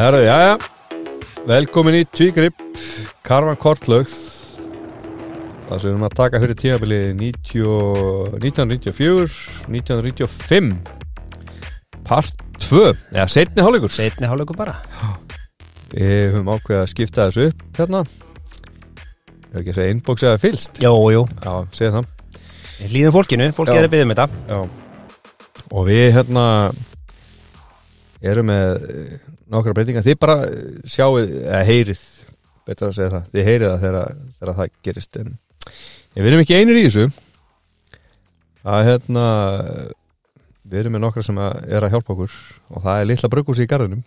Herru, já, já. Velkomin í Tvígrip Karvan Kortlaugð Það sem við erum að taka fyrir tímabili 1994 1995 Part 2 Eða setni hálfleikur. Setni hálfleikur bara. Við höfum ákveðið að skipta þessu upp hérna. Ég hef ekki að segja inbox eða fylst Jú, jú Já, segja það. Líðum fólkinu, fólki Já. er að byggja um þetta. Já. Og við hérna erum með nokkra breytingar. Þið bara eh, sjáu, eða heyrið betra að segja það, þið heyrið það þegar, þegar það gerist. En við erum ekki einir í þessu. Að hérna við erum með nokkra sem er að hjálpa okkur. Og það er litla brugghúsi í garðinum.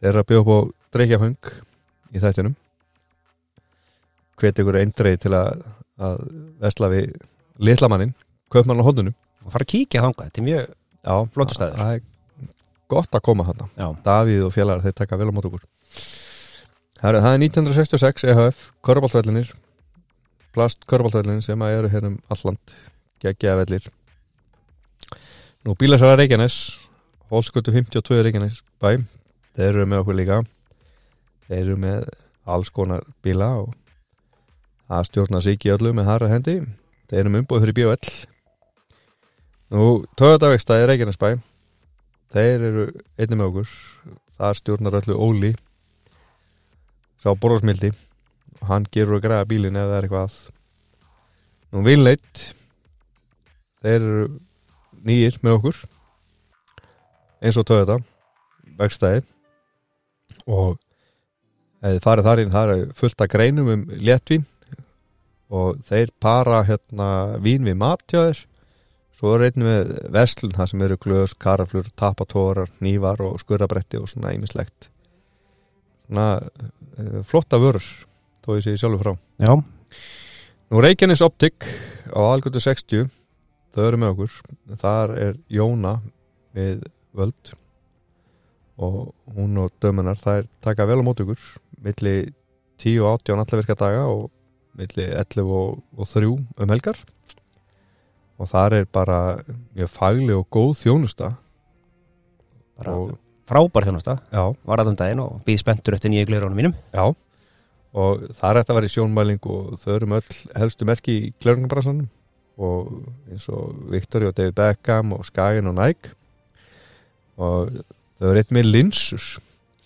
Þeir eru að byggja upp á dreikjaföng í þættinum. Hvet ykkur eindreið til að, að vesla við litla mannin kaupmann á hóndunum og fara að kíkja þangað, þetta er mjög Já, Flottur staður. Gott að koma Já, Davíð og félagar þeir taka vel á mót okkur. Það er, það er 1966 EHF, körbáltvellinir plast körbáltvellinir sem að eru hérna um alland geggja vellir. Nú bílasara Reykjanes Hólskötu 52 Reykjanes bæ þeir eru með okkur líka. Þeir eru með alls konar bíla og það stjórna sig í öllu með harra hendi. Þeir eru með umbúið fyrir bíóell Nú, Toyota-vegstæði Reykjanesbæ þeir eru einnig með okkur. Það stjórnar öllu Óli. Sá borðsmildi og hann gerur að græða bílinn ef það er eitthvað. Að. nú Vinleit þeir eru nýjir með okkur. Eins og Toyota. Vegstæði og ef þið farið þar inn það er fullt af greinum um léttvín og þeir para hérna vín við mat hjá þér Svo er einnig með verslun það sem eru glöðs, karaflur, tapatórar, nývar og skurrabretti og svona eimislegt. Svona uh, flotta vörur, þó ég sé sjálfur frá. já, Nú Reykjanes Optik á Algötu 60, þau eru með okkur. Þar er Jóna við völd og hún og dömunar þær taka vel á mót ykkur milli 10 og 18 allar virka daga og milli 11 og, og 3 um helgar og þar er bara mjög fagleg og góð þjónusta. Bara og, frábær þjónasta já, Var að um daginn og býð spenntur eftir nýju glirunum mínum. Já. Og það er þetta að vera í sjónmæling og þau eru með öll helstu merki í klörningabræsanum og eins og Victoria og David Beckham og Skagen og Nike. Og þau eru eitt með linsur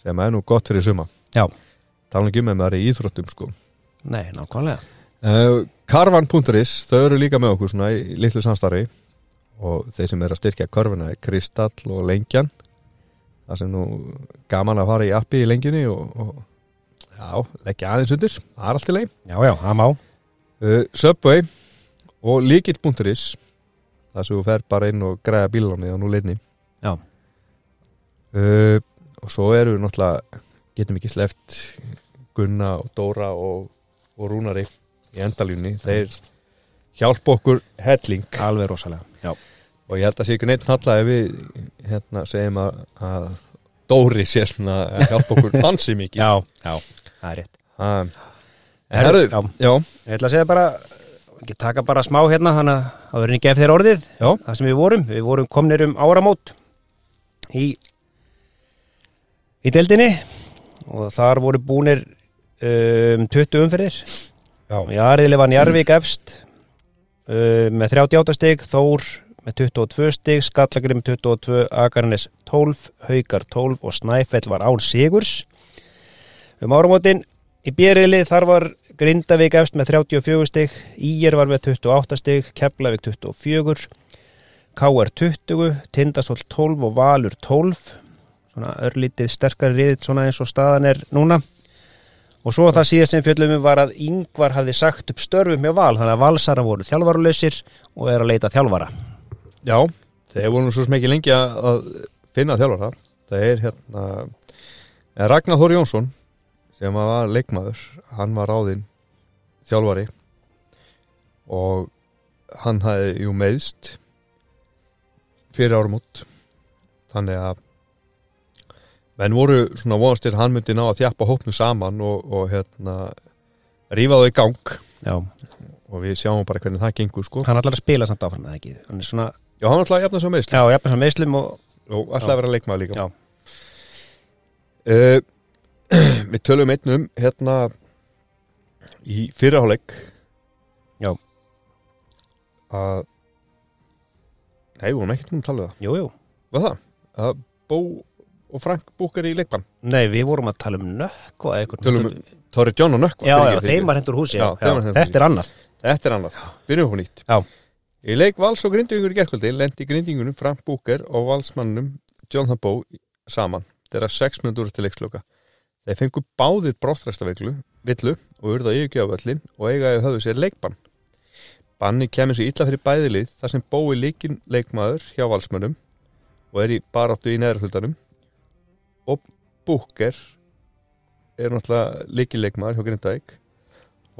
sem er nú gott fyrir suma. Já. tala ekki um ef maður er í íþróttum sko. Nei, nákvæmlega. Uh, Karvan.is, þau eru líka með okkur svona í litlu samstarfi og þeir sem er að styrkja körfuna er Kristall og Lengjan það sem nú gaman að fara í appi í lengjunni og, og já, leggja aðeins undir það er allt í leið Já, já, það má. Uh, Subway og Likit.is það sem þú fer bara inn og græða bílunni á nú leidni Já. uh, og svo eru við náttúrulega getum ekki sleft Gunna og Dóra og, og Rúnari í endalíunni þeir hjálpa okkur helling. Alveg rosalega Já, og ég held að sé ekki neitt halla ef við hérna segjum að, að Dóri sé svona að hjálpa okkur ansi mikið. Já, já það er rétt. Um, Herðu, já. já, Ég ætla að segja bara ekki taka bara smá hérna þannig að það verður ekki eftir orðið já, það sem við vorum, við vorum komnir um áramót í í deildinni og þar voru búnir um, 20 umferðir já, Jariðli var Njarvík efst uh, með 38 stig Þór með 22 stig Skallagrim með 22, Akarnes 12 Haukar 12 og Snæfell var án Sigurs. Um áramótin í bjeriðli þar var Grindavík efst með 34 stig Íger var með 28 stig Keflavík 24 KR 20, Tindasól 12 og Valur 12 svona örlítið sterkari riðið svona eins og staðan er núna og svo það síðast sem fjöllum við var að Yngvar hafði sagt upp störfum með val þannig að valsara voru þjálfarulausir og er að leita þjálfara. Já þeir voru nú svo sem ekki lengi að finna þjálfar þar það er hérna en Ragnar Þór Jónsson sem var leikmaður hann var ráðinn þjálfari. Og hann hafði jú meðst fyrir árum út þannig að menn voru svona vonast til að hann myndi ná að þjappa hópnu saman og, og hérna rífa þau í gang. Já, og við sjáum bara hvernig það gengur sko. Hann ætlar að spila samt áfram eða ekki? Hann svona, já, hann ætlaði að jafna svo meðsl já, jafnir sem meðslum og og ætlaði að vera leikmaður líka. Já. uh, Við tölum einn um hérna í fyrraháleik Já. að Nei, við vorum ekkert um að tala um það. Jú, jú. Hvað það? Að Bó og Frank búkar í leikbann. Nei, við vorum að tala um nökk og eitthvað. Tölum um Tóri John og Nökkva Já, já, þeim var hendur húsi já, Já, já, Þetta er annað. Þetta er annað, byrjum nýtt. Já. Í leik Vals og Grindvíkur í gerkvöldi lendi Grindvíkunum Frank Búker og Valsmannum Jonathan Bó saman. Þeirra 6 minútur til leiksloka. Þeir fengu báðir brottræstavillu villu og urða yfirgjöfavöllin og eigaði höfðu sér leikbann. Banni kemur sér illa fyrir bæðilið þar sem Bói líkin leikmaður hjá Valsmannum og er í baráttu í neðarhuldanum og Búker er náttúrulega líkileikmaður hjá Grindavík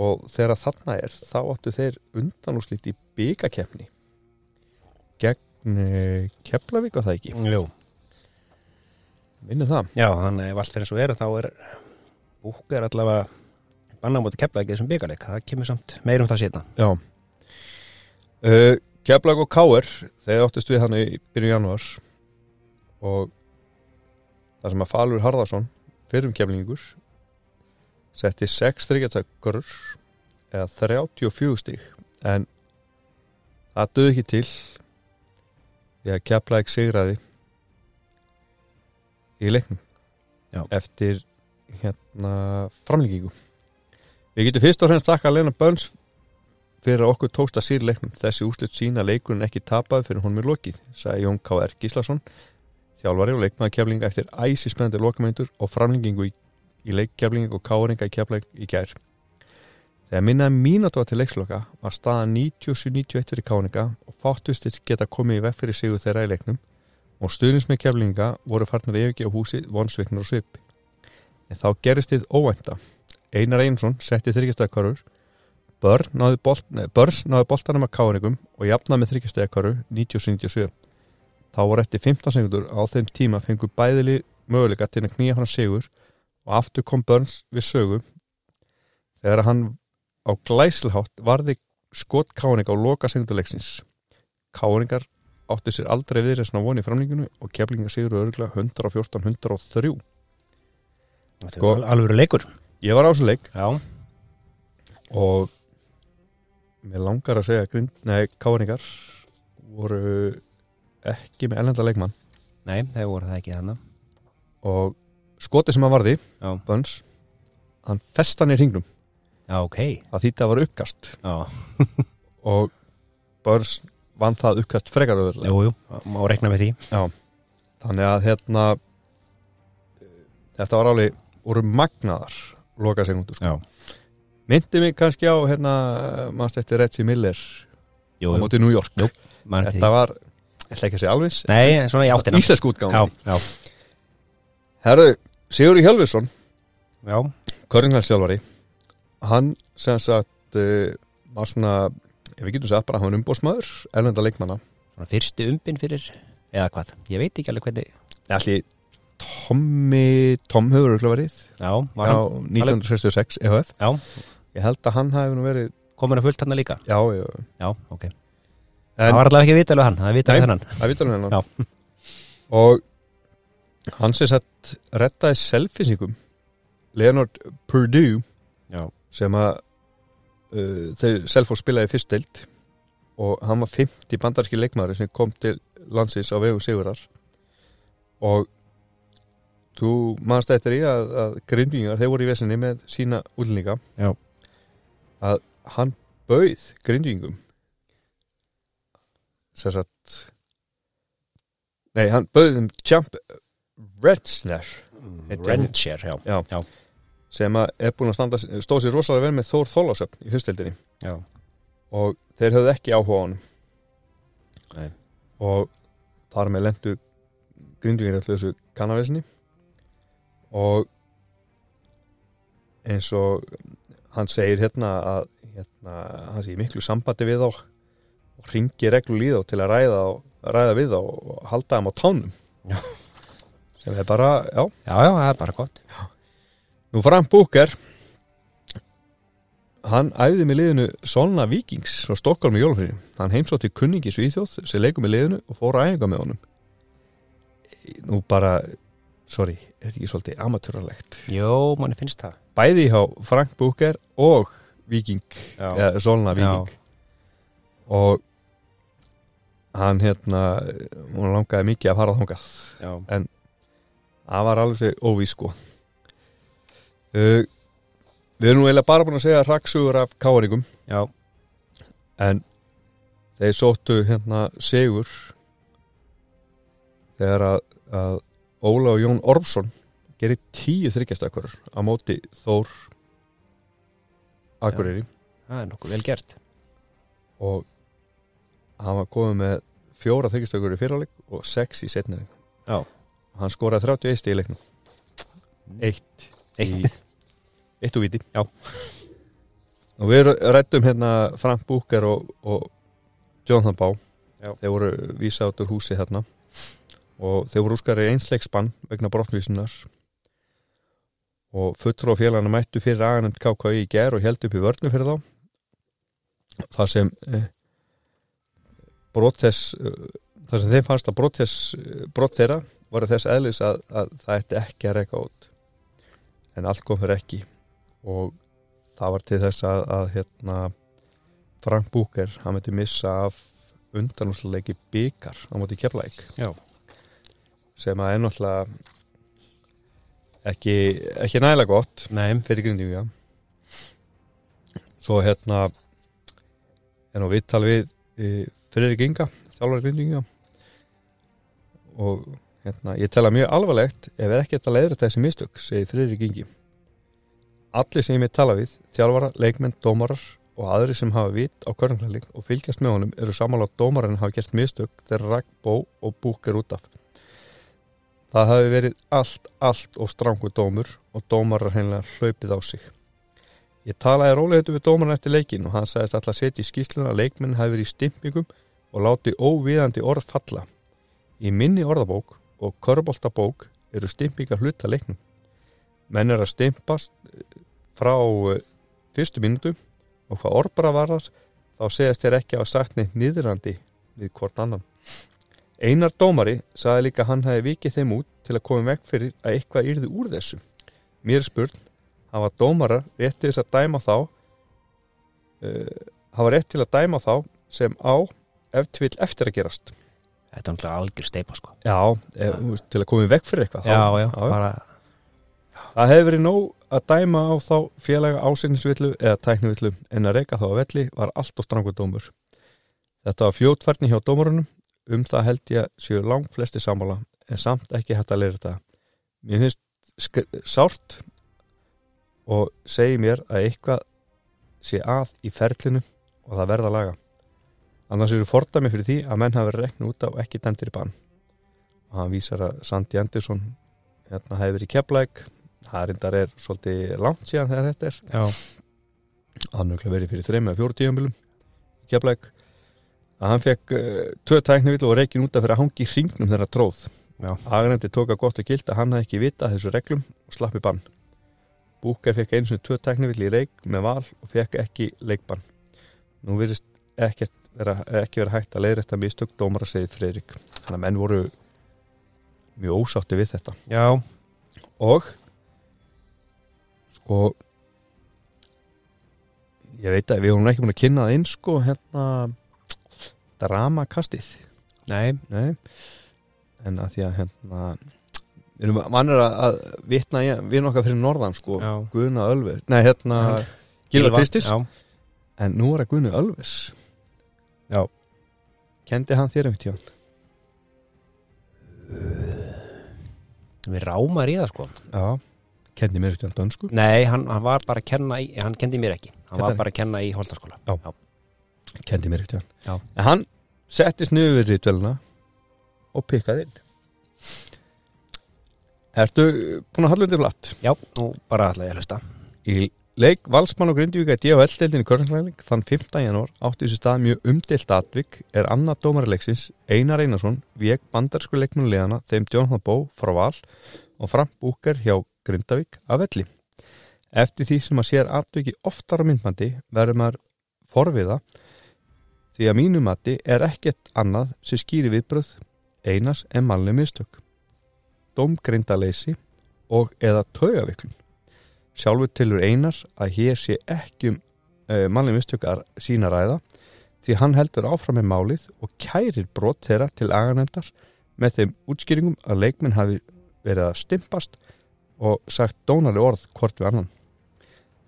og þegar þarna er þá áttu þeir undanúslit í byggakefni gegn eh, Keflavík og það ekki? Minni það. Já, þannig ef allt fyrir svo er þá er búkar allavega banna kepla ekki þessum byggarleik það kemur samt meir um það setna já. Uh, Keflavík og Káer þeir áttust við hann í byrjun janúar. Og það sem að Falur Harðarsson fyrrum keflingur setti 6 þryggjartökkurur eða 34 stík en það döði ekki til því að Keflavík sigraði í leiknum Já. eftir hérna framlíkingu við getum fyrst og fremst þakka að Lena Bönns fyrir að okkur tókst að sír leiknum þessi úslit sína leikurinn ekki tapaði fyrir honum er lokið, sagði Jón K.R. Gíslason þjálfari og leikmaður keflinga eftir æsi spennandi lokamæntur og framlengingu í, í leikkeflinga og káringa í kefling í gær. Þegar minnaði mínútu til leiksloka var staða 97-91 fyrir káringa og fáttustist geta komið í veg fyrir sigur þeirra í leiknum og stuðnins með keflinga voru farnar að yfirgefa húsið vonsveiknar og svip en þá gerist þið óvænta. Einar Einarsson setti þryggjastöðakörur Börn náði, boltanum að káringum og jafnaði með þryggjastöðakörur 97 þá voru eftir 15 sekundur á þeim tíma fengu bæðili möguleika til að knýja hann sigur og aftur kom Börns við sögu. Þegar hann á glæsilhátt varði skot káringa á loka sekunduleiksins káringar áttu sér aldrei viðreysna von í framlinginu og keflingar sigur örgulega 114-103 Þetta Sko- er alveg leikur. Ég var á þessu leik. Já, og mér langar að segja nei, káringar voru ekki með ellenda leikmann. Nei, þeir voru það ekki þannig og skotið sem hann varði, Já, Böns hann fest hann í hringnum. Já ok. Það þýtti að var uppkast. Já, og Böns vann það uppkast frekar öðrulega jú, jú, má rekna með því. Þannig að hérna þetta var alveg voru magnaðar loka segundur sko. Já, myndi mig kannski á hérna mannst eftir Reggie Miller jú, á jú, móti New York? Jú, mann þetta var, ég ætla ekki að segja alveg Nei, svona í áttina. Íslensk útgáð Já, já, Herru, Sigurður Hjálfusson já, Körninglandsjálfari hann sem sagt uh, var svona, ef við getum sagt bara hann var umbóðsmaður, erlenda leikmanna. Svona fyrstu umbin fyrir eða hvað, ég veit ekki alveg hvernig. Allir Tommy Tom hefur örugglega verið. Já, var á hann? 1966 EHF Já, ég held að hann hafi nú verið komin að fullt hann líka? Já, já, Já, ok Það var allavega ekki vitalegu hann, það er þennan. það vitur hann hennar Já. og hann sem sagt rettaði selfisingum Leonard Purdue Já, sem að uh, þeir Selfoss spilaði fyrst deild og hann var 50 bandarski leikmaður sem kom til landsins á vegu Sigurar og þú manst eftir í að, að grindvingar, þeir voru í vesinni með sína úlninga að hann bauð grindvingum sem sagt nei, hann bauð þeim Champ Redsner hann. Rencher, já Já. Já. sem er búin að standa, stóð sér rosalega vel með Þór Þólasöfn í fyrstildinni Já, og þeir höfðu ekki áhuga á honum Nei. og þar með lendu grindvingir allir þessu kannavesinni og eins og hann segir hérna að hérna, hann sé miklu sambandi við þá og ringi reglu í þá til að ræða, ræða við þá og halda þeim á tánum. Já. sem er bara, já. Já, já, það er bara gott. Nú Frank Búker hann æfði með liðinu Solna Vikings frá Stokkólm í Jólfrýri hann heimsótti kunningi Svíþjóð sem leikum með liðinu og fór æfinga með honum. Nú bara sorry, er þetta ekki svolítið amatúralegt Jó, manni finnst það. Bæði hjá Frank Booker og Viking, Já, eða Solna Viking og hann hérna hún langaði mikið að fara þangað. Já, það var alveg sér óvís sko. Uh, við erum nú eiginlega bara búin að segja raksugur af káaringum já, en þeir sóttu hérna Sigur þegar að, að Óla og Jón Ormsson gerir tíu þryggjastakkur á móti Þór Akureyri. Það er nokkuð vel gert. Og hann var komið með fjóra þryggjastakkur í fyrirleik og sex í og hann skoraði 31 stig í leiknum. Eitt. Í eitt og viti Já. og við rættum hérna Frank Búker og, og Jonathan Bá Já. þeir voru vísa át úr húsi hérna. Og þeir voru úskari einsleiksbann vegna brottvísunar. Og fulltrú og félagana mættu fyrir aðanend KKI í ger og held upp í vörnum fyrir þá. Það sem eh, brot þess eh, það sem þeim fannst að brot þess brot þeirra voru þess eðlis að, að það ætti ekki að reyka út. En allt kom fyrir ekki. Og það var til þess að, að hérna Frank Búker, hann myndi missa af undanúsleiki byggar á móti keflæk sem að er náttúrulega ekki, ekki nægilega gott Nei, fyrir grindinga svo hérna er nú viðtal við fyrir Inga, þjálfari grindinga og hérna, ég tala mjög alvarlegt ef er ekki að leiðra þessi mistök, segir fyrir Ingi. Allir sem ég með tala við þjálfara, leikmenn, dómarar og aðri sem hafa vit á körnflæling og fylgjast með honum eru samála að dómarinn hafa gert mistök þegar Ragbó og Búk er út af. Það hafi verið allt, allt og strangu dómur og dómarar hennilega hlaupið á sig. Ég talaði rólega við dómarinn eftir leikin og hann sagðist alltaf setja í skýsluna að leikmenn hafi verið í stimpingum og láti óviðandi orð falla. Í minni orðabók og körboltabók eru stimpingar hluta leiknum. Menn er að stimpast frá eh, fyrstu mínútu og hvað orðbara varðar þá segast þér ekki að hafa sagt neitt niðrandi við hvort annan. Einar dómari sagði líka hann hefði vikið þeim út til að koma vekk fyrir að eitthvað yrði úr þessu. Mér spurn hafa dómarar rétt til þess að dæma þá uh, hafa rétt til að dæma þá sem á ef til vill eftir að gerast þetta er náttúrulega algjör steipa sko já, ef, veist, til að koma vekk fyrir eitthvað Já, þá, já, bara Það hefði verið nóg að dæma á þá félaga ásynningsvillu eða tæknivillu en að reyka þá á velli var allt og strangur dómur. Þetta var fljótfærni hjá dómurunum, um það held ég séu langt flesti sammála en samt ekki hægt að leira þetta. Mér finnst sárt og segi mér að eitthvað sé að í ferlinu og það verða að laga. Annars eru fordæmi fyrir því að menn hafi verið reknu út á ekki dæmtir í bann. Og hann vísar að Sandi Andersson hérna hefði verið í keflæk það reyndar er svolítið langt síðan þegar þetta er. Já, hann er verið fyrir þreim eða fjóru tíðanbílum í keflæk hann fekk uh, tvö tæknivill og reikin út af fyrir að hangi í hringnum þeirra tróð. Já, Agrendi tók að gott og gild að hann hafði ekki vita þessu reglum og slappi bann. Búker fekk eins og tvö tæknivill í reik með val og fekk ekki leikbann. Nú virðist ekki vera, ekki vera hægt að leiðrætta mistök dómara segið Freyrik þannig að menn voru mjög ósátti við þetta. Já, og sko ég veit að við erum ekki búin að kynna það inn sko hérna dramakastið. Nei, Nei. en að því að hérna við erum mannir að, að vitna við erum okkar fyrir norðan sko já. Guðna Ölver, nei hérna Gilvar Kristis, en nú er að Guðna Ölvers Já. kendi hann þér einhvern tíðan við rámar í það sko. Já, kendi mér tíðan dönsku? Nei, hann, hann var bara að kenna í, hann kendi mér ekki. Hann Kenndi- var bara að kenna í holtaskóla. Kendi mér einhvern Já. tíðan en hann settist niður við rítvöluna og pikkaði inn. Ertu búin að halla undir flatt? Já, nú bara ætla ég að hlusta. Í leik Valsmann og Grindvíka í DHL-deildinni Körnsklæðing þann 15. janúar átti þessu stað mjög umdelt atvik er annað dómarileiksins Einar Einarsson vek bandarsku leikmannulegana þeim Jonathan Bó frá Val og Frank Búker hjá Grindavík af velli. Eftir því sem að sér atviki oftar á myndmandi verður maður forviða því að mínu mati er ekkert annað sem skýri viðbröð Einars en mannleg mistök. domgrindaleysi og eða taugaviklun. Sjálfur tilur einar að hér sé ekki um uh, mannlega mistökar sína ræða því hann heldur áfram með málið og kærir brot þeirra til aganemdar með þeim útskýringum að leikminn hafi verið að stimpast og sagt dónaleg orð hvort við annan.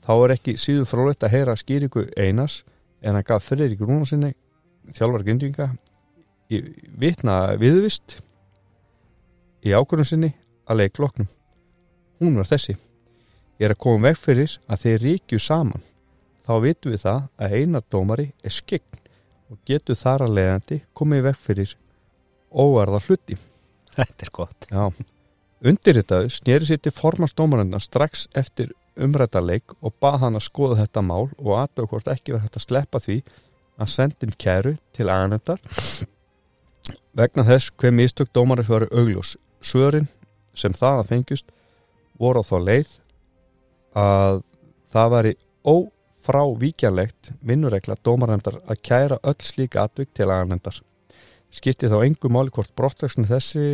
Þá er ekki síður frólætt að heyra skýringu einas en hann gaf fyrir ykkur núna sinni þjálfar grindvinga í vitna viðvist í ákvörðun sinni að leik loknum. Hún var þessi. Ég er að koma veg fyrir að þeir ríkju saman. Þá vitum við það að einar dómari er skegn og getur þar að leiðandi komið veg fyrir óarða hluti. Þetta er gott Já. Undirritaðu snýri sér til formansdómaröndan strax eftir umrættarleik og bað hann að skoða þetta mál og aðtöku hvort ekki verið hægt að sleppa því að sendin kæru til aganendar vegna þess hver mistök dómari fyrir augljós. Svörin sem það að fengjust voru á þá leið að það væri ófrávíkjanlegt vinnuregla dómarendar að kæra öll slíka atvik til aganendar. Skipti þá engu máli hvort brottaksinu þessi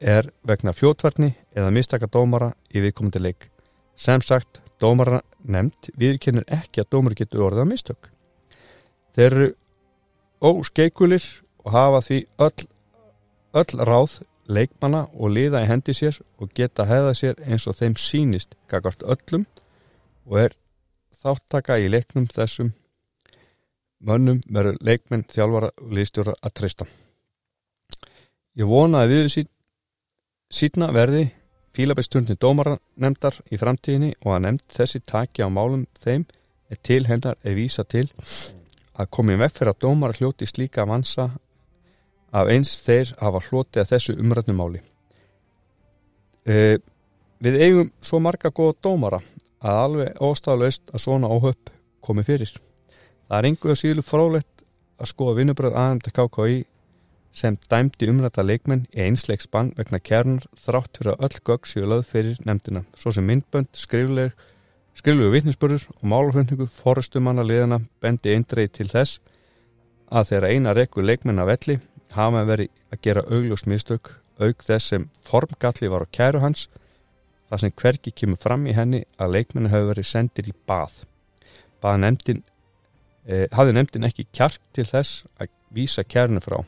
er vegna fjótverðni eða mistaka dómara í viðkomandi leik. Sem sagt, dómara nefnd viðkennir ekki að dómari getur orðið að mistök. Þeir eru óskeikulir og hafa því öll, öll ráð leikmanna og liða í hendi sér og geta hefða sér eins og þeim sínist gagart öllum og er þáttaka í leiknum þessum mönnum verður leikmenn, þjálfara og liðstjóra að treysta. Ég vona að við sín, sína verði fílabæsturni dómara nefndar í framtíðinni og að nefnd þessi taki á málum þeim er til hennar er vísa til að komið vekk fyrir að dómara hljóti slíka vansa af eins þeir hafa hloti að þessu umrætnumáli. Uh, við eigum svo marga góða dómara að alveg óstaflaust að svona óhöpp komi fyrir. Það er einhverju sílu frólætt að skoða vinnubröð aðeins KKI sem dæmdi umræta leikmenn í einsleiks bann vegna kærnar þrátt fyrir að öll gögg séu löð fyrir nefndina, svo sem myndbönd, skriflegur, skriflegur vitnisbörður og málaflutningu forustumanna liðana bendi eindreið til þess að þeirra eina rekku leikmenn af velli hafa verið að gera augljós mistök aug þess sem formgalli var á kæru hans þar sem hverki kemur fram í henni að leikmennu hafi verið sendir í bað. Bað nefndin, eh, hafði nefndin ekki kjark til þess að vísa kærnu frá.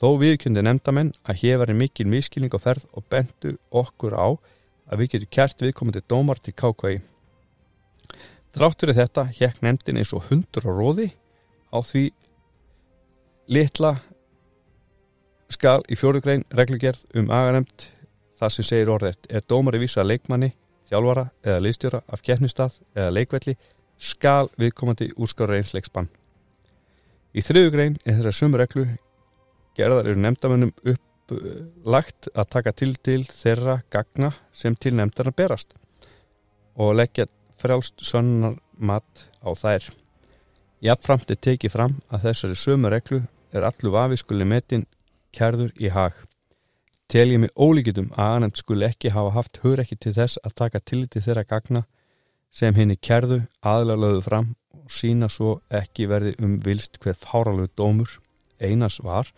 Þó viðkjöndi nefndamenn að hér veri mikil miskilning á ferð og bentu okkur á að við getum kært viðkomandi dómar til KKI. Þráttur þetta hekk nefndin eins og hundur á róði á því litla skal í fjórugrein reglugerð um aganemt það sem segir orðið er dómari vísa leikmanni, þjálfara eða liðstjóra af keppnistað eða leikvelli skal viðkomandi úrskára einsleiksbann. Í þriðugrein er þessar sumu reglu gerðar eru nefndamönnum upplagt að taka til til þeirra gagna sem til nefndarna berast og leggja frjálst sönnar mat á þær. Jafnframt er tekið fram að þessari sumu reglu er allu vafiskulli metin kærður í hag. Tel ég mig ólíkitum að aðeins skul ekki hafa haft hugrekki til þess að taka tilliti þeirra gagna sem henni kærðu aðlalöðu fram og sína svo ekki verði um vilst hver fáralögu dómur einas var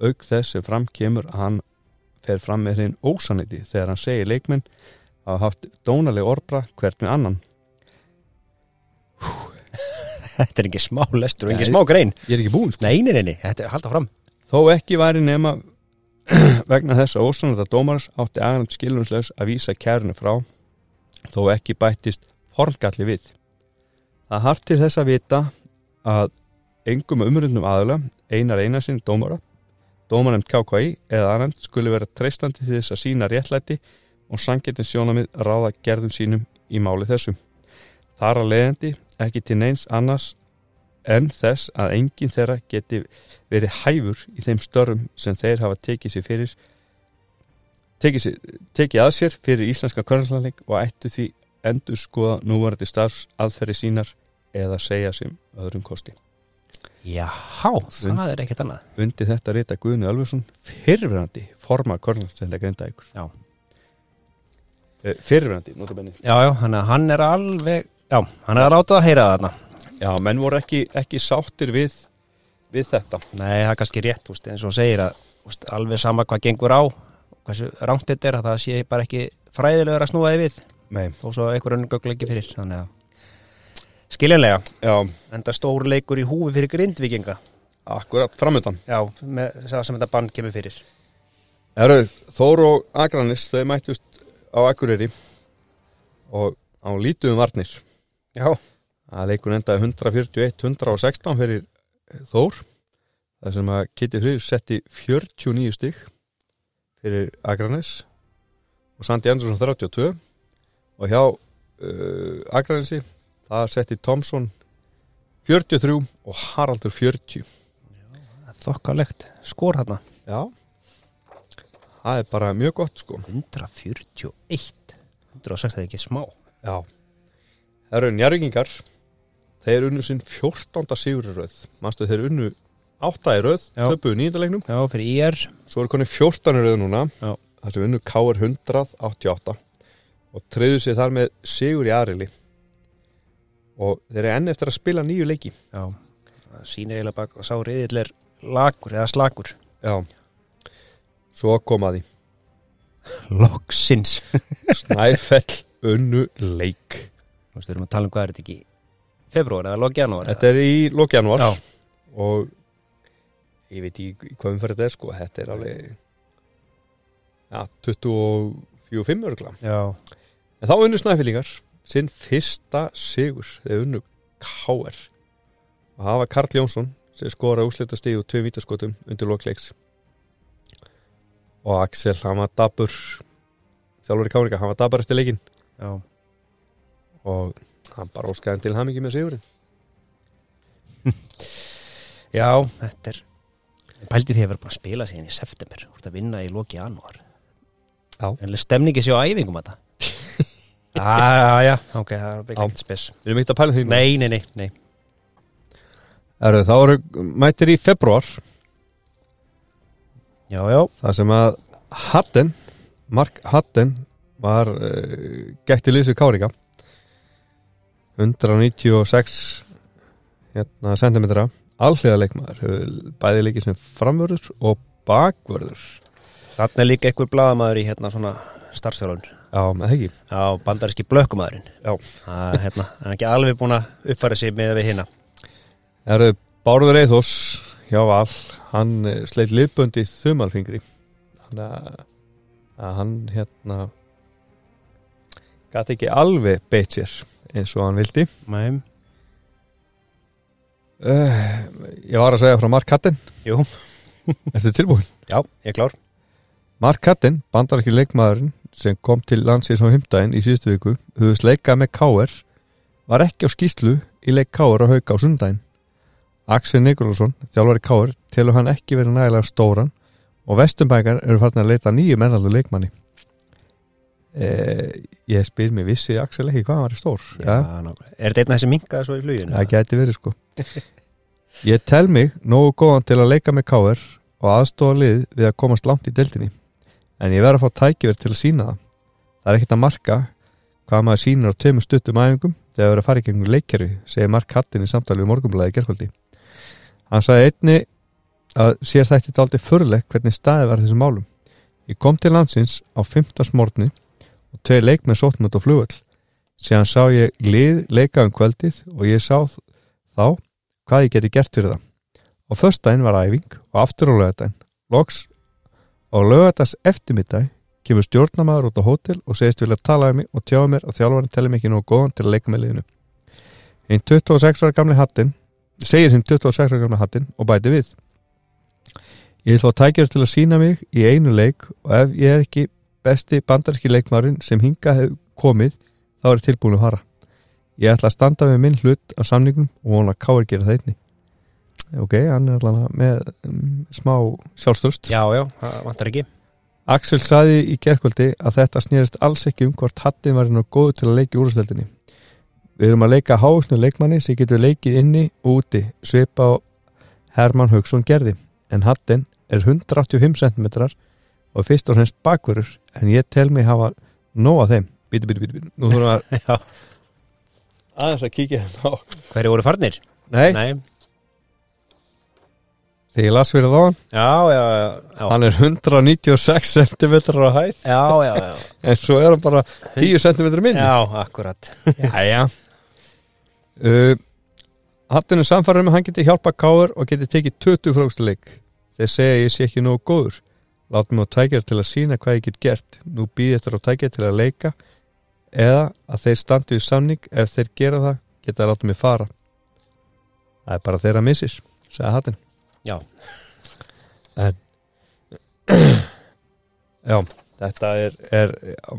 auk þess sem fram kemur að hann fer fram með hrein ósaniti þegar hann segir leikminn að hafa haft dónaleg orðbra hvert með annan. Þetta er ekki smá lestur og ekki smá grein Ég er ekki búinn sko. Nei, nei, nei, nei, þetta er halda fram Þó ekki væri nema vegna þess að ósanata dómars átti aðeins skilunslaus að vísa kærinu frá þó ekki bættist formgalli við. Það hart til þess að vita að engum umrundum aðla, einar einasinn dómara, dómanemt KKI eða annan skuli vera treystandi til þess að sína réttlæti og sangetin sjónamið ráða gerðum sínum í máli þessu. Þar að leiðandi ekki til neins annars en þess að enginn þeirra geti verið hæfur í þeim störfum sem þeir hafa tekið sér fyrir tekið, sér, tekið að sér fyrir íslenska körnlanleik og ættu því endur skoða núvarandi starfs aðferði sínar eða segja sem öðrum kosti. Jáhá, það er ekkert annað Undi þetta rita Guðni Ölfursson fyrrverandi forma körnlandsleika enda ykkur. Já. Eh, Fyrrverandi, notabenni. Já, já, hann, er alveg Já, hann er að ráta að heyra það þarna Já, menn voru ekki, ekki sáttir við, við þetta. Nei, það er kannski rétt, úst, eins og segir að úst, alveg sama hvað gengur á hversu rangt þetta er að það sé bara ekki fræðilegur að snúa þið við. Nei, og svo einhver önnur gögla ekki fyrir þannig að skiljanlega já, enda stór leikur í húfi fyrir grindvikinga akkurat framöndan já, með það sem þetta band kemur fyrir. Eru, Þór og Akranis, þau mættust á Akureyri og á lítuðum varnir. Já, að leikur endaði 141-116 fyrir Þór það sem að Kitty Freyr setti 49 stig fyrir Akranis og Sandi Andersson 32 og hjá uh, Akranesi það setti Tomson 43 og Haraldur 40 þokkalegt skor hérna já það er bara mjög gott sko. 141 106 það er ekki smá. Já. Það eru njárvíkingar Þeir unnu sinn 14. sigur í röð. Manstu þeir unnu 8 í röð. Töpuðu nýjöndalegnum já, fyrir IR Svo eru konið 14 í röð núna Já. Það sem unnu KR 188 Og treyðu sér þar með sigur í aðrili Og þeir eru enn eftir að spila nýju leiki. Já, sína eiginlega bara að sá reyðill er lagur eða slagur Já. Svo kom að því. Loksins. Snæfell unnu leik. Þú veist, við erum að tala um hvað er þetta ekki februar eða lók janúar Þetta er í lók janúar. Já. og ég veit ekki hvað umfæri þetta er sko, þetta er alveg ja, 24-5 örgla. já, En þá unnu snæféllingar sinn fyrsta sigur. Þegar unnu K.R. og það var Karl Jónsson sem skora úslita stíð og tvö vítaskotum undir lokleiks og Axel, hann var dabur þjálfur í Káringa, hann var dabur eftir leikin já, og hann bara óskaði til hamingi með sigurinn. Já, þetta er pældi því að vera búin að spila síðan í september. Þú ert að vinna í lóki janúar. Já. en stemningi sé á æfingum þetta? Já, já, ok, það er Já. ekki spes. Við erum eitt að pæla því. Nei, nei, nei, nei. Eru, þá eru mættir í februar já, já, Það sem að Hatten, Mark Hatten var uh, gætti liðsvið Káringa 196 hérna, centimetra alhliða leikmaður bæði leikið sem framvörður og bakvörður. Þarna er líka einhver blaðamaður í hérna svona starfstjálun Já, með það ekki? Á bandaríski blökkumaðurinn. Já. það er hérna, hann er ekki alveg búin að uppfæra sig með við hinna Eru Bárður Eithos hjá Val, hann eh, sleit liðböndi þumalfingri. Þannig að hann hérna gæti ekki alveg beitt sér eins og hann vildi nei, uh, Ég var að segja frá Mark Hatten jú, Ertu tilbúin? já, ég er klár Mark Hatten, bandaræski leikmaðurinn sem kom til landsins á hymdæin í síðustu viku hugðust leikað með K.R. var ekki á skýslu í leik K.R. á hauka á sundaginn Axel Nikolásson, þjálfari K.R. telur hann ekki verið nægilega stóran og vestumbækar eru farin að leita nýju mennaldu leikmanni eh, Ég spyr mér vissi Axel ekki hvað hann var stór nákvæmlega. er þetta einn af þessi minkaði svo í fluginu? Það gæti verið sko Ég tel mig nógu góðan til að leika með K.R. og aðstofa lið við að komast langt í deildinni en ég verð að fá tækifér til að sína það Það er ekkert að marka hvað maður sýnir á tveimur stuttum æfingum þegar verið að fara í gegnum leikkerfi segir Mark Hattin í samtali við morgunblæði gerkvöldi Hann sagði einni að sér þetta aldrei förleg hvernig staði var þessum málum Ég kom til landsins á 15. morgni og tvei leik með sótmönd og flugvöll síðan sá ég lið leika um kvöldið og ég sá þá hvað ég geti gert fyrir það. Á föstudaginn var æfing og aftur á lögadaginn. Loks á lögadags eftirmiddag kemur stjórnamaður út á hótel og segist vilja tala um mig og tjáða mér að þjálfarinn telli mig ekki nú góðan til að leika með liðinu. Hinn 26 ára gamli hattin segir hinn 26 ára gamli hattin og bæti við. Ég vil fá tækjur til að sína mig í einu leik og ef ég er ekki besti bandarski leikmaðurinn sem hinga hefur komið þá er tilbúin að fara. Ég ætla að standa með minn hlut á samningnum og vona að Káir gera það einni. Ok, hann er allavega með um, smá sjálfstörst. já, já, það vantar ekki Axel saði í gerkvöldi að þetta snýrist alls ekki um hvort hattin var nú góðu til að leika í úrstældinni. Við erum að leika háusnu leikmanni sem getur leikið inni og úti, svipa á Herman Haugsson gerði. En hattin er 185 cm og fyrst og fremst bakverður en ég tel mig hafa nóg af þeim. Bíti, bíti, bíti, bíti. Nú þurfum við að já. aðeins að kíkja hérna á hverju voru farnir? Nei, nei, þegar ég las fyrir þá Já, já, já, já. hann er 196 cm á hæð Já, já, já. en svo er hann bara 10 cm minni Já, akkurat. Jæja uh, Hattunum samfæður með hann geti hjálpa káur og geti tekið 20 frákstuleik þeir segja ég sé ekki nógu góður látum mig á tækjar til að sína hvað ég get gert nú býð eftir á tækjar til að leika eða að þeir standi í samning ef þeir gera það geta að láta mig fara það er bara þeirra missis segja Hattin Já. en já, þetta er, er já.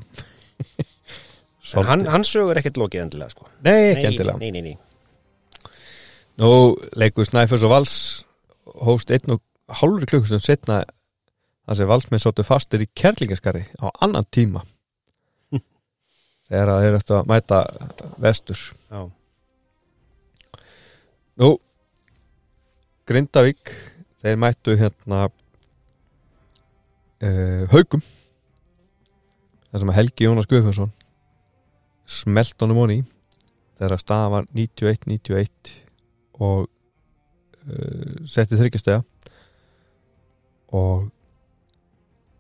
Hann, hann sögur ekkert lokið endilega, sko. Nei, ekki endilega Nei, nei, nei. Nú leikur Snæfjörns og Vals hóst einn og hálfur klukkustund setna það sem Valsmenn sóttu fastir í kerlingaskarði á annan tíma. Þegar það er eftir að mæta vestur. Já. Nú Grindavík þeir mættu hérna uh, Haugum það sem Helgi Jónas Guðfjörnsson smelt honum honi þegar að staða var 91-91 og uh, setti þryggjastega og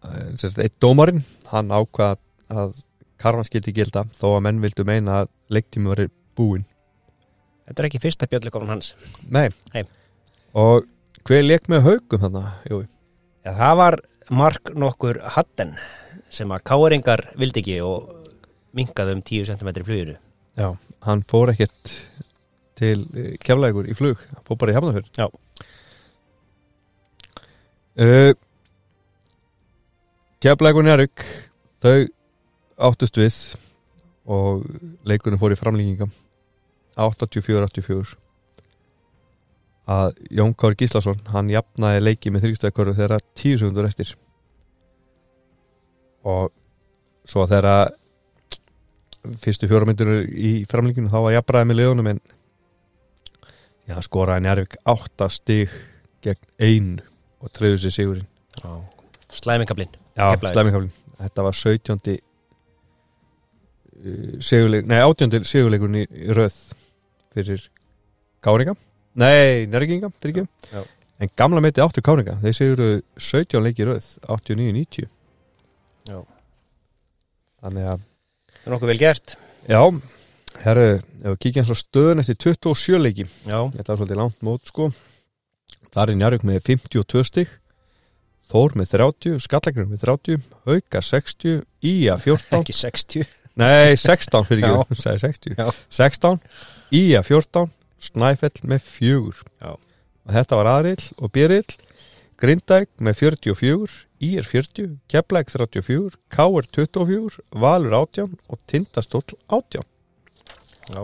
eitt dómarinn hann ákvað að karfan skildi gilda þó að menn vildu meina að leiktími var búinn Þetta er ekki fyrsta björnleikofn hans. Nei. Nei. Og hver leik með haugum þarna? Jú, Já, það var Mark nokkur Hatten sem að káringar vildi ekki og minkaði um 10 cm fluginu. já, hann fór ekkert til keflægur í flug hann fór bara í hefnafjörn Já. uh, Keflægur Njárvík þau áttust við og leikunum fór í framlýninga 84-84 að Jón Kár Gíslason hann jafnaði leiki með þrýstöðakörðu þegar tíu sekundur eftir og svo þegar fyrstu fjóra myndir í framlíkinu þá var jafnbræði með liðunum en já, skoraði Njárvík átta stig gegn einu og treyðu sér sigurinn. Slæmingablinn. Já, slæmingaflin þetta var 17. sigurleik nei, 18. sigurleikurinn í, röð fyrir Káringa nei, Nærginga, fyrir Já. en gamla meiti áttu Káringa þeir siguru 17 leiki röð 89-90 Já. þannig að Það er nokkuð vel gert. Já, herru, ef við kíkja eins á stöðun eftir 27 leiki, Já. þetta var svolítið langt mót sko, þar er Njarvík með 52 stig, Þór með 30, Skallagrun með 30, Hauka 60, Ía 14, Ekki 60. nei 16 fyrir ekki, sagði 60, Já. 16, Ía 14, Snæfell með 4 Já. og þetta var aðrill og björrill, Grindæk með 44, Ír 40, Keflæk 34, Káur 24, Valur 18 og Tindastóll 18. Já.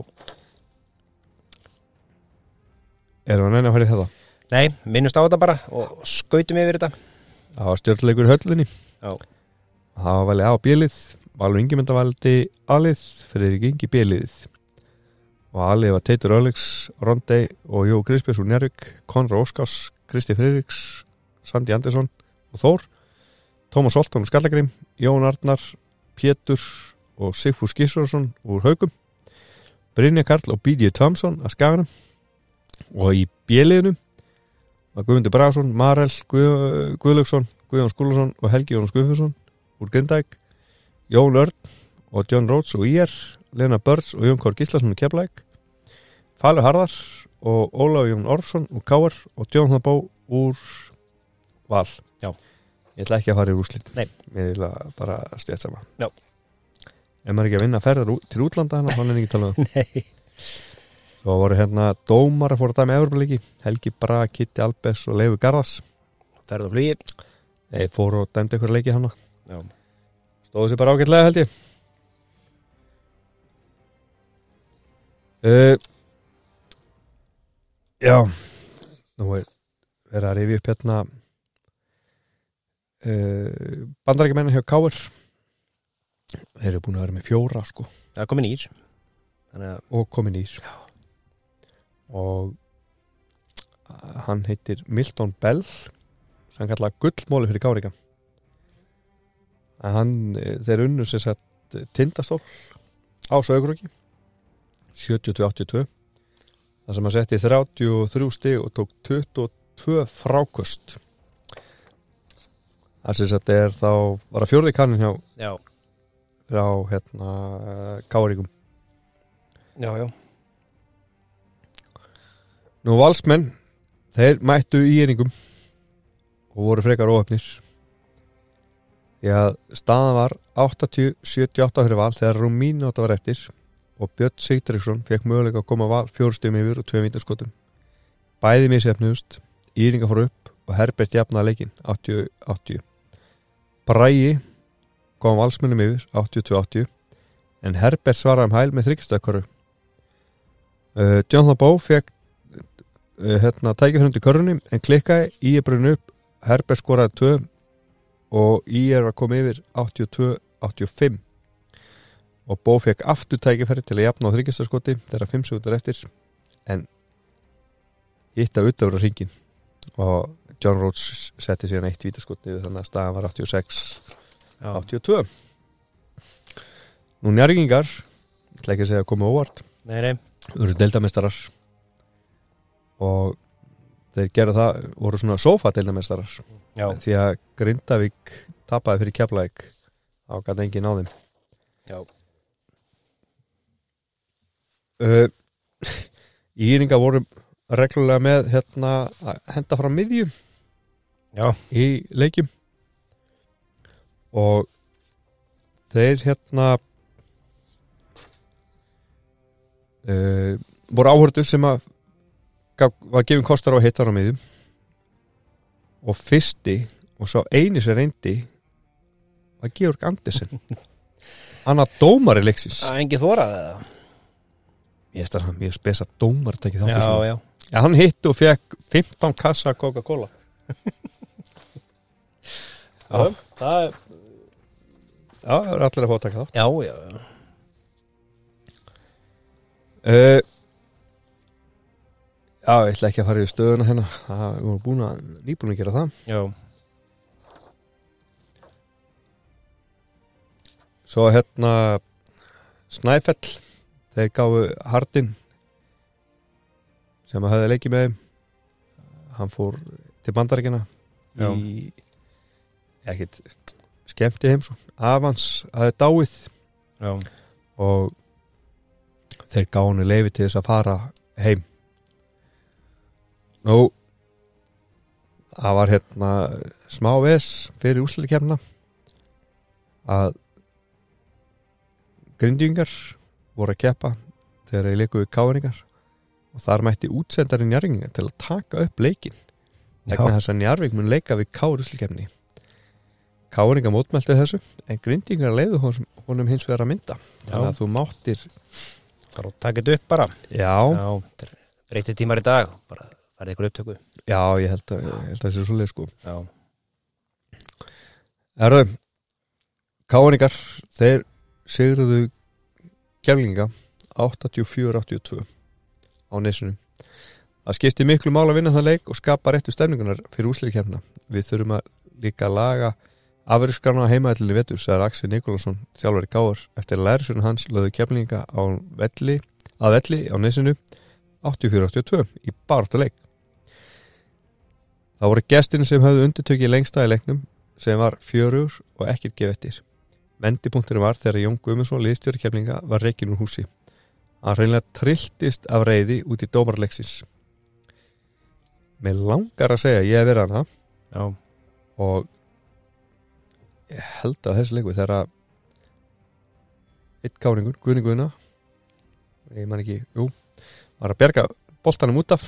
Erum við að neina að í þetta? Nei, minnust á þetta bara og skautum yfir þetta. Það var stjórnleikur höllinni Já. Það var valið á bílið Valur Ingemynda valdi alið fyrir Ingi bílið og alið var Teitur Ölegs, Rondei og Jó Grisbjörns úr Njárvík Konra Óskars, Kristi Friðriks Sandi Andersson og Þór Tómas Oltón og Skallagrim Jón Arnar, Pétur og Sigfús Gísvarsson úr Haugum Brynja Karl og B.D. Thompson að skaganum og í bíliðinu var Guðmundur Bragason, Marel Guð, Guðlaugsson, Guðjón Skúlason og Helgi Jónas Guðfjörnsson úr Grindæk Jón Örn og John Rhodes og Ír Lena Börns og Jón Kár Gíslason og Keflæk Falur Harðar og Ólaf Jón Orfsson úr Káar og John Habó úr Val Já. Ég ætla ekki að fara í úrslit Nei. Mér vil bara stjætt sama Já. Ef maður ekki að vinna ferðar ú- til útlanda hann, hann er ekki talað um Nei. Svo voru hérna dómar að fóra það með Evropaliki Helgi Braga, Kitty Albers og Leifu Garðars. Ferð og flugi. Þeir fóru og dæmdi ykkur leiki hann Já. Stóðu sér bara ágætlega held ég. Uh, Já. Nú er verið að rifja upp hérna uh, Bandarækjumennin hjá Káur Þeir eru búin að vera með fjóra sko. Það er komin ír. Þannig að, og komin ís og hann heitir Milton Bell sem hann kallaði gullmóli fyrir en hann eh, þeir unnu sér sett tindastól á Söguröki 70-82 þar sem hann setti 33 stig og tók tvö frákust það sem þetta er þá var að fjórði kannin hjá Já, frá hérna Káringum já, já Nú valsmenn þeir mættu í einingum og voru frekar óöfnir því að staðan var 80-78 fyrir val þegar Rúmín átt að var eftir og Björn Sigtriksson fekk möguleika að koma val fjórstum yfir og tvei vítaskotum bæði misefnust Íringa fór upp og Herbert jafnaði leikin 80-80 Bræi kom valsmennum yfir 82-80 en Herbert svaraði um hæl með þryggstökkaru uh, Jonathan Bó fekk hérna, tækja hundi körunni en klikkaði, í er brunni upp Herbert skoraði 2 og í er að koma yfir 82-85 og Bó fekk aftur tækifæri til að jafna á þryggjastarskoti þegar 5 sekundur eftir en hitta utöfra hringin og John Rhodes setti síðan eitt vítaskoti þannig að staðan var 86 Já, 82 Nú njárgingar ég ætla ekki að segja að koma óvart. Nei, nei. Eru deildamestarar og þeir gera það voru svona sofa deildamestarar Já, því að Grindavík tapaði fyrir Keflæk á gæti engin á þeim. Já, uh, Íringa voru reglulega með hérna að henda fram miðjum já, í leikjum. Og þeir hérna uh, voru áhörðu sem að var gefin kostar á að hitta á miðjum. Og fyrsti og svo eini sem reyndi var Georg Andersen. Dómari leiksis Það er engið þórað eða? ég veist að hann mjög spesa dómar tekið þátt Já, já. Já, hann hitt og fekk 15 kassa Coca-Cola. Já, það er Já, það er allir að fá að taka þátt. Já, já, já. Uh, Já, ég ætla ekki að fara í stöðuna hérna. Það við vorum búin að nýbúin að gera það. Já, Svo hérna Snæfell. Þeir gáfu Hardin sem að hefði leikið með Hann fór til bandaríkina Já. í ekkit skemmti heim svo. Avans hafði dáið. Já, og þeir gánu leifi til þess að fara heim nú það var hérna smá ves fyrir úslutikefna að grindjungar voru að keppa þegar þeir leikuðu káringar og þar mætti útsendarinn Njarvinga til að taka upp leikin vegna þess að Njarving mun leika við kári úslutikefni káringa mótmælti þessu en grindjungar leiðu honum, honum hins vegar að mynda. Þannig að þú máttir bara takk þetta upp bara. Já, Já, er breytið tímar í dag bara farið ykkur upptöku? Já ég held að, ég held að þessi svo leið sko. Já, Erðu, káningar þeir sigruðu keflinga 84-82 á nesinu. Það skipti miklu mál að vinna það leik og skapa réttu stemningunar fyrir úsleikefna við þurfum að líka laga afurðskarna heimaðallinni vetur sagði Axel Nikolásson þjálfari káar eftir að lærisurinn hans lögðu keflinga á velli, að velli á nesinu 84-82 í baráttu leik það voru gestin sem höfðu undirtökið lengsta í leiknum sem var fjörur og ekkert gefið eftir. Vendipunkturinn var þegar Jón Guðmundsson liðstjóri keflinga var reikin úr húsi. Hann reynilega trilltist af reyði út í dómarleiksins. Mér langar að segja að ég hef verið hana já, og ég held að þessu leiku þegar að eitt káningur, Guðni Guðna ég man ekki, jú var að berga boltanum út af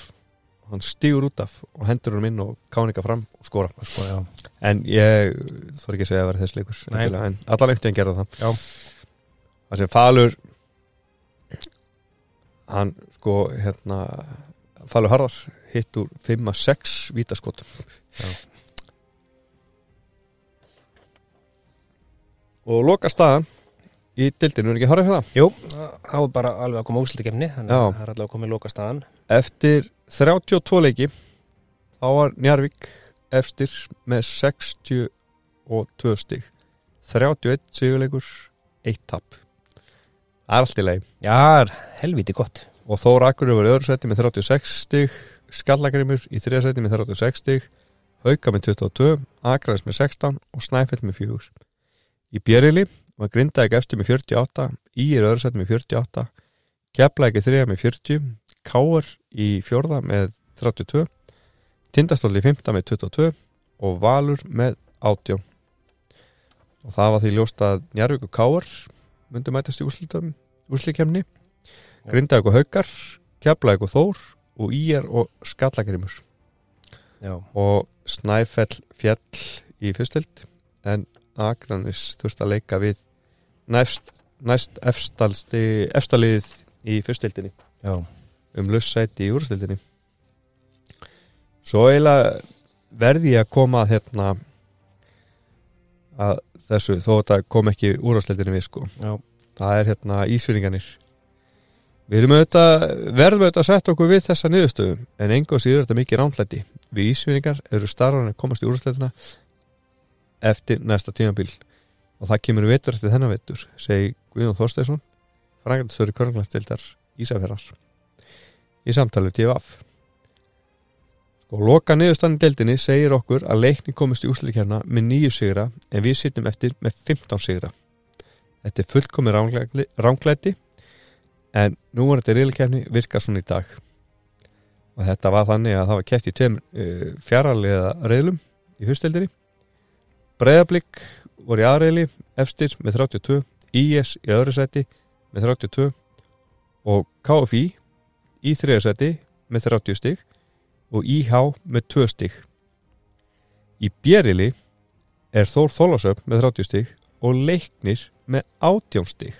hann stígur út af og hendur hann inn og káninga fram og skora sko, já En ég þarf ekki að segja að vera þess leikur Nei. endilega, En allan einhvern veginn gerða það Já. Það sem Falur Hann sko hérna Falur Harðars hitt úr 5-6 vítaskot Já. Og loka staðan Í dildinu, er ekki horfa hérna? Jú, þá er bara alveg að koma úrslutikefni þannig að það er allavega í loka staðan Eftir 32 leiki Þá var Njarvík efstir með 62 stig. 31 sigurleikur 1 tap. Það er allt í leið Já, það helviti gott. Og Þór Akkur var í öðru seti með 36 stig Skallagrimur í þriðasæti með 36 stig Hauka með 22, Akraðis með 16 og Snæfell með 4 Í Bjerili var Grindavík eftir með 48 Ír öðru sæti með 48 Keflæki þriða með 40 Káar í fjórða með 32 Tindastóll í fymta með 22 og Valur með 18 og það var því ljóst að Njarvík og Káar myndi mætast í úrslikemni Grindavík og Haukar Keflæk og Þór og Ír og Skallagrimur Já, og Snæfell fjall í fyrstild en Akranis þurfti að leika við næst, næst efstaliðið í fyrstildinni já, um lussæti í úrstildinni svo eiginlega verði ég að koma að hérna að þessu þó að það kom ekki úrstildinni við sko. Já, það er hérna ísfyringanir við erum auðvitað verðum auðvitað að setja okkur við þessa niðurstöðu en enga síður er þetta mikið ránflætti við ísfyringar eru starfanir komast í úrstildina eftir næsta tímabil og það kemur vetur eftir þennan vetur segi Guðjón Þorsteinsson frangatistöru körnglastildar Ísafjörðar í samtalið TVF sko loka niðurstanni deildinni segir okkur að leikni komist í úrsliðkjærna með nýju sigra en við sittum eftir með 15 sigra. Þetta er fullkomi ránglæti en nú var þetta reylkjærni virka svona í dag. Og þetta var þannig að það var kæft í tveim uh, fjarraliða reylum í fyrstdeildinni Breiðablík voru í aðreili efstir með 32 IS í öðru seti með 32 og KFI í þriða seti með 30 stig og IH með 2 stig. Í Bjerili er Þór Þólasöf með 30 stig og Leiknir með 18 stig.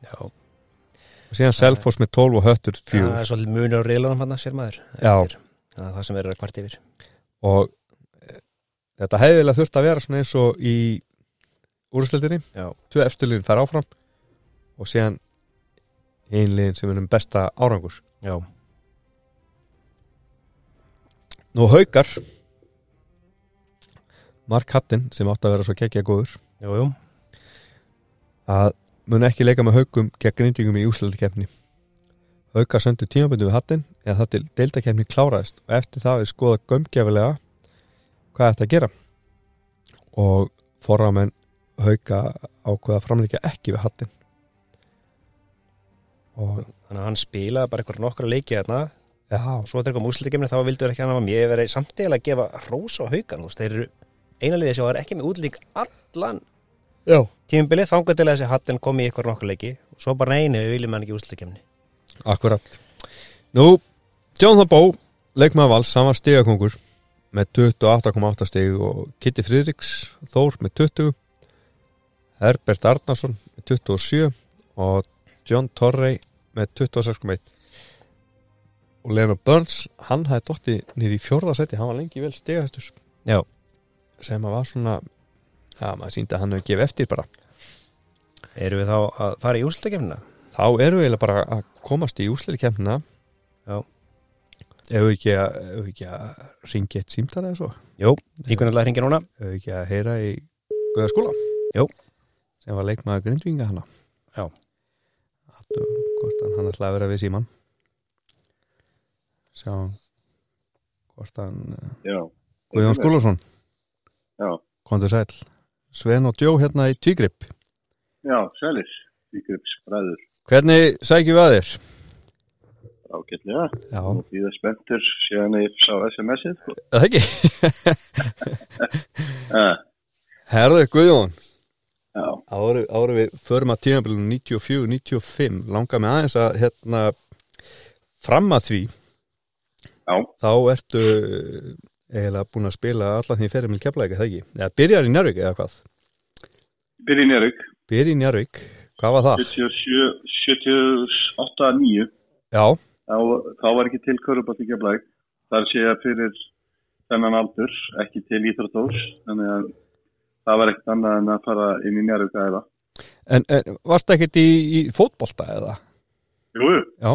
Já. og síðan Selfoss með 12 og Höttur Það 4 er svolítið munur á reilunum hann sér maður. Já. Það er það sem verður að kvart yfir. Og e, þetta hefði vel að þurft að vera svona eins og í úrslitinni Já, tvö eftirliðin fær áfram og síðan einliðin sem er um besta árangur. Já, Nú haukar Mark Hattin sem átti að vera svo kekkja góður jú, jú. að mun ekki leika með haukum gegn grindingum í úslutakefni Haukar söndu tímabundu við Hattin eða það til deildakefni kláraðist og eftir það við skoða gömgefilega hvað þetta að gera. Og forramenn hauka ákveða framleika ekki við Hattin og Þannig að hann spilaði bara einhverja nokkra leiki þarna og svo þegar kom úrslitikemni þá vildur ekki hann að mér verið samt eða að gefa rós á veist, þeir eru einaliðið sem var ekki með útlík allan tímbilið þangað til að þessi hattin kom í einhverja nokkra leiki. Og svo bara einu við viljum hann ekki úrslitikemni Akkurat. Nú, Jonathan Bó leikmaður vals, hann var stigakongur með 28,8 stig og Kitty Friðriks Þór með 20 Herbert Arnarsson með 27 og John Torrey með 26,1 og Leonard Burns hann hafði dottið niður í fjórða seti hann var lengi vel stigahestus Já, sem að var svona já, maður síndi að hann hefur gefið eftir bara. Eru við þá að fara í úrslitikemnina? þá eru við eiginlega bara að komast í úrsliðkemna Já. ef við ekki að, að ringi eitt símtal eða svo? Jú, íkvæmlega að hringja núna. Ef við ekki að heyra í Guðaskóla Jú. Sem var leikmaður grindvinga hana. Já. Hattu, hvort hann, ætlaði að vera við síman sjá hvort hann eh, Já. Guðjón Skúlason, Já, kontur sæl Sven og Djó hérna í Tvígrip já, sælis, Víkrips bræður, hvernig sækjum við að þér? ágætlega, Já, og býða spenntur síðan ég sá SMS-ið. sko. það ekki? Eh, Herðu Guðjón Áru, áru við förum að tímabilinu 94-95 langar mig aðeins að hérna fram að því. Já, þá ertu eiginlega búin að spila alla því fyrir með keflæk eða ekki, eða byrjar í Njárvík eða hvað? Byrja í Njörg, byrja í Njárvík, hvað var það? 77, 78, 9, Já, þá, þá var ekki til Körubátt í Keflæk, þar sé ég fyrir þennan aldur, ekki til Íþrótós, þannig að það var ekkert annað en að fara inn í Njörg aðeða. en, en varst ekkert í, í fótbolta eða? Jú. Já.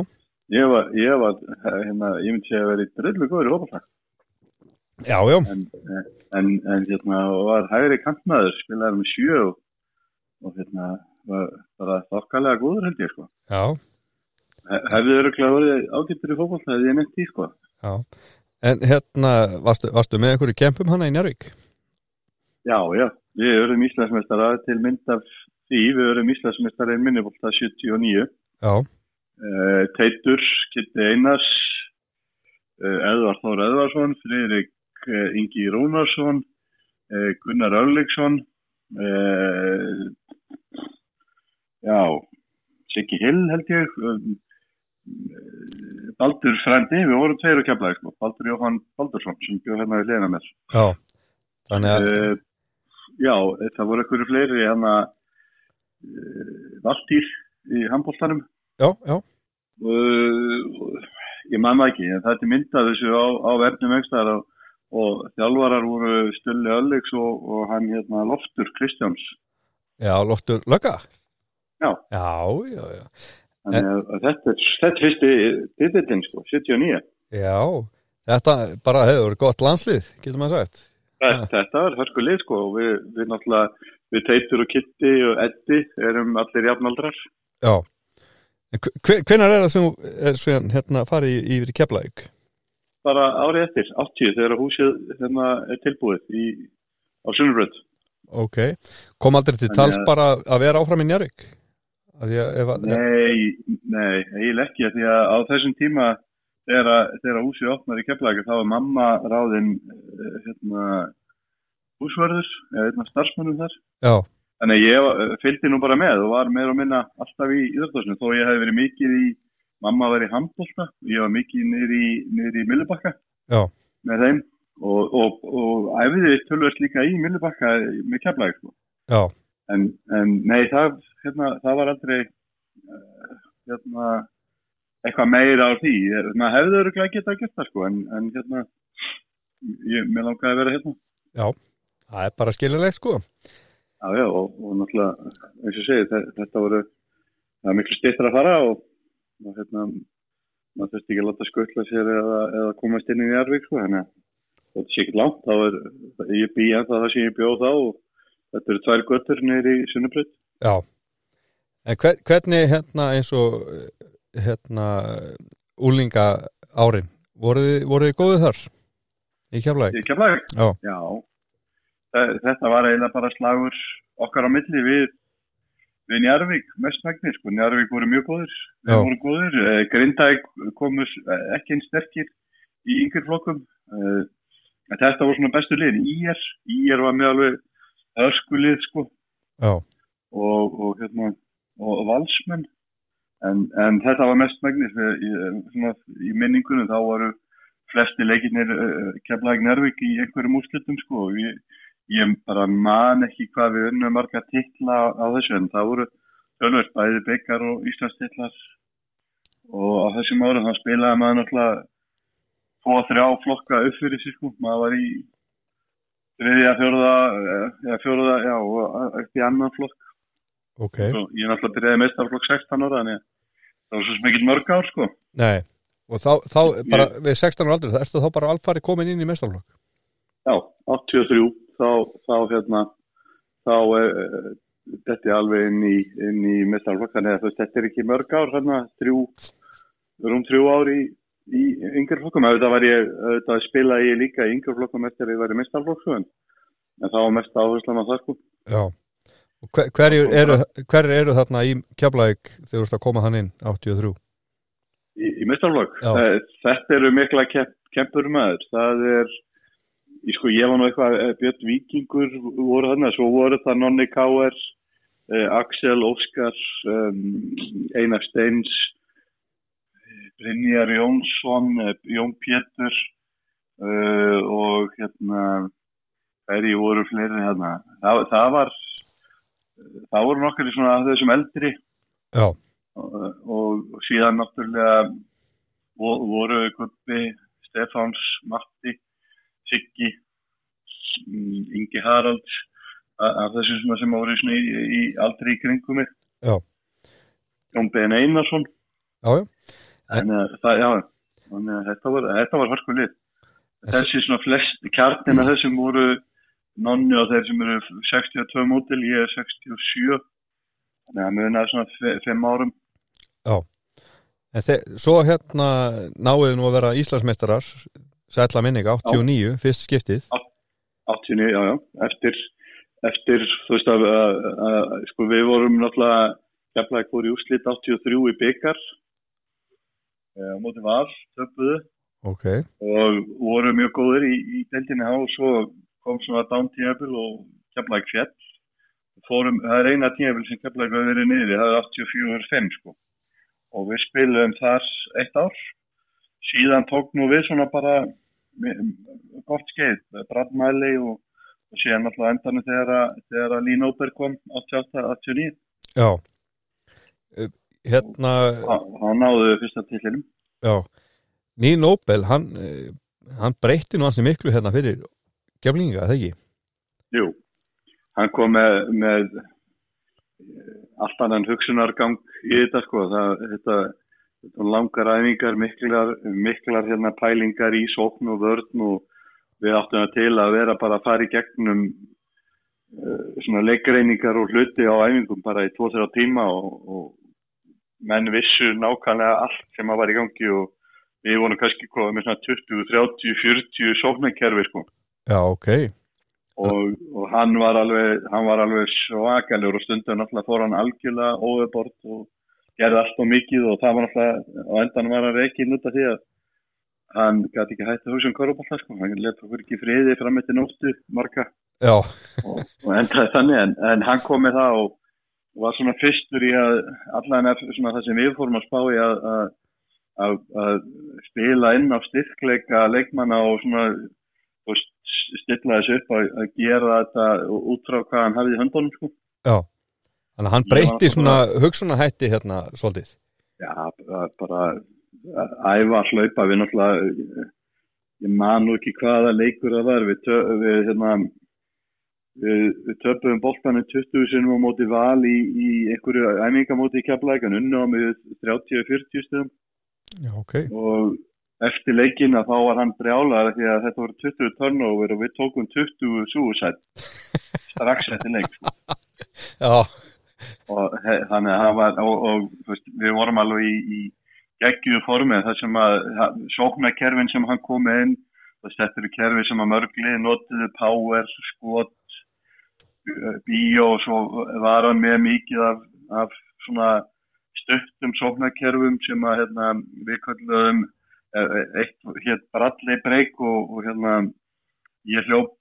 Ég var, ég var, hérna, ég myndi segja að vera í drullu góður í hópaflag, Já, já, en, en, en hérna, var hægri kantmaður, spilaði með sjö og, og hérna, var bara þokkalega góður held ég, sko. já, He- Hefði öruglega verið ágættur í fótbolta hefði ég nefnt í, sko. já En hérna, varstu, varstu með einhverju kempum hana í Njárvík? Já, já, við erum Íslandsmeistara til mynd af því, við erum Íslandsmeistara í minnibólta 79 Já, uh, Teitur, Kitti Einars uh, Eðvar Þór Eðvarsson Friðrik uh, Ingi Rúnarsson uh, Gunnar Örleksson Já Siggi Hill held ég um, Baldur Frendi, við vorum tveir og kemlaði. Baldur Jóhann Baldursson sem bjóð hérna við leina mér já Þannig að, Já, það voru einhverju fleiri hann að uh, Valtýr í handbóltanum já, já. Uh, ég man það ekki en það er til myndað þessu á, á verðnum einhverstaðar og, og þjálfarar voru Stulli Ölliks og, og hann hérna Loftur Kristjáns. Já, loftur lögga? Já. Já, já, já. Að þetta er þetta fyrsti titillin sko, 79 Já, þetta bara hefur gott landslið, getur maður sagt þetta, var hörskulið sko. Og við, við náttúrulega við Teitur og Kitti og Eddi erum allir jafnaldrar. Já. En hve- Hvenær er það sem er síðan hérna farið í- yfir í Keflavík? bara árið eftir, 80 þegar húsið hérna er tilbúið í, á Sunnubrönd Ok, kom aldrei til tals bara að vera áfram í Njárvík? Nei, nei, eiginlega ekki því að á þessum tíma þegar, húsið opnar í Keflavík þá er mamma ráðin eh, hérna, húsverður eða einna starfsmönnum þar. Já, þannig ég eh, fylgdi nú bara með og var meira og minna alltaf í íðarstofsinu þó ég hef verið mikið í mamma var í handbólta ég var mikið niður í, í Millibakka já, með þeim. Og, og, og æfiði tölvöld líka í Millibakka með Keflavík sko. en, en nei, það, hérna, það var aldrei uh, hérna, eitthvað meira á því. Maður hefði öruglega getað gert það sko, en, en hérna ég, mér langaði að vera hérna. Það er bara skiljanlegt sko. Já, já, og, og náttúrulega eins og segi, þe- þetta voru það er miklu stýttra að fara og, og hérna maður þurfti ekki að láta skutla sér eða, eða komast inn í Jarvík sko, þannig að þetta sé ekki langt, þá er ég bý en það sem ég bjóð þá og þetta eru tvær göttur niður í Sunnubröð Já, en hver, hvernig hérna eins og hérna úlinga árin voruð þið, góðið þar í Keflavík? Í Keflavík? Já. Þe- Þetta var eiginlega bara slagur okkar á milli við, við Njarvík, mestmægnir, sko. Njarvík voru mjög góður, Já. voru góður. Eh, Grindæk komus eh, ekki einn sterkir í yngir flokkum. Eh, Þetta voru svona bestu liðin. Ír, Ír var með alveg öskulið, sko, Já, og, og, hérna, og valsmenn. En, en þetta var mestmægnir, í, svona, í minningunum þá voru flesti leikirnir uh, kemlaði Njarvík í einhverjum úrslitum sko. Og ég, ég bara man ekki hvað við unnum marga titla á, þessu en það voru tölvöld bæði byggar og Íslandstitlar og á þessum árum þá spilaði maður náttúrulega tvo og þrjá flokka upp fyrir sig sko. Maður var í þriðja, fjórða eða fjórða, já, í annan flokk ok. Og ég náttúrulega byrjaði meistarflokk 16 ára þannig að það var svo smikið mörg ár sko. Nei, og þá, þá bara við 16 ára aldrei, það ertu þá bara alfari komin inn í mestarflokk Já, 83 þá, þá hérna þá uh, þetta er alveg inn í, í mestarflokk þannig að þetta er ekki mörg ár hérna, þrjú, rúm þrjú ár í, í yngjörflokkum auðvitað var ég, auðvitað spilaði ég líka í yngjörflokkum eftir að ég var í mestarflokk sko, en, en það var mest áherslan á það sko. Já, hver, hverjir eru, hver eru þarna í Keflavík þegar þú ert að koma hann inn 83? í, í. Eh, Þetta eru mikla kemp, kempur maður. Það er, ég sko, ég var nú eitthvað, eh, Björn Víkingur voru þarna, svo voru það Nonni Káer, eh, Axel, Óskar, um, Einar Steins, eh, Brynjar Jónsson, eh, Jón Pétur uh, og hérna, hverji voru fleiri hérna. Það, það var, það voru nokkar í svona þessum eldri. Og, og síðan náttúrulega vo- voru Guppi, Stefáns, Matti, Siggi, mm, Ingi Haralds af þessum sem voru í, í aldrei í kringum. Jón Ben Einarsson, já, já, en uh, það, já, að þetta var, var. Þessi- Þessi svona flest, kjarnina þessum voru nonni og þeir sem eru 62 mótil, ég er 67, þannig að muna svona fe- fimm árum. En þe svo hérna náuðu nú að vera Íslandsmeistarar sætla minning 89, fyrst skiptið. 89, já, já, eftir, eftir, þú veist að, að, að sko við vorum náttúrulega keflaði fór í úslit 83 í byggar á móti var, töpuðu. Ok, og voru mjög góður í, í deildinni á og svo kom svona down tíðabil og keflaði fjall fórum, það er eina tíðabil sem keflaði hefur verið niður, það er 84-5 sko. Og við spilum þar eitt ár. Síðan tók nú við svona bara gott skeið, brandmæli og, og síðan alltaf endanum þegar þegar að Lín Óberg kom 88-89 já. Eh, hérna, hann náðu fyrsta tillinum já. Ný Nobel, hann, eh, hann breytti nú hansi miklu hérna fyrir geflinga, það ekki? Jú, hann kom með, með allt annan hugsunargang í þetta sko, það, þetta, langar æfingar, miklar, miklar hérna pælingar í sókn og vörn og við áttum það til að vera bara að fara í gegnum uh, svona leikreiningar og hluti á æfingum bara í 2-3 tíma og, og menn vissu nákvæmlega allt sem að var í gangi og við vonum kannski komið með svona 20, 30, 40 sóknarkerfi sko. Já, ok. Og, og hann var alveg, hann var alveg svakalur og stundum náttúrulega fór hann algjörlega óöfbort og gerði allt og mikið og það var náttúrulega, á endan var hann ekki nút af því að hann gæti ekki hægt að hugsa um korfbólta sko, hann leta okkur ekki friði fram eftir nóttu marga og, og endaði þannig en, en hann kom með það og var svona fyrstur í að allan svona það sem við fórum að spá í að, að, að, að spila inn á styrkleika leikmanna og svona og stilla þessu upp að, að gera þetta út frá hvað hann hafið í höndunum sko. Já, þannig að hann breytti svona hugsunahætti hérna svolítið. Já, bara æfa að hlaupa við náttúrulega ég man nú ekki hvaða leikur það var við, við hérna Við, við töpum boltanum 20 sinum á móti val í, í einhverju æmingamóti í kjaplækan unna á með 30-40 stundum Já, ok. og eftir leikina þá var hann brjálar því að þetta voru 20 turnover og við tókum 20 suicide strax eftir leik. Og he, þannig að það var og, og veist, við vorum alveg í, í geggjúðu formið þar sem að sóknarkerfin sem hann kom inn þetta eru kerfi sem að mörgli notiðu power, skot bíó og svo var hann með mikið af, af svona stöttum sóknarkerfum sem að hérna, við kallum eitt hér bralli breyk og, og hérna ég hljóp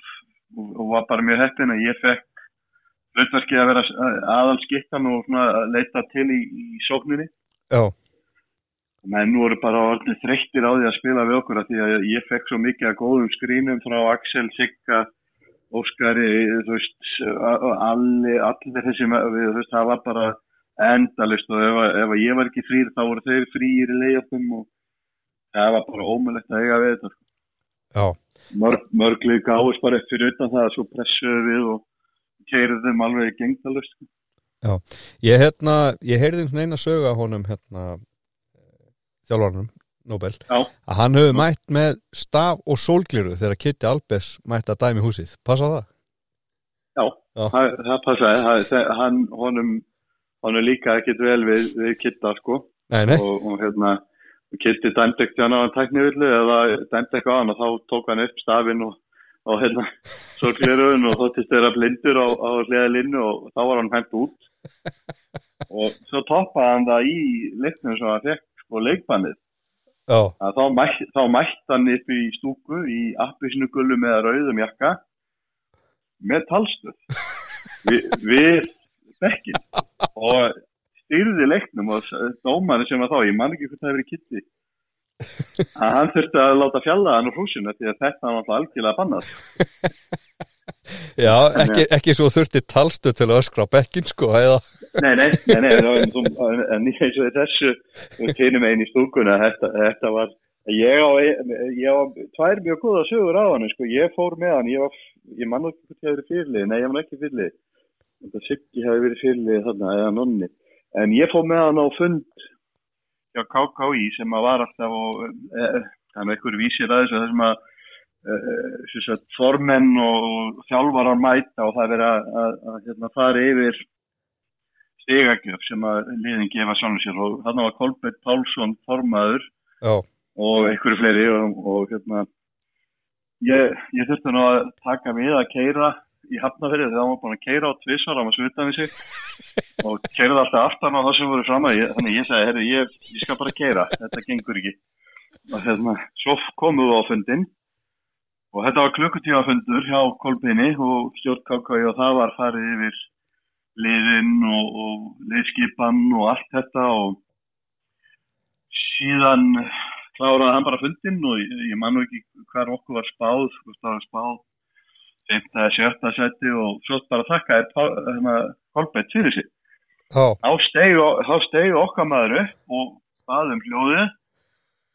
og, og var bara mjög heppin að ég fekk hlutverkið að vera aðalskittan og svona leita til í, í sókninni Já. menn voru bara orðin þreyttir á því að spila við okkur að því að ég fekk svo mikið að góðum skrínum frá Axel, Sigga Óskari, þú veist, allir, allir þessi, þú veist, það var bara endalist og ef, ef ég var ekki frýr þá voru þeir frýr í leiðjöfnum og það var bara ómulegt að eiga við þetta. Já. Mörg, mörglið gáðist bara eftir utan það að svo pressuðu við og keirið þeim alveg gengdalust. Já, ég hérna, ég heyrði einhvern veginn að söga honum hérna þjálfarnum Nobel Já. að hann hefur mætt með staf og sólgliru þegar Kitty Albers mætt að dæmi húsið. Passa það? Já, Já. það, það passaði. Það, hann, honum, honum líka ekkit vel við, við Kitta, sko. Nei, nei. Og, og hérna, Kitti dæmdi ekkert hann á hann tæknivillu eða dæmdi eitthvað á hann og þá tók hann upp stafinn og, og hérna, sólgliruðun og þóttist þeirra blindur á, á hliða linnu og þá var hann hægt út. Og svo toppaði hann það í leiknum sem hann fekk, sko, leikbannið. Já. Þá mætt, þá mætt hann upp í stúku í appisinu gullu með rauðum jakka með talstöð Vi, við bekkin og styrði leiknum og dómarinn sem var þá, ég man ekki hvort það hefur verið kitti að hann þurfti að láta fjalla hann úr húsinu því að þetta var alltaf algjörlega bannast Já, ekki, ekki svo þurfti talstöð til að öskra bekkin sko, eða? Nei, nei, nei, nei, en eins og þessu finnum einn í stúkuna þetta, þetta var ég á, ég á tvær mjög góða sögur á hann sko, ég fór með hann ég, var, ég mann ekki hvort ég hefði verið fyrirlið nei, ég man ekki fyrirlið þetta Siggi hefði verið fyrirlið þarna, eða nonni en ég fór með hann á fund hjá KKÍ sem að var alltaf og er eitthvað vísir að þessu þessum að uh, formenn og þjálfarar mæta og það er verið að, að, að hérna, fara yfir stegagjöf sem að liðin gefa svona sér og þarna var Kolbjörn Pálsson formaður Já. og einhverju fleiri og, og hérna ég, ég þurfti nú að taka við að keira í hafnafyrir þegar hann var búin að keira á tvissar, hann var svitað við sig. Og keiraði alltaf aftan á það sem voru fram að ég, þannig ég sagði, herri, ég, ég skal bara keira, þetta gengur ekki. Og hérna, svo komum við á fundin og þetta var klukkutíma fundur hjá Kolbini og stjórn KKI og það var farið yfir liðinn og, og liðskipan og allt þetta og síðan kláraði hann bara fundin og ég, ég man nú ekki hver okkur var spáð, sko, það var spáð 5. eða 7. seti og svo bara þakkaði hérna, Kolbett fyrir sig. Já, Þá steig okkar maður upp og baðum hljóðið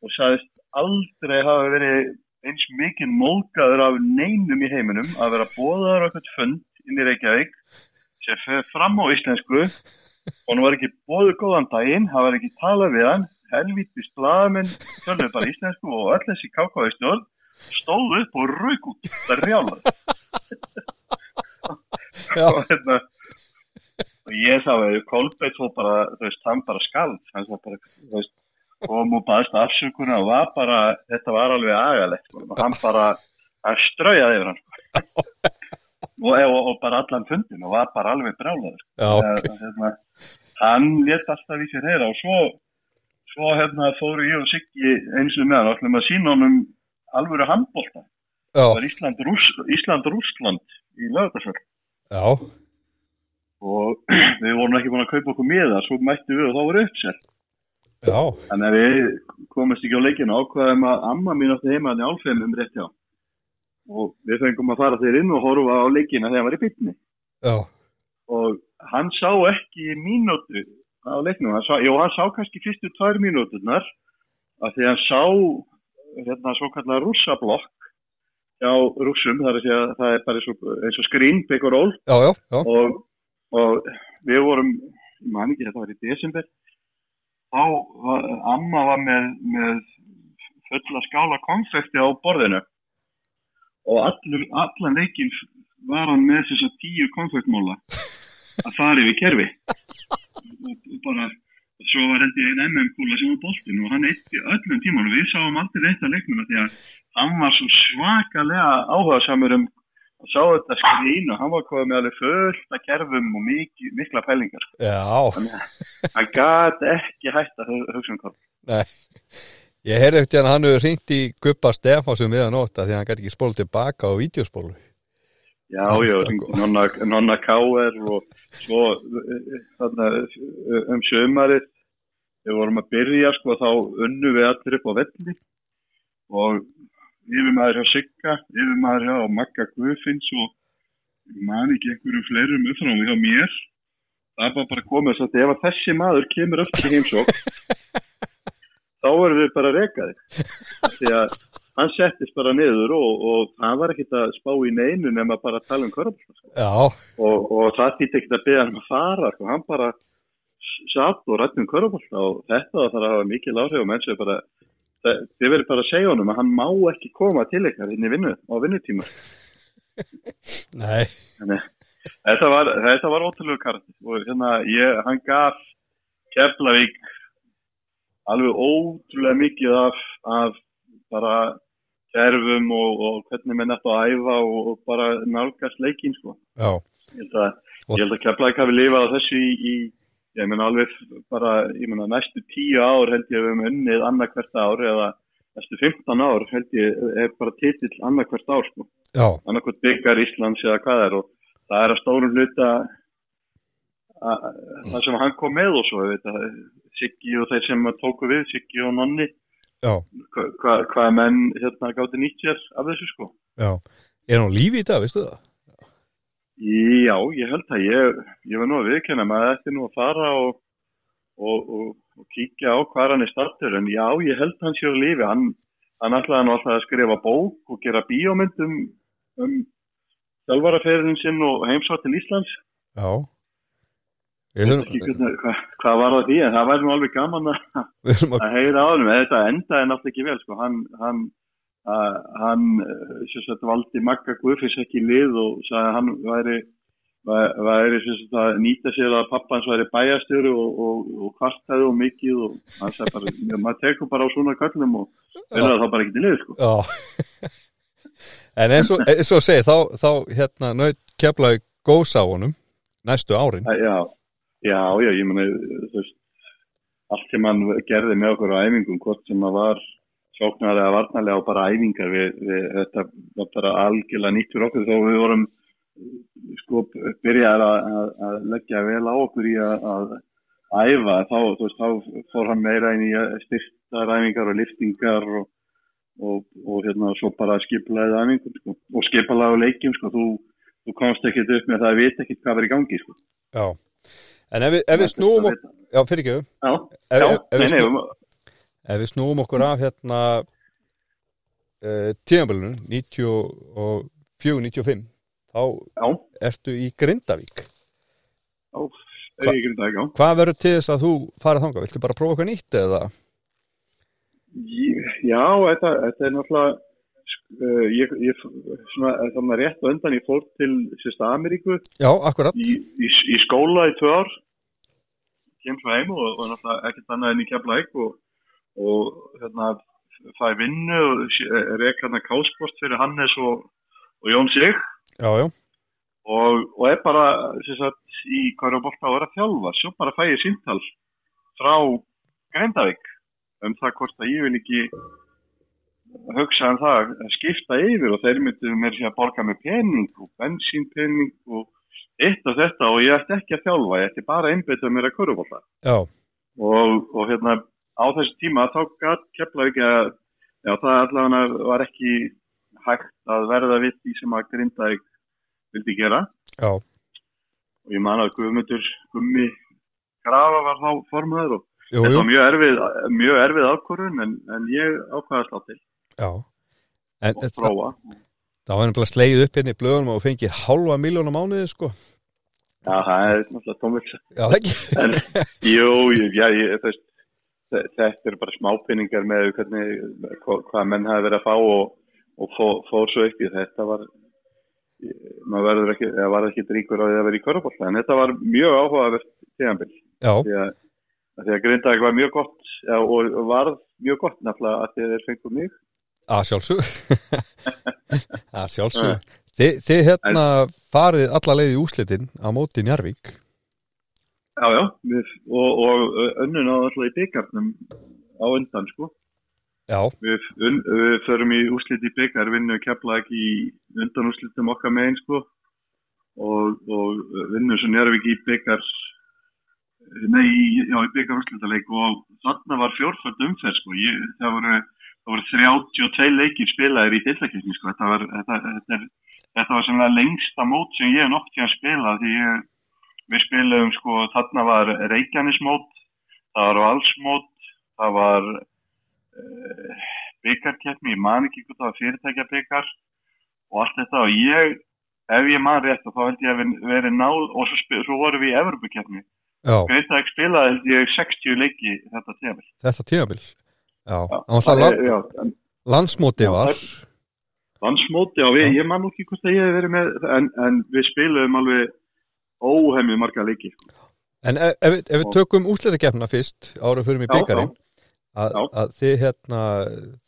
og sagðist aldrei hafa verið eins mikið móðgæður af neinum í heiminum að vera bóðaður okkur fund inn í Reykjavík sem fer fram á íslensku og hann var ekki bóður góðan daginn, hann var ekki talað við hann, helvítist blaðamenn, tölur bara íslensku og öll þessi kákáði stjórn stóðu upp og rauk út, það er rjálar. Og hérna og ég sá að Kolbeitt svo bara, þú veist, hann bara skald hann svo bara, þú veist kom og baðist afsökunar og var bara þetta var alveg agalegt sko. og hann bara, straujaði yfir hann sko. og, og, og bara allan fundin og var bara alveg brálaður já, ok. hérna, hann let alltaf í sér heyra og svo svo hérna fóru ég og Siggi eins og með hann, ætlum að sína honum alvöru handbólta, það var Ísland-Rússland Ísland, í lögðarsvöld já, og við vorum ekki búin að kaupa okkur miða svo mættu við og þá voru uppsett já, þannig að við komumst ekki á leikinu ákvaðum að amma mín átti heima þannig álfeim um rétt hjá. Og við fengum að fara þeir inn og horfa á leikina þegar hann var í bytni já, og hann sá ekki mínútu á leiknum, hann sá, jú, hann sá kannski fyrstu tvær mínúturnar af því hann sá hérna svo kallar rússablokk hjá rússum, það er, að segja, það er bara eins og, eins og skrín, já, og, og við vorum, ég man ekki, þetta var í desember, þá var, amma var með, með fulla skála konfekti á borðinu. Og allur, allan leikinn var hann með þess að tíu konfektmóla að fara yfir kerfi. Og, bara svo var held ég einn MM-kúla sem var boltin og hann eitti öllum tíman og við sáum eitt að leiknum af því að hann var svo svakalega áhugasamur um að sá þetta skrín og hann var komið með alveg fullt að kerfum og mikil, mikla pælingar já, hann gat ekki hægt að hu- hugsa um nei. Ég heyrði eftir hann að hann hefur hringt í Guppa Stefánsum við að nóta því að hann gæti ekki spóla tilbaka á vídeospólu. Já, já, nonna, nonna K.R. og svo þarna, um sömarið við vorum að byrja sko þá unnu við allir upp á velli og yfirmaður hjá Sigga, yfirmaður hjá Magga Guðfinns og man ekki einhverjum fleirum uppfram hjá mér það var bara komið að ef að þessi maður kemur öll í heimsók þá erum við bara rekaði því að hann settist bara niður og, og hann var ekkit að spá í neinu nema bara að tala um. Já, og, og það þýtti ekkit að beða hann að fara sko. hann bara satt og rætti um körfbólta og þetta þarf að hafa mikil áhrif og menn sem bara það- þið verður bara að segja honum að hann má ekki koma til ykkar inn í vinnu á vinnutíma. Nei, Þannig, þetta var, var ótrúlega karakter og hérna ég, hann gaf Keflavík alveg ótrúlega mikið af, af bara kerfum og, og hvernig menn ættu að æfa og, og bara nálgast leikinn sko. já, Ég held að, að Keflavík hafi lifað á þessu í, í ég meina alveg bara, ég meina næstu tíu ár held ég að við höfum unnið annað hvert ár eða næstu 15 ár held ég er bara titill annað hvert ár sko já, annarkot byggar Íslands eða hvað er og það er að stórum hluta að- það sem hann kom með og svo Siggi og þeir sem tóku við Siggi og Nonni já, hva- menn hérna gátti nýtt sér af þessu sko já. Er hann lífi í dag, veistu það? Já, ég held að ég, ég var nú að viðkenna maður ætti nú að fara og, og, og, og kíkja á hvað hann er startur en já, ég held hann sér lífi. Hann, hann ætlaði nú alltaf að skrifa bók og gera bíómynd um, um þjálfaraferðin sinn og heimsvað til Íslands. Já. Hvernig- hvað, hvað var það því en það væri nú alveg gaman að, að, heyra á hann en þetta endaði náttúrulega ekki vel sko. hann, hann, að, hann eh, sagt, valdi Magga Guðfins ekki lið og sagði að hann væri væ- væri sagt, að nýta sér að pappans væri bæjastjóri og, og, og og mikið og hann sagði bara, "Já, maður tekur bara á svona köllum og verður það bara ekki til lið sko. já. En eins og, eins og segi, þá, þá hérna nöyt keflaði góðs á honum næstu árin. Já, já, já, ég veist, allt sem hann gerði með okkur á æfingum, hvort sem að var sóknarlega varnarlega og bara æfingar við, við þetta var bara algjörlega nýtt fyrir okkur þó við vorum sko byrjaði að, að, að leggja vel á okkur í að, að æfa. Þá, þú veist, þá fór hann meira inn í styrtar æfingar og liftingar og, og, og hérna svo bara skiplaði æfingar sko. og skiplaði á leikjum sko, þú, þú komst ekkert upp með það að vita ekkert hvað verið í gangi sko. Já, en ef við, ef við snúum já, fyrir ekki Já, ef, við snúum, ef við snúum okkur af hérna uh, tíðanbölinu 94-95 þá já, ertu í Grindavík já, er ekki þetta ekki á. Hvað verður til þess að þú farið þangað? Viltu bara prófa eitthvað nýtt eða? Ég- Já, þetta, þetta er náttúrulega uh, ég, ég svona, þannig að rétt á undan ég fór til sérsta Ameríku Já, akkurat í, í, í skóla í tvö ár kem svo heim og, og náttúrulega ekkert annað en í Keflæk og, og hérna fæ vinnu og rek hérna kásport fyrir Hannes og, og Jón Sig. Já, já, og, og er bara sagt, í Kværabolta að vera þjálfa. Svo bara fæ ég síntal frá Grindavík um það hvort að ég vil ekki hugsa um það að skipta yfir og þeir myndu mér sér að borga með pening og bensínpening og eitt og þetta og ég ætti ekki að þjálfa, ég ætti bara að einbeita mér að Kværabolta já, og, og hérna á þessu tíma þá gæt Keflavík að já það allavega var ekki hægt að verða við því sem að Grindavík vildi gera. Já, og ég man að Guðmundur Gummi Grafa var þá formaður og jú, þetta jú, var mjög erfið, mjög erfið ákvörðun en, en ég ákvaði að slá til. Já. En og það, prófa. það var nefnilega slegið upp hérna í blöðunum og fengið halva miljón á mánuði, sko. Já, það er náttúrulega tómvils Já, ekki? en jú, já, ég, þú veist þetta eru bara smápinningar með hvernig, hva, hvað menn hafi verið að fá og, og fó, fór svo í. Þetta var maður verður ekki, eða var ekki ríkur á því að vera í körubólta en þetta var mjög áhugavert tíðanbill því að, að því að Grindavík var mjög gott já, og varð mjög gott náttúrulega að að þeir fengur mig. Að sjálfsög Að sjálfsög Þi, Þið hérna farið alla leið í úslitin á móti Njarvík já, já, við, og, og önnun á alltaf í byggarnum á undan sko. Já, við, un, við förum í úslit í byggar vinnum kepla ekki í undan úslitum okkar megin sko. Og, og vinnum svo Njárvík í byggar nei, já, í byggar úslitaleik og þarna var fjórfald umferð sko. Ég, það voru það voru 32 leikir spilaðir í dillakefni sko. þetta var, þetta, þetta, er, þetta var semlega lengsta mót sem ég hef nokt til að spila því ég, við spilum sko, þarna var Reykjanesmót það var Valsmót það var uh, byggarkeppni, ég man ekki hvað það var fyrirtækja byggar og allt þetta. Og ég, ef ég man rétt þá held ég að verið náð og svo, spil, svo vorum við í Evropakeppni já, Greitaðeg spilaði held ég 60 leiki þetta tíma þetta tímabil? Já, Já, og það það land, já, landsmóti Já, var. það- landsmóti og við, Já. ég man ekki hvort að ég hef verið með en, en við spilum alveg óhemmi marga leiki sko. En ef, ef, við- ef við tökum úslitakefna fyrst ára fyrir mig Já, byggarinn að, Já. að þið hérna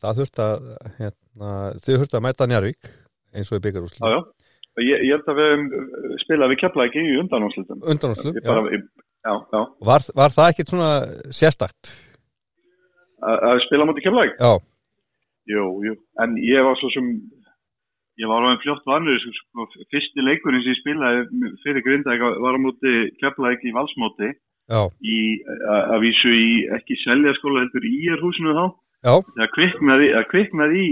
það þurft að hérna, þið þurft að mæta Njarvík eins og í já, byggarúslit já. Ég, ég held að við höfum spilað við kepla ekki í undanúslitum undanúslu, Ég já. bara- ég- já, já, Var, var það ekkit svona sérstakt? að að spila mútið kepla ekki Já, Jú, jú, en ég var svo sem ég var alveg fljótt vanur sko, fyrsti leikurinn sem ég spilaði fyrir Grindavík var á móti Keflavík í Valsmóti. Í, að, vísu í ekki selja skóla heldur í er húsinu þá það kviknaði, kviknaði í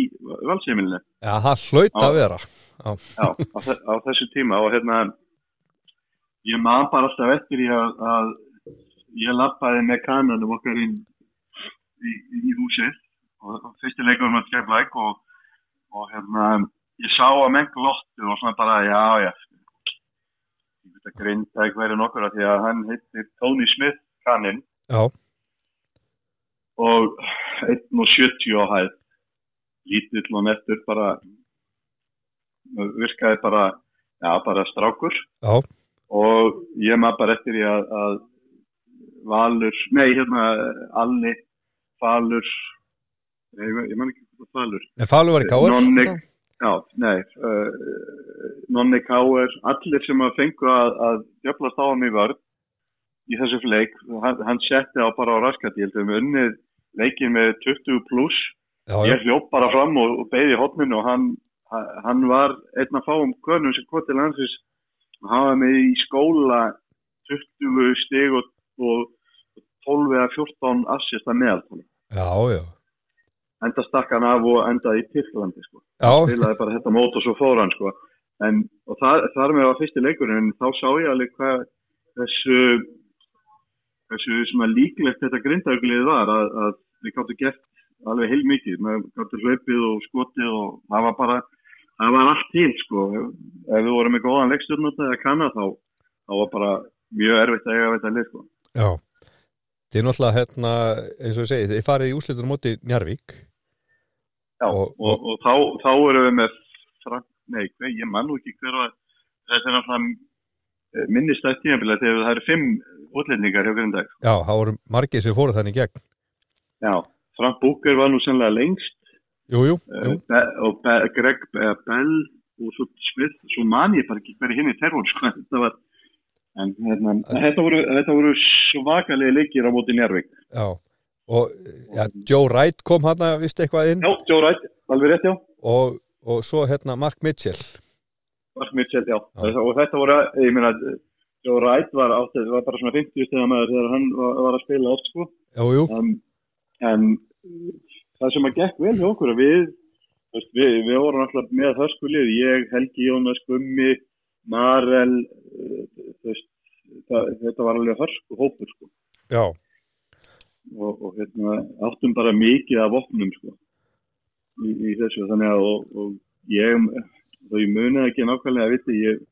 valsheimilinu. Já, það hlaut að vera. Já, á, þe- á þessu tíma. Og hérna ég man bara alltaf eftir í að, að ég lappaði með kananum okkar inn í, í húsið. Og fyrsti leikur með Keflæk og, og hérna ég sá að menn glottu og svona bara já já. Ég veit að grinda ekki verið nokkur af því að hann heitir Tony Smith kaninn Já, og 1.70 á hæð lítill og nettur bara virkaði bara já bara strákur. Já, og ég maður bara eftir í að, að Valur, nei hérna Alli, Falur ég, ég man ekki hvað Falur. Falur var í káar Nonni, Já, nei, uh, Nonni Káur, allir sem að fengu að, að djöflast á hann í vörð í þessu fleik, hann, hann setti á bara á raskati, ég held að við unnið leikin með 20 pluss, ég hljóp bara fram og, og beði hotninu og hann, hann var einn að fá um konum sem kom til landsins. Og hann var með í skóla 20 stig og, og 12 eða 14 assist að meðaltali. já, já, Enda stakk hann af og endaði í Tyrklandi, sko. já, spilaði bara þetta mót og svo fór hann sko. en og það, þar með var fyrsti leikurinn en þá sá ég alveg hvað þessu þessu sem að líklegt þetta grindauglið var að, að við gáttu gert alveg heil mikið, við gáttu hlaupið og skotið og það var bara það var allt til sko ef við vorum með góðan leikstjórnóta eða kanna þá þá var bara mjög erfitt að eiga þetta lið sko. já Þið er náttúrulega hérna, eins og ég segi, þið farið í úrslitunum móti Njarvík Já, Og- og, og, þá, þá erum við með Frank, nei, ég man nú ekki hver var þetta er náttúrulega minnist að tímabilið þegar það eru fimm útlendingar hjá Grindag. Já, það voru margir sem fóru þannig gegn. Já, Frank Búker var nú sannlega lengst. Jú, jú, uh, jú, Be og Be Greg Be Bell og svo Smith, svo man ég bara ekki hverju hinn í terror, sko, þetta var en hérna, þetta voru, þetta voru svakalegi leikir á móti Njárvík. já Og ja, Joe Wright kom hann að vist eitthvað inn Já, Joe Wright, alveg rétt, já. og, og svo hérna Mark Mitchell Mark Mitchell, já. Og þetta voru, ég meina, Joe Wright var áttið, var bara svona 50 stegar maður þegar hann var, var að spila oft, sko. Jú, jú, En, en það sem að gekk vel hjá okkur við, við, við vorum alltaf með hörskulið, ég, Helgi Jónas, Gummi, Marel, veist, það, þetta var alveg hörsku hópur, sko. já, Og, og hérna, áttum bara mikið af vopnum, sko, í, í þessu. Þannig að, og, og ég, þó ég munið ekki nákvæmlega að viti, ég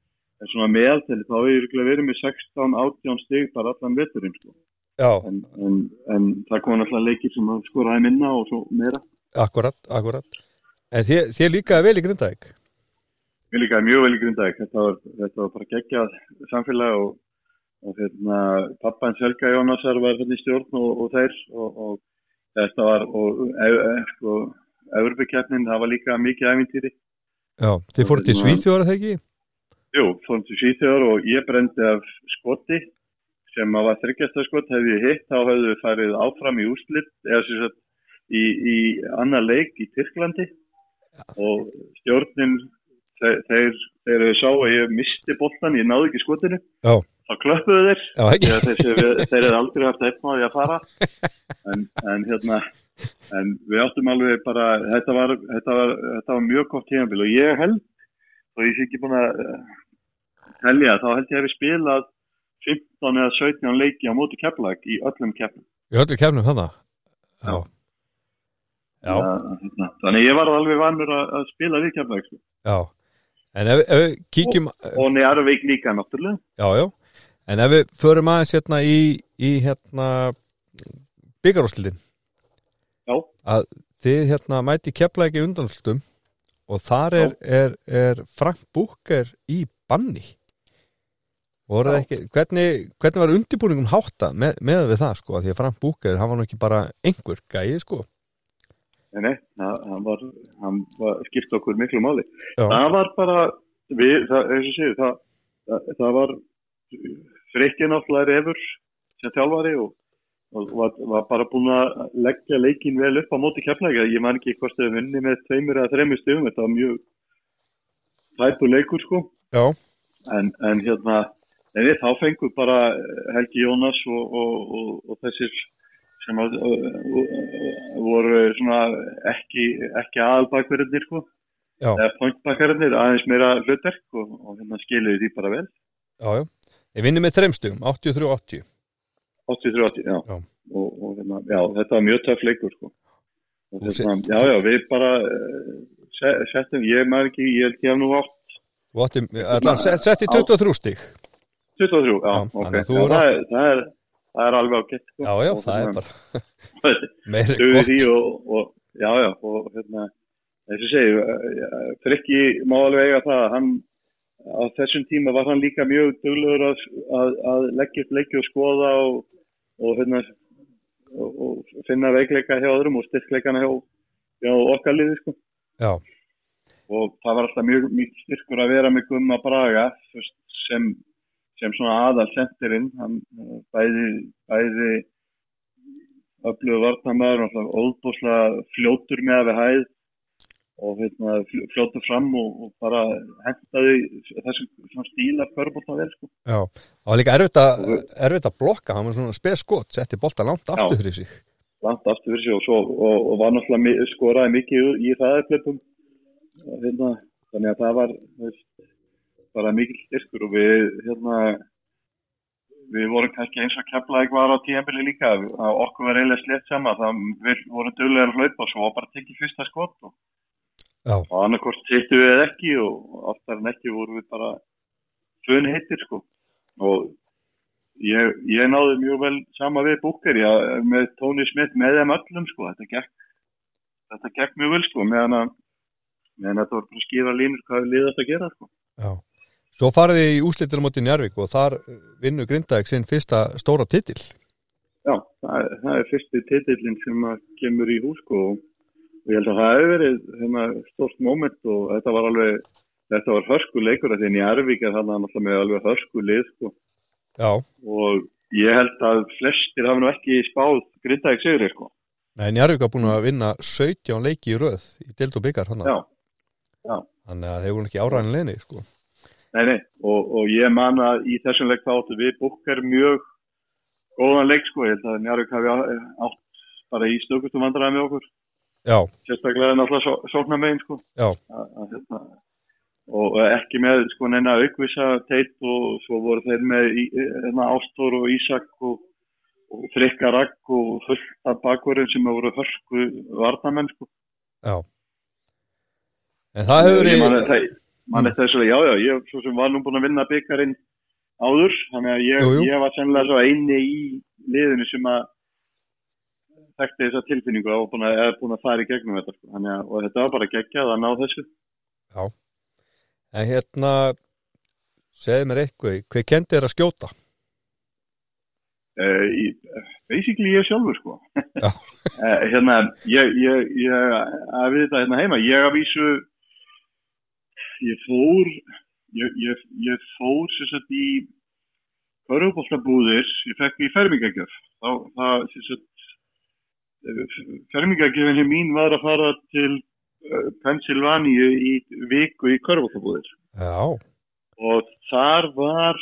er svona meðalteli, þá hefur ég verið með 16, 18 stig bara allan veturinn, sko. já, En, en, en það kom alltaf leikir sem að skoraði minna og svo meira. akkurat, akkurat En þér, þér líkaði vel í Grindavík Mér líkaði mjög vel í grundaðik. Þetta, þetta var bara geggjað samfélag og, og hérna, pappa hans Helga Jónasar var hérna í stjórn og, og þeir og, og þetta var, og e, e, sko, það var líka mikið æfintýri. Já, þið fóru til Hérna- Svíþjóðar þegar ekki? Jú, fórum til Svíþjóðar og ég brendi af skoti sem að var þryggjastarskot, hefði ég hitt, þá hefðu við farið áfram í úrslit eða sem sagt í, í annar leik í Tyrklandi. Og stjórnin þeir, þeir, þeir sá að ég misti boltan, ég náði ekki skotinu. Já, þá klöppuðu þeir. Já, þeir, þeir, eru aldrei haft efnaði að fara. En, en hérna en við áttum alveg bara þetta var, þetta var, þetta var mjög gott tímabil og ég held og ég sé ekki búin að eh, telja þá held ég að við spilað 15 eða 17 leiki á móti kepplag í öllum keppnum. Í öllu kefnum þannig Já, já, hérna, þannig ég var alveg vannur að, að spila við kepplag sko. já. En ef, við kíkjum og Njarvík líka náttúrulega. Já, já, en ef við förum aðeins hérna í, í hérna byggarúslitin já, að þið hérna mæti keflæki undanflutum og þar er, er, er Frank Búker í banni. Ekki hvernig, hvernig var undirbúningum hátta með, með við það sko, því að Frank Búker hann var nú ekki bara einhver gæði sko. Nei, nei, hann var, hann var skipt okkur miklu máli. Já, það var bara við, það, eins og séu, það, það, það var frikki náttúrulega refur sem þjálfari og, og var, var bara búin að leggja leikin vel upp á móti keflækja ég man ekki hvort þau vinni með tveimur eða þreimur stegum, þetta var mjög tæpu leikur sko. Já, en, en hérna en við þá fengum bara Helgi Jónas og, og, og, þessir sem að, voru svona ekki, ekki aðalbakverðinir sko. Já, eða pointbakverðinir aðeins meira hlutverk og, og hérna skiluði því bara vel. Já, já Ég vinni með þreimstugum, 83-80 83-80, já. Já. Og, og hérna, já, þetta var mjög töff leikur sko Og hérna, já, já, við bara uh, se- settum, ég maður ekki, ég held ég hef nú átt sett, í 23 stig 23, já, ok að er það, er, það, er, það er alveg ágætt sko. Já, já, Og það er hérna, bara meiri gott já, já, og hérna þess að segja, Frikki má alveg eiga það að hann á þessum tíma var hann líka mjög duglegur að, að, að leggja upp leiki og skoða og, og hérna og, og finna veikleika hjá öðrum og styrkleikana hjá, hjá okkar liði sko. Já, og það var alltaf mjög mjög styrkur að vera með Gumma Braga sem, sem svona aðal sendirinn, hann eh, bæði, bæði öflugur vartamæður, alltaf óbúslega fljótur með að við hæð og hérna, fl- fljótur fram og, og bara hentaði þessum svona stíla körbólta vel sko. Já, það var líka erfitt að, erfitt að blokka, hann var svona spes skot, setti bolta langt aftur fyrir sig. langt aftur fyrir sig og, svo, og, og var náttúrulega skoraði mikið í hraðarklöpum hérna, þannig að það var bara mikil styrkur og við hérna við vorum kannski eins og keflaði var á tíðanbili líka að okkur var eiginlega slett sama það við vorum duglega að hlaupa og svo var bara að tekja fyrsta skot og, Já. og annarkort sittu við ekki og oftar en ekki vorum við bara tvöni hittir sko og ég, ég náði mjög vel sama við Búker með Tony Smith með þeim öllum sko þetta gekk, þetta gekk mjög vel sko meðan að meðan að það var bara skýra línur hvað við liðast að gera sko Já. Svo farið þið í úslitir á móti Njarvík og þar vinnur Grindavík sinn fyrsta stóra titil. Já, það er, það er fyrsti titillin sem að kemur í hús sko, og og ég held að það hefur verið hérna, stort moment og þetta var alveg þetta var hörsku leikur að því en í Arvík er það náttúrulega með alveg hörsku lið sko. Og ég held að flestir hafa nú ekki spáð grindaðið sigri sko. Nei, Njarvík var búin að vinna 17 leiki í röð í dild og byggar hann. Já. Þannig að þeir voru ekki áræðin leini, sko. Nei, nei, og, og ég man að í þessum leik þá áttu við búkkar mjög góðan leik sko, ég held að Njarvík hafi átt bara í stökustum vandræði með okkur Já, sérstaklega náttúrulega só, sóknar megin sko. já, að, að, hérna, og ekki með sko neina aukvisa teitt og svo voru þeir með hérna, Ástór og Ísak og, og Frikka Ragg og fullt af bakverðin sem voru hörsku varnamenn sko. já. En það hefur Ég man, verið... það, man eftir þessu, já, já, ég svo sem var nú búin að vinna byggarinn áður, þannig að ég, Jú, jú. ég var sennilega svo eini í liðinu sem að þekkti þessa tilfinningu og búin að, búin að fara í gegnum þetta, sko. að, og þetta var bara geggjað að ná þessu. En hérna, segðu mér eitthvað, hver kendi þér að skjóta? Uh, í, basically ég sjálfur, sko. Já. uh, hérna, ég, ég, ég, að við þetta hérna heima, ég að vísu, ég fór, ég, ég, ég fór sagt í körfubóltabúðir, ég fekk í fermingagjöf. Þá, það, sem sagt, fermingagjöfinni mín var að fara til uh, Pennsylvania í viku í körfubóltabúðir Já, og þar var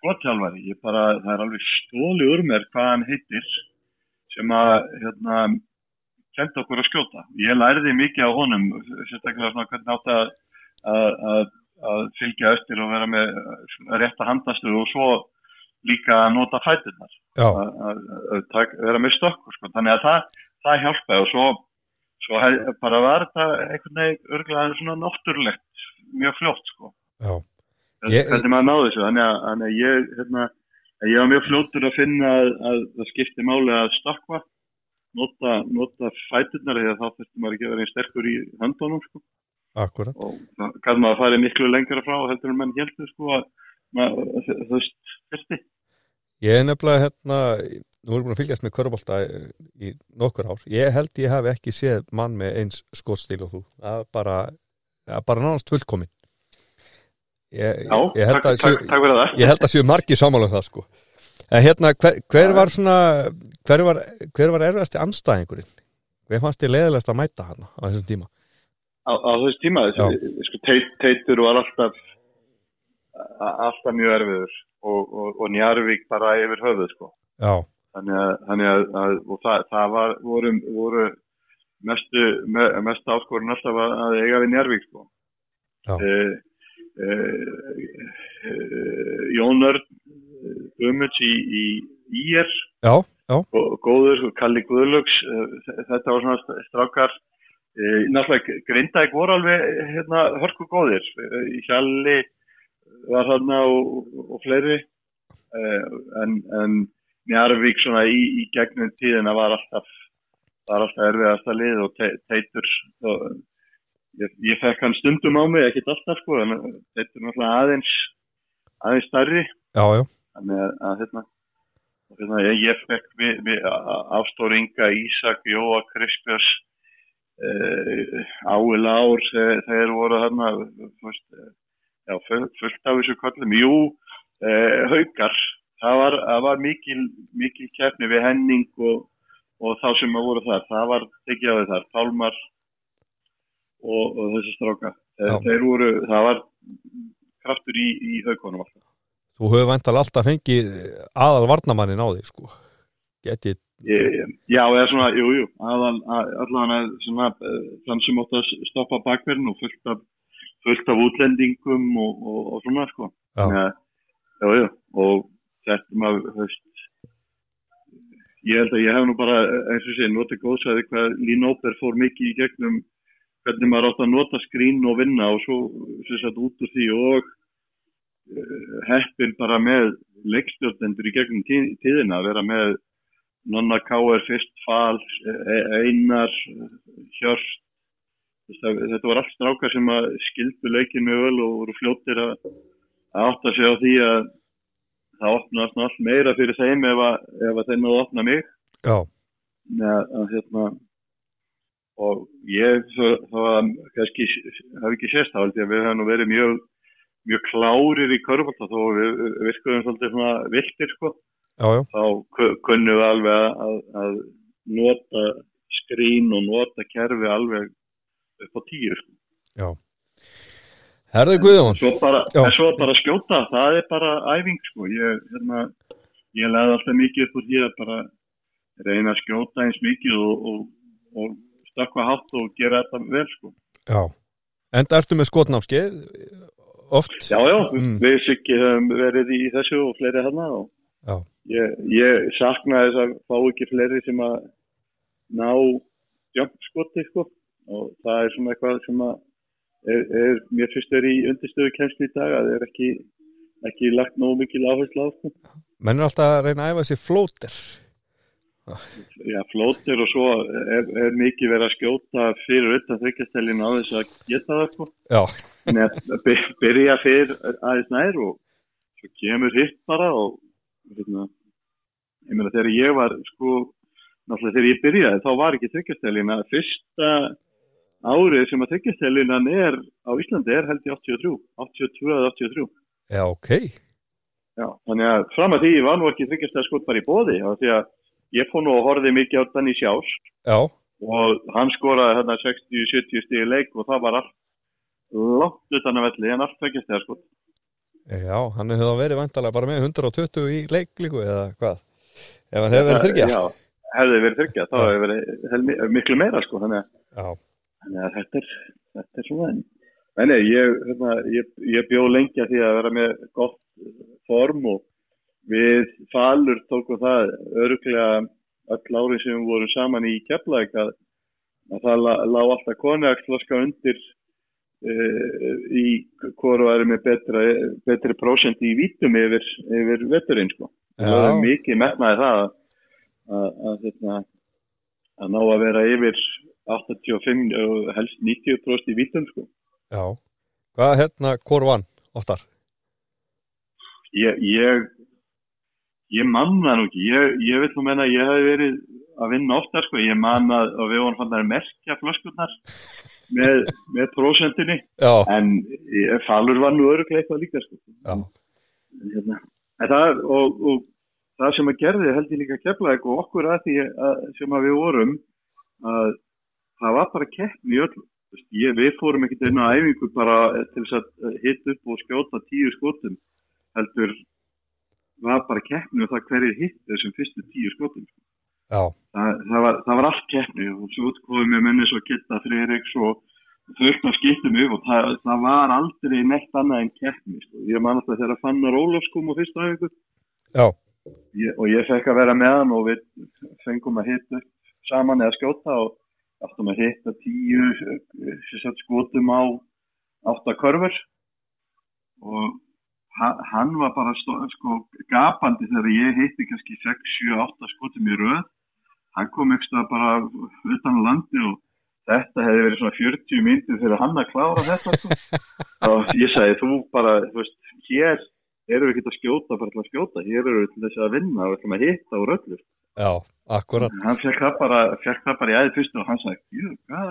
skottjálfari, ég bara, það er alveg stóli úr mér hvað hann heitir sem að, hérna, kenda okkur að skjóta. Ég lærði mikið á honum, sérstaklega svona hvernig átt að, að, að, að fylgja eftir og vera með uh, rétta handastu og svo líka að nota fæturnar, já, að, vera með stökkur, sko. Þannig að það, það hjálpaði og svo, svo hef, bara var þetta einhvern veginn örgulega svona náttúrulegt, mjög fljótt, sko. Ég, Ég- hvernig maður náði þessu. Þannig að, þannig að ég, hérna, ég var mjög fljótur að finna að, að það skipti máli að stakka nota, nota fæturnar eða þá þurfti maður ekki að vera einn sterkur í höndunum sko. og það kann maður að fara miklu lengra frá heldur en menn heldur sko, að þú veist, þurfti Ég er nefnilega hérna, nú erum við búin að fylgjast með körbólta í nokkur ár. Ég held ég hafi ekki séð mann með eins skotstíl og þú. Það er bara, bara nánast fullkomin. Ég, Já, ég, held takk, að takk, séu, takk fyrir það ég held að séu margir sammála um það sko. En hérna, hver, hver var svona, hver var, hver var erfiðasti anstæðingurinn? Hver fannst ég leðilegast að mæta hana á þessum tíma? á, á þessu tíma þessu, sko, teit, teitur var alltaf alltaf mjög erfiður og, og, og Njarvík bara yfir höfuð sko. Já, þannig að, þannig að, að og það, það var, voru, voru mestu, me, mestu áskorun alltaf að, að eiga við Njárvík sko. Já. Eh, eh, eh, Jón Örn Guðmunds í, í IR já, já, gó- góður, Kalli Guðlöks eh, þetta var svona st- strákar. Eh, náttúrulega Grindæk voru alveg hérna, hörku góðir. Eh, Hjalli var þarna og, og fleiri. Eh, en, en Njarvík svona í, í gegnum tíðina var alltaf var alltaf erfiðasta lið og te, teitur og, ég, ég fekk hann stundum á mig, ekkert alltaf sko en teitur náttúrulega aðeins aðeins stærri. Já, já, þannig að, að hérna, hérna ég, ég fekk við, við Ástór Inga, Ísak, Jóa, Krispjars uh, áil ár þegar, voru þarna fyrst, já, full- fullt af þessu kollum jú, uh, haukar. Það var, það var mikil, mikil keppni við Henning og, og þá sem að voru þar, það var tekið á þau þar, Pálmar og, og þessi stráka Já. þeir, voru, það var kraftur í, í haukonum alltaf. Þú hefur væntal alltaf fengið aðal varnamannin á því sko. Getið, Ég- Já, eða svona, jú, jú, aðal, að- svona, eh, þann sem átt að stoppa bakverðin og fullt af, fullt af útlendingum og, og, og svona, sko. Já. Já, já, og þetta maður, veist, ég held að ég hef nú bara, eins og sé, notið góðsæði hvað Lín Óper fór mikið í gegnum hvernig maður átt að nota skrín og vinna og svo, sem sagt, út úr því og uh, heppin bara með leikstjórnendur í gegnum tí- tíðina að vera með Nonna K.R. fyrst Fal, E- Einar, Hjörst. Þetta var allt strákar sem skildu leikin mjög vel og voru fljóttir að, átta sig á því að það opnast nú allt meira fyrir þeim ef að, ef að þeim náðu að opna mig. já, Að, að, hérna, og ég að kannski hafi ekki sést þá held ég að við hefum nú verið mjög, mjög klárir í körfald að við virkuðum svolítið svona viltir sko. Já, já, þá ku- kunnum við alveg að nota skrín og nota kerfi alveg upp á tíu sko. já. Herðu Guðjón. Svo bara, en svo bara skjóta það er bara æfing sko. Ég, hérna, ég leði alltaf mikið upp úr því að bara reyna að skjóta eins mikið og, og, og stakka hátt og gera þetta vel sko. Já, enda ertu með skotnámskeið oft? Já já, Mm. við sikki höfum verið í þessu og fleiri hérna og Já. ég, ég sakna þess að fá ekki fleiri sem að ná jumpskoti sko og það er svona eitthvað sem að er, er, mér finnst er í undirstöðu kemst í dag að það er ekki ekki lagt nógu mikil áherslu á sko. Menn er alltaf að reyna að æfa sér flóter Já, flótir og svo er, er mikið verið að skjóta fyrir utan þryggjastelin á þess að geta það sko. Já, En að by- byrja fyrir aðeins nær og svo kemur hitt bara og hérna, ég meina þegar ég var sko, náttúrulega þegar ég byrjaði þá var ekki þryggjastelina fyrsta árið sem að þryggjastelinan er á Íslandi er held í 83 82 eða 83 já, ok. Já, þannig að fram að því var nú ekki þryggjastel skot bara í bóði því að ég fór nú og horfði mikið á Danny Sjás Já, og hann skoraði hérna 60-70 stíði leik og það var allt langt utan að velli en allt sko. já, hann hefur þá verið vantalega bara með 120 í leiklíku eða hvað? Ef hann hefur verið þryggja Já, hefði verið þryggja, þá hefði verið miklu meira sko, þannig að, Já, þannig að þetta, er, þetta er svona en, en nei, ég, hérna, ég, ég bjó lengi að því að vera með gott form og við falur tókum það öruglega öll árið sem við vorum saman í Keflæk að, að það lá lá alltaf konjaksflaska undir uh, í hvort væri með betra, betri prósent í vítum yfir, yfir veturinn sko. Það er mikið metnaði það að, að, að, hérna, að ná að vera yfir 85 og helst 90% í vítum sko. já Hvað hérna, hvor vann oftar? Ég, ég, ég manna nú ekki, ég, ég vil nú menna að ég hef verið að vinna oftar sko, ég man að, að við vorum fann að merkja flöskurnar með, með prósentinni Já, en ég, falur var nú öruglega eitthvað líka sko. já, hérna. Það, og, og það sem að gerði held ég líka keflaðið og okkur að því að, sem að við vorum að það var bara keppni í öllu. Þú veist, ég, við fórum ekkert einu á æfingu bara til þess að hitta upp og skjóta tíu skotum heldur var bara keppni og það hverjir hitt þessum fyrstu tíu skotum. Það, það, var, það var allt keppni og svo komum við menni svo geta Freiriks og af skiptum upp og það, það var aldrei neitt annað en keppni sko. ég man alltaf þegar Fannar Ólafs kom á fyrstu æfingu. Ég, og ég fekk að vera með hann og við fengum að hitta upp saman eða skjóta og áttum að hitta tíu eh, sem sagt, skotum á átta körfur. Og ha- hann var bara sko, gapandi þegar ég hitti kannski 6, 7, 8 skotum í röð. Hann kom ekki bara utan landi og þetta hefði verið svona 40 myndir fyrir hann að klára þetta sko. og ég sagði þú bara þú veist, hér eru við ekki að skjóta bara að skjóta, hér eru við til þess að vinna og við ætlum að hitta úr öllu Já, akkurat. Hann fekk það bara, fekk það bara í aðeins fyrstu og hann sagði, jú, hvað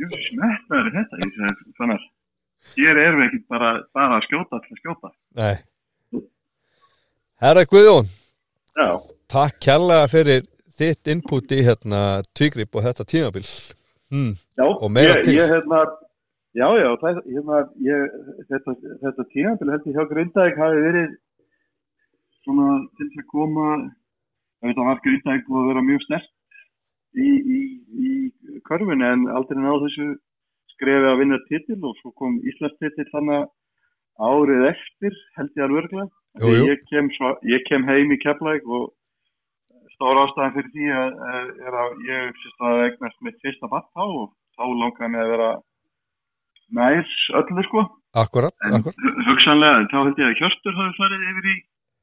jú, smetnar er þetta? Ég segi, þannig að hér erum við ekki bara, bara að skjóta til að skjóta. Nei. Herra Guðjón, já, takk kærlega fyrir þitt input í hérna tvígrip og þetta tímabil. Hmm. já ég, ég, hérna, já, já, það, hérna, ég, þetta, þetta tímabil held ég hjá Grindavík hafi verið svona til að koma ég veit að var Grindavík búið að vera mjög stert í, í, í körfunni en aldrei náðu þessu skrefi að vinna titil og svo kom Íslands titil þannig árið eftir held ég alveg örglega ég, kem ég kem heim í Keflæk og stóra ástæðan fyrir því að, er að ég sérst að eignast mitt fyrsta batt þá og þá langaði mig að vera nær öllu sko. Akkurat, akkurat hu- hugsanlega þá held ég að Hjörtur hafi farið yfir í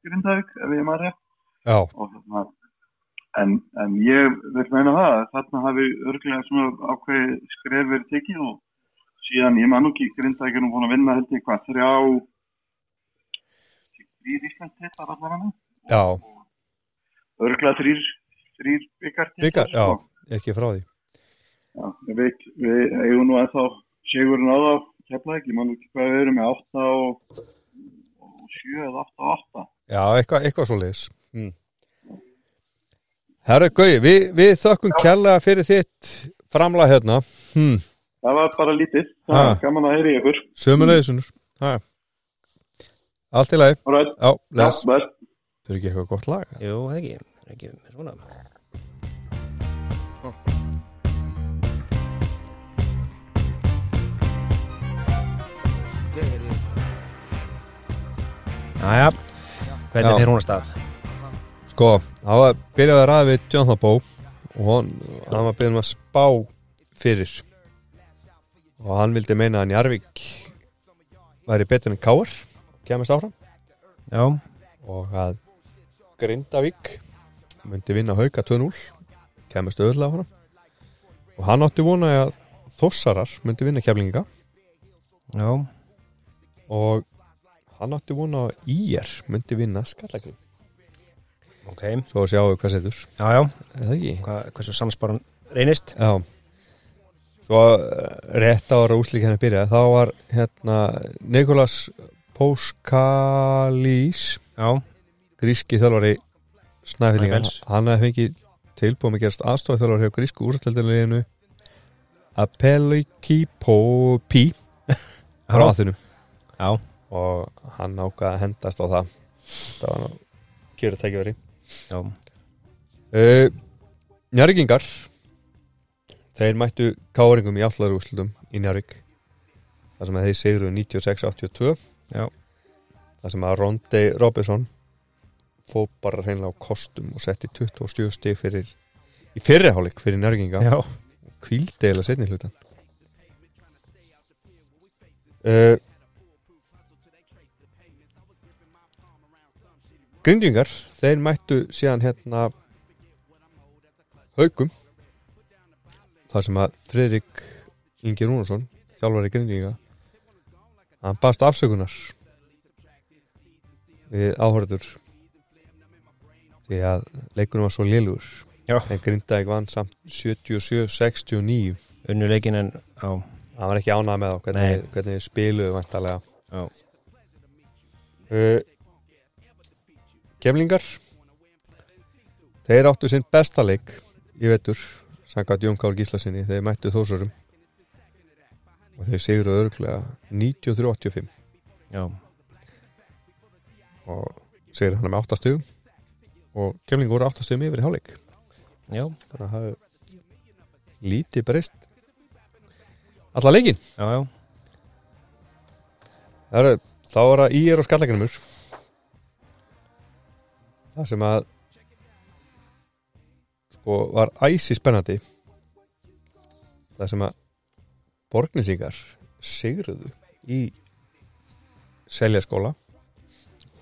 Grindavík ef ég maður rétt og þarna en, en ég vil meina það að þarna hafi örglega svona ákveði skrefir tekið og síðan ég man nú ekki er nú búin að vinna held ég hvað þrjá þrýr Íslands titlar allavega já, örglega þrýr þrýr byggar Bikar, já, ekki frá því. Já, við, við eigum nú ennþá sigurinn á þá keflaðið, ég man nú ekki hvað við erum með 8 og, og 7 eða 8 og 8. Já, eitthvað, eitthvað svo leiðis hmm. Herra Gauði, við, við þökkum kærlega fyrir þitt framlag hérna hmm. Það var bara lítið, það Ha. var gaman að heyri ykkur. Sömuleiðisunur Allt í lagi Alright, Já, já, les, best. það er ekki eitthvað gott lag Jú, það ekki, það er ekki svona Jæja, hvernig Já. fer hún að stað? Sko, það var byrjaði að ræða við Jonathan Bó og hann, hann var byrjað um að spá fyrir. Og hann vildi meina að Njarvík væri betur en Káar kemast áfram. Já, og að Grindavík myndi vinna hauka 2-0 kemast auðvitað áfram. Og hann átti vona að Þossarar myndi vinna keflinga. Já, og hann átti vona að Ír myndi vinna skallagrim ok. Svo sjáum við hvað setur. Já, já, það ekki? Hva, hversu sannspáran reynist? Já. Svo eh, rétt ára úslík henni byrja þá var hérna Nikolas Póskalís Já, gríski þjálfari Snæfells. hann hefði fengið tilbúið með gerast aðstofið þjálfari hjá grísku úrstældinleginu Apelikipopi frá aðþunum og hann ákvað að hendast á það. Það var nú kjöru tækifæri. já, uh, Njargingar þeir mættu káringum í allar úrslutum í Njarvík þar sem að þeir sigru 96-82 Já. þar sem að Rondi Robinson fóð bara hreinlega á kostum og setti 27 stig fyrir í fyrriháleik fyrir Njarginga eða setni hlutan uh, Grindingar þeir mættu síðan hérna haugum þar sem að Fredrik Ingi Rúnarsson þjálfari Grindinga hann baðst afsökunar við áhörður því að leikunum var svo lélugur. Já. en Grindavík vann samt 77-69 Unnu leikin en, já, hann var ekki ánað með þá hvernig, hvernig spiluðu vantarlega uh, Kemlingar þeir áttu sinn besta leik í vetur samkvæmt Jón Kár Gíslasinni þeir mættu þósurum og þeir sigru örglega 93-85 já, og sigru hann með 8 stugum og Kemlingar voru 8 stugum yfir í hálfleik. Já, þannig að það hafi lítið breyst. Alla leikin já, já. Það er, þá var það ír og skallagrymur það sem að sko var æsi spennandi. Það sem að borgnisingar sigruðu í seljaskóla.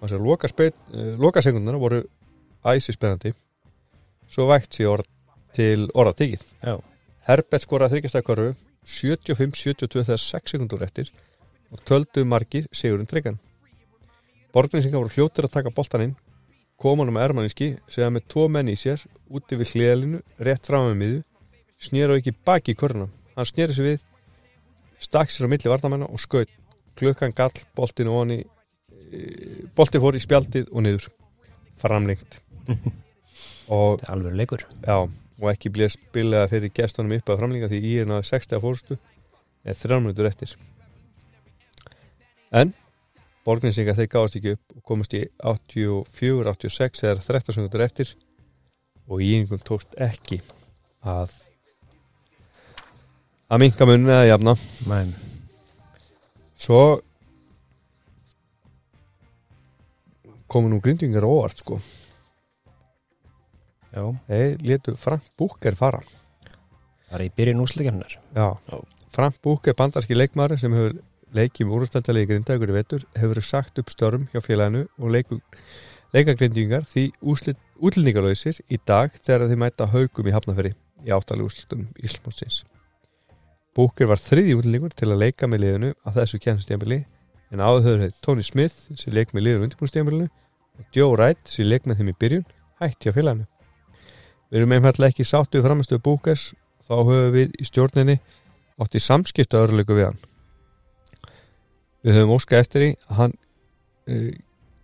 Og þess að loka, uh, loka sekunduna voru æsi spennandi. Svo vægt sér orð til orða tekið Já. Herbert skoraði þryggjastakörfu 75-72 þegar 6 sekundur eftir og töldu margir sigurinn tryggan. Borgninsingar voru fljótir að taka boltan inn, kom hann um ermanniski segja með tvo menn í sér úti við hliðalinu, rétt fram með miðu snýra og ekki baki í körna hann snýri sig við stakk sér á milli varnamennar og skaut. Klukkan gall boltinu og hann í bolti fór í spjaldið og niður. Framlengt. Og alveg leikur. Já, og ekki blið spilaða fyrir gestunum upp að framlinga því í er náðu 60 að fórstu eða þrjá minútur eftir. En borgninsingar þeir gáðast ekki upp og komast í 84, 86 eða 13 sekundur eftir og í einhvern tókst ekki að að minka munni eða jafna. Nei. svo komu nú grindingar óvart sko. Já, þeir letu Frank Búker fara. Það er í byrjun Já. Frank Búk er bandarski leikmaður sem hefur leikið með úrstaldalegi grindagur í vetur hefur verið sagt upp störm hjá félaginu og leikagrindingar því útlendingalöysir í dag þegar þeir mæta haugum í hafnaferi í áttali úrslutum Íslandsmótsins. Búker var þriði útlendingur til að leika með liðinu á þessu kjænstjæmbili en áður hefði Tony Smith sem leik með liðinu undirbúinstjæmbilinu og Joe Wright sem leik með þeim í byrjun hætti hjá félaginu. Við erum einfallega ekki sáttu við framistöðu Búkers þá höfum við í stjórninni átt í samskipta örlöku við hann við höfum óskað eftir því að hann uh,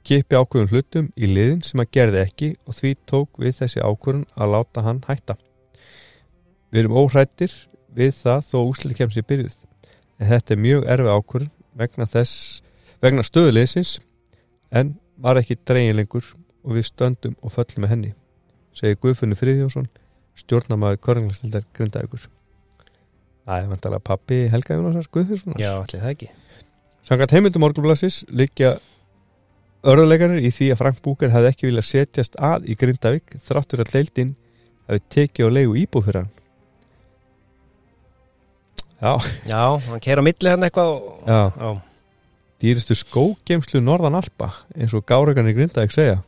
kipi ákvöðum hlutum í liðin sem hann gerði ekki og því tók við þessi ákvörðun að láta hann hætta. Við erum óhrættir við það þó úslit kemst í byrjuð en þetta er mjög erfið ákvörðun vegna vegna stöðuleysins en var ekki dregin lengur og við stöndum og föllum með henni segir Guðfunni Friðjónsson stjórnamaður Körnglastildar Grindavíkur. Það er vantalega pappi Helga Jónasar Guðfjörnssonar já, allir það ekki Samkvæmt heimildum Morgunblassis liggja örðuleikanir í því að Frank Búker hefði ekki viljað setjast að í Grindavík þráttur að leildin hefði tekið á leigu íbúð fyrir hann. Já, já, hann keir á milli hann eitthvað og... já. Já, dýristu skógemslu Norðan Alpa eins og gáregan í Grindavík segja.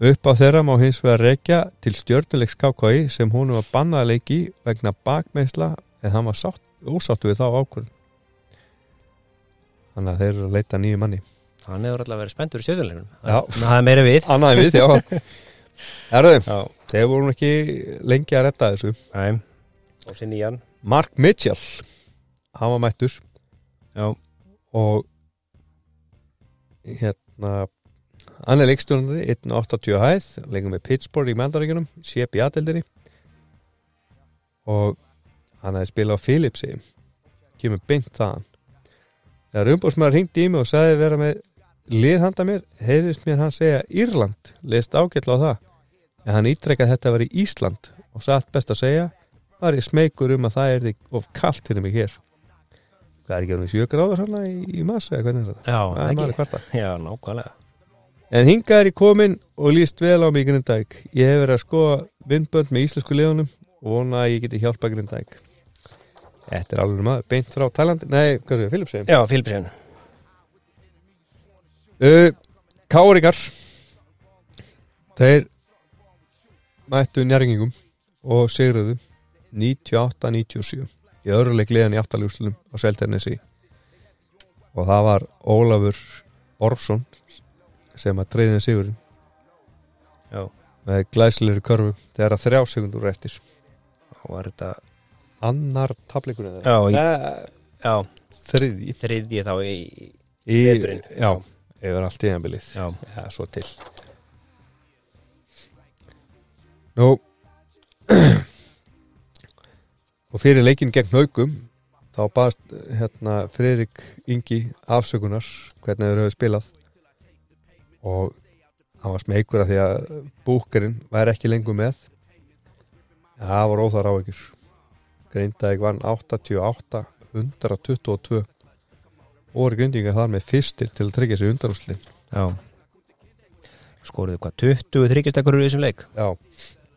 Upp á þeirra má hins vegar rekja til stjörnuleiks KKI sem hún var bannað að leiki vegna bakmeisla en hann var sátt, ósáttu við þá ákvörð þannig að þeir eru að leita nýju manni. Hann hefur alltaf verið spenntur í sjöðunleginum Já. það er meira við. Annað við, já. Erðu, já, þeir voru nú ekki lengi að retta þessu. Næ, og sér nýjan Mark Mitchell hann var mættur. Já, og hérna hann er leikstjórnandi 1.80 hæð, leikum með Pittsburgh í Mandaríkunum, sép í aðeldinni og hann hefði spilað á Philipsi. Kemur beint þaðan þegar umbúrsmaður hringdi í mig og sagði vera með liðhanda mér, heyrðist mér hann segja Írland, leist ágætla á það en hann ítrekkaði að þetta var í Ísland og satt best að segja var ég smeykur um að það er of kalt fyrir mig hér það er ekki alveg sjö gráður hann í, í massa eða hvernig er þetta? já, nákvæmlega En hingað er ég komin og líst vel á mig í Grindæk. Ég hef verið að skoða vinnbönd með íslensku liðunum og vona að ég geti hjálpa Grindæk. Þetta er alveg maður, beint frá Tælandi, nei, hvað séu, Filipsheim. já, Filipsjön Uh, Káringar, þeir mættu njárgingum og sigruðu 98-97 í öðruleik liðan í aftalúslunum á Selternesi og það var Ólafur Orfsson sem að treyðin sigurinn. Já, með glæsleiri körfu þegar að þrjá sekundur eftir. Og var þetta annar í- Nei, já, þriðji. Þriðji þá í í, Veturinn. já, yfir allt tíðanbilið já, já, svo til. Nú. Og fyrir leikin gegn haugum þá baðast hérna Friðrik Ingi afsökunar hvernig þeir höfðu spilað. Og hann var smeykur af því að búkerinn væri ekki lengur með. Það var óþar á ykkur Grindavík vann 88 122 og voru grindingar þar með fyrstir til að tryggja sig undarúslin já. Skoruðu hvað, 20 þryggjastekkur í þessum leik? Já,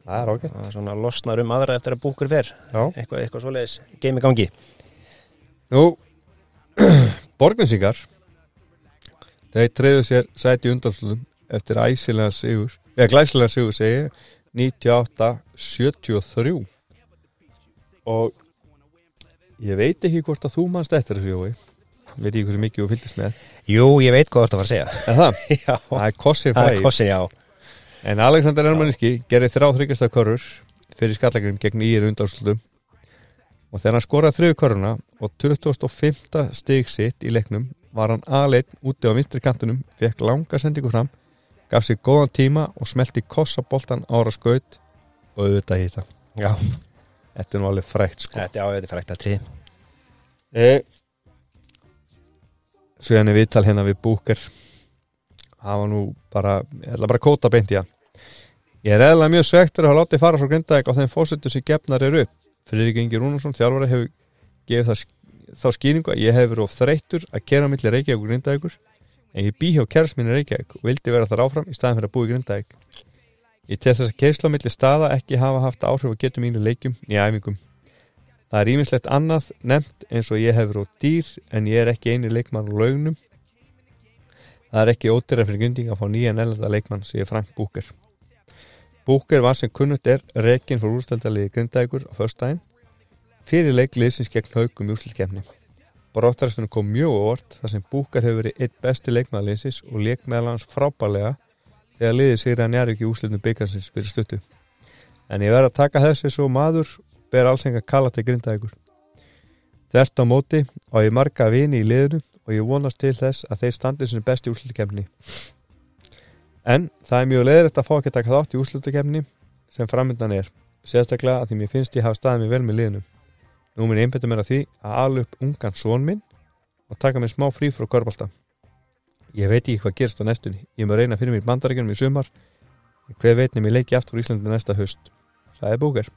það er ágætt. Það er svona losnar um aðra eftir að búkur fer. Já. eitthvað, eitthvað svoleiðis í gangi. Nú, borginsingar þeir treyðu sér sæti undanslunum eftir æsilega sigur eða glæsilega sigur segi ég, 98-73 og ég veit ekki hvort að þú manst eftir þessu Jói. Veit ekki hversu mikið þú fylgist með. Jú, ég veit hvað þú ert að fara að segja. Það? það er kossið það er fæ kossin, já. En Alexander Ermaninski gerði þrjá þryggjasta körur fyrir skallagrim gegn íri undarslutum og þegar hann skoraði þriðu köruna og 25. stig sitt í leiknum var hann aðleitt úti á vinstri kantunum, fekk langa sendingu fram gaf sér góðan tíma og smelti kossaboltan ára skaut. Og auðvitað hýta Já, Þetta er nú alveg frækt sko. Þetta er ájöði frækt að trið e Svo henni viðtal hérna við Búker Það var nú bara Ég ætla bara að kóta beint í hann. Ég er eðla mjög svektur að hafa látið fara frá Grindavík á þeim fósittu sem gefnar eru. Upp Friðrik Ingi Rúnarsson, þjálfari hefur gefið það, þá skýringu að ég hefur of þreyttur að kera milli Reykjavík og Grindavíkur en ég bý hjá kærs minni Reykjavík og vildi vera þar áfram í staðin fyrir að búa í Grindavík Ég tel þess að keisla milli staða ekki hafa haft áhrif að getum mínu leikjum í æfingum. Það er ímislegt annað nefnt eins og ég hefur á dýr en ég er ekki eini leikmann á laugnum Það er ekki ódýra fyrir gynding að fá nýjan ellenda leikmann segir Frank Búker. Búker var sem kunnugt er rekin fyrir úrstældaliði Grindavíkur á föstudaginn fyrir leikliðsins gegn haugum í úrslutkefni Bróttaristunum kom mjög óvart þar sem Búker hefur verið eitt besti leikmaðalinsins og leik meðal hans frábælega þegar liðið sigur að njari ekki úrslutum byggansins fyrir stuttu en ég verð að taka þessi svo maður ber alls enga kalla til Grindavíkur Þert á móti á ég marga vini í liðinu og ég vonast til þess að þeir standi sem besti úrslutukefni En það er mjög leðilegt að fá ekki að taka þátt í úrslutukefni sem framöndan er, sérstaklega að því mér finnst ég hafa staðið mér vel með liðinu. Nú minn einbættu mér að því að ala upp ungan són minn og taka mér smá frí frá körbálta. Ég veit ekki hvað gerst á næstunni. Ég maður reyna fyrir mér bandaríkjunum í sumar. Hver veit nefnir leiki aftur í Íslandi næsta höst. Það er búker.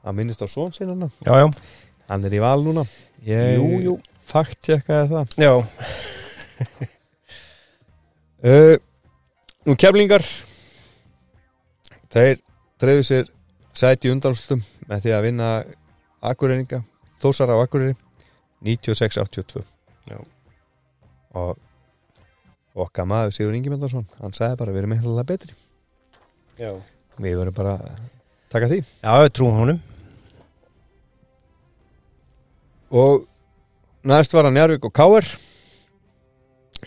Það minnist á són. Já, já, Hann er í val núna. Ég jú, jú fakt tjekkaði það. Já, Uh, nú keflingar þeir treyðu sér sæti í undanúrslutum með því að vinna Akureyringa, Þósara á Akureyri 96-82 Já. og okkar maður Sigur Ingi Mendarsson hann sagði bara við erum eitthvað betri. Já. Við verðum bara að taka því. Já, við trúum honum. Og næst var hann Njárvík og Káer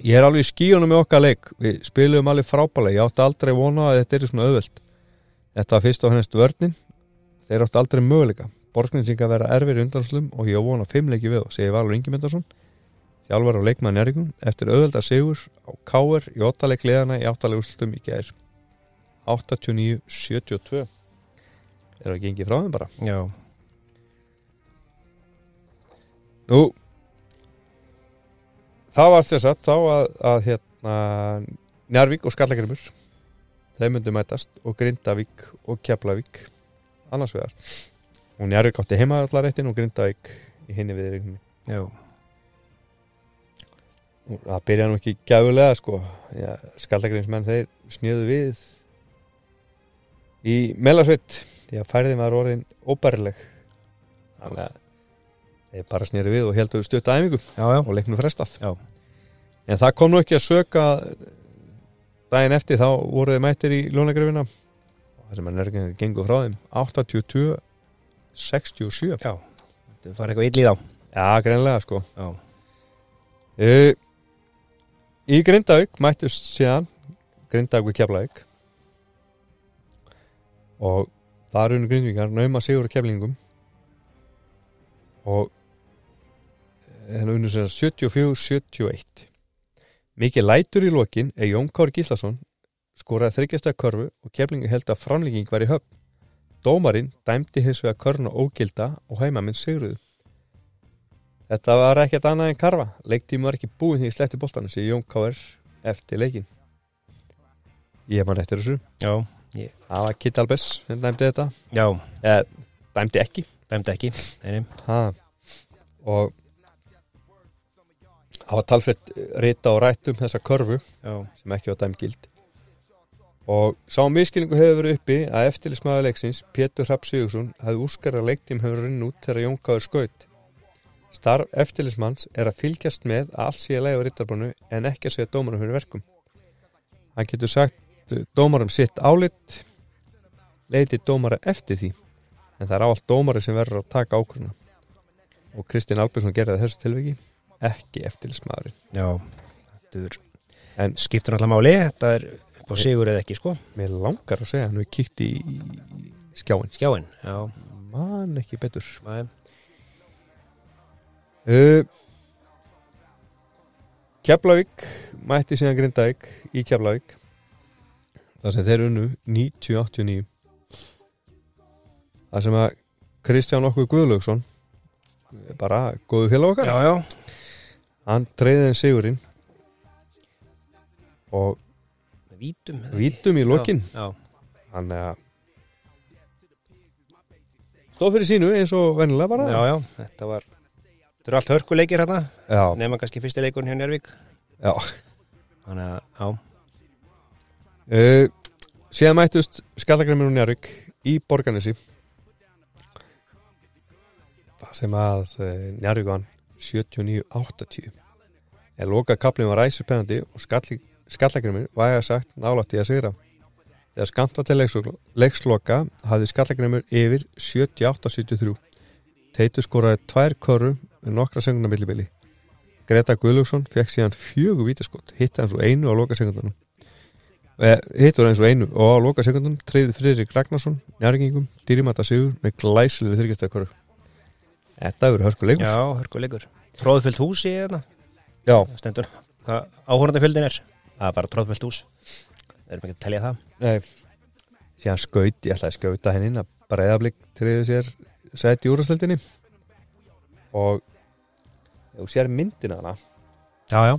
ég er alveg í skíunum með okkar leik. Við spilum alveg frábælega ég átti aldrei vona að þetta er svona auðvelt. Þetta var fyrst og hennast vörnin. Þeir átti aldrei möguleika. Borgninsinga vera erfir í undanslum og ég á vona fimmleiki við og segi Valur Ingi Myndarsson þjálfar og leikmann Njárvíkum eftir auðvelda sigur á Káer í óttaleik liðana í áttaleg úrslutum í gær. 89-72 er það gengið frá þeim bara? Já, Nú Það var þess að þá að, að hérna, Njarvík og Skallagrimur þeir myndu mætast og Grindavík og Keflavík annars vegar. Og Njarvík átti heimaðallaréttin og Grindavík í hinni við regnum já það byrja nú ekki gæfulega sko. Já, Skallagrimsmenn þeir snjöðu við í Melasveit. Því að færðin var orðin óbærileg. Þannig að þeir bara snjöðu við og heldur stutt Já, já, og leiknum frestað. Já. en það kom nú ekki að söka daginn eftir þá voru þið mættir í lónagrifina og það sem er nörginn gengur frá þeim 82 67 já, það var eitthvað illið á greinlega sko. Já, uh, í Grindavík mættust síðan Grindavík Keflavík. Og það er unni Grindvíkar nauma sigur Keflingum. Og henni unni sem 74-71 mikið lætur í lokin er Jón Kári Gíslason skoraði þryggjasta körfu og Keflingu held að framlíking var í höfn. Dómarinn dæmdi hins vegar körna ógilda og heimaminn sigruðu Þetta var ekkert annað en karfa. Leiktími var ekki búinn því í sletti bóltanum sem Jón Kári eftir leikin Ég man eftir þessu. Já, Það var Kitt Albers sem dæmdi þetta. Já, eh, Dæmdi ekki. Dæmdi ekki. Og Það var talfrætt rita og rætt um þessa körfu já, sem ekki var dæmgild og sá miskilningu hefur verið uppi að eftirlismæður leiksins Pétur Rapp Sigursson hafði úrskar að leiktím hefur rinn út þegar Jón Káður skaut starf eftirlismanns er að fylgjast með að allt sé að leiða rittarbrunnu en ekki að segja dómarum fyrir verkum. Hann getur sagt dómarum sitt álit leiti dómara eftir því en það er áallt dómari sem verður að taka ákvörna og Kristinn Albersson gerði þessu tilviki ekki eftirlismæðurinn já Þetta er En- skiptur náttúrulega máli Þetta er På sigur eða ekki, sko. Mér langar að segja hann við kíkt í skjáin Skjáin, já. Man ekki betur. Nei. Uh, Keflavík mætti síðan Grindavík í Keflavík. Þar sem þeir unnu 90-89 þar sem að Kristján okkur Guðlaugsson bara góðu félag okkar. Já, já. Hann treyði þeim sigurinn. Og Vítum vítum í lokin. hann uh, stóð fyrir sínu eins og vennilega bara. Já, já, þetta var Þetta eru allt hörkuleikir hérna Nefna kannski fyrsti leikurinn hjá Njörvík já. Þannig að, já. Uh, síðan mættust Skallagrimur og Njarvík í Borganesi það sem að uh, Njarvík vann 79-80 en loka kaplinn var ræsupennandi og Skall Skallagrimur væga sagt nálætti að sigra. Þegar skamt var til leikslo- leiksloka hafði Skallagrimur yfir 78-73 Teitur skoraði tvær körru með nokkra segundar millibili. Greta Guðlúksson fekk síðan fjögur vítaskott hitta hann svo einu á loka segundunum hittur eins og einu og á loka sekundum treyði Friðrik Ragnarsson njárgingum, dýrimata sigur með glæsilega þryggjastöðkvöru Þetta hefur hörkuleikur. Já, hörkuleikur. Tróðfyllt hús í hérna. Já, Stendur? Hvað áhórandafjöldin er? Það er bara tróðfyllt hús. Erum ekki að telja það. Nei. Síðan skaut, ég ætlaði að skauta henni inn að breiðablík treyði sér sett í úrastildinni og þú sér myndina hana. Já, já.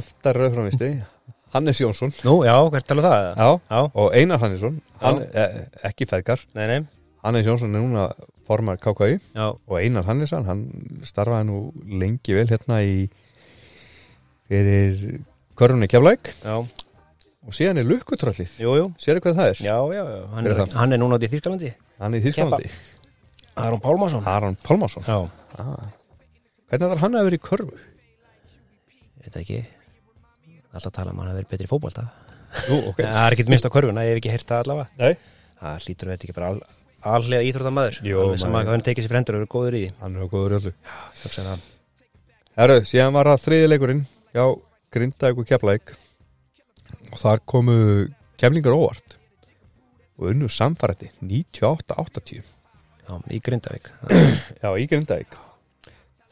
Aftar rauðframvisti Hannes Jónsson. Nú, já, hvert tala það? Já, Já, og Einar Hannesson. Hann, eh, ekki feðgar. Nei, nei. Hannes Jónsson er núna formar KKI Já, og Einar Hannesson hann starfaði nú lengi vel hérna í fyrir körunni keflæk já, og síðan er lukkutröllið. Jú, jú. Sérðu hvað það er? Já, já, já. Hann Hver er er, það? hann er núna út í Þýrskalandi hann er í Þýskalandi. Aron Pálmarsson. Aron Pálmarsson. Já, ah. Hvernig var hann að vera í körfu? veit það ekki. Alltaf tala um að hann að vera betri í fótbolta. Nú, ok. Það er ekkert minnst á körfuna, ég hef ekki heyrt það allavega. Nei. Það hlýtur að þetta ekki bara al, allega íþróttamæður Jú, Alveg sama maður- hvað hann tekið sér frendur og eru góður í því. Hann er góður í það. Herru, síðan var það þriði leikurinn hjá Grindavík og Keflæk og þar komu keflingar óvart og unnu samfærætti 98-80 Já, í Grindavík. Já, í Grindavík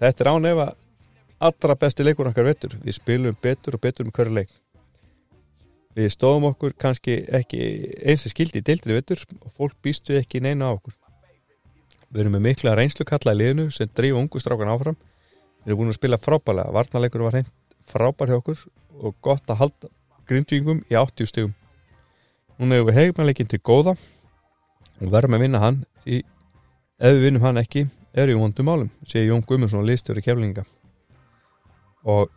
Þetta er án efa allra besti leikur okkar vettur Við spilum betur og betur með hverju leik. Við stóðum okkur kannski ekki eins og skildi í deildri vettur og fólk býst við ekki neina á okkur. Við erum með mikla reynslu kalla í liðinu sem drífa ungu strákan áfram. Við erum búin að spila frábælega Varnarleikur var hreint frábær hjá okkur og gott að halda grindvíngum í 80 stigum. Núna hefur við heimannleikin til góða. Og verðum að vinna hann því ef við vinnum hann ekki er í vondum málum, segir Jón Guðmundsson listjóri keflinga og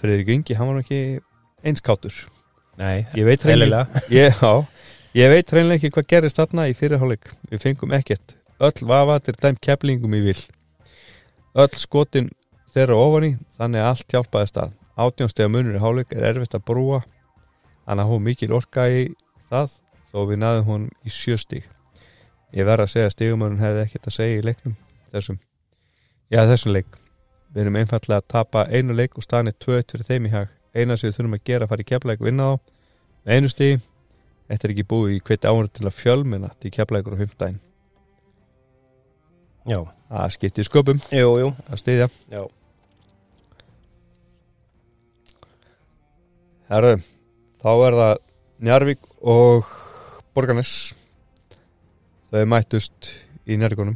Friðrik Ingi, hann var ekki einskátur Nei, ég veit hreinlega eðlilega. Ég, ég veit hreinlega ekki hvað gerist þarna í fyrirháleik við fengum ekkert. Öll vafatir dæm keflingum í vil. Öll skotin þeirra ofan í þannig að allt hjálpaði stað átjónstega munur í háleik er erfitt að brúa hann að hún mikil orka í það þó við naðum hún í sjöstík ég verð að segja að stigumörun hefði ekkert að segja í leiknum þessum. Já þessum leik. Við erum einfallega að tapa einu leik og staðan er 2-1 fyrir þeim í hag. Eina sem við þurfum að gera að fara í keflæk og vinna þá. Með einu stigi þetta er ekki búið í hveti áður til að fjölmenna til keflækur á 15 Já, að skipti sköpum. Jú, jú. Að stiðja Já, Herru, þá er það Njarvík og Borgarnes þau mættust í Njarvíkunum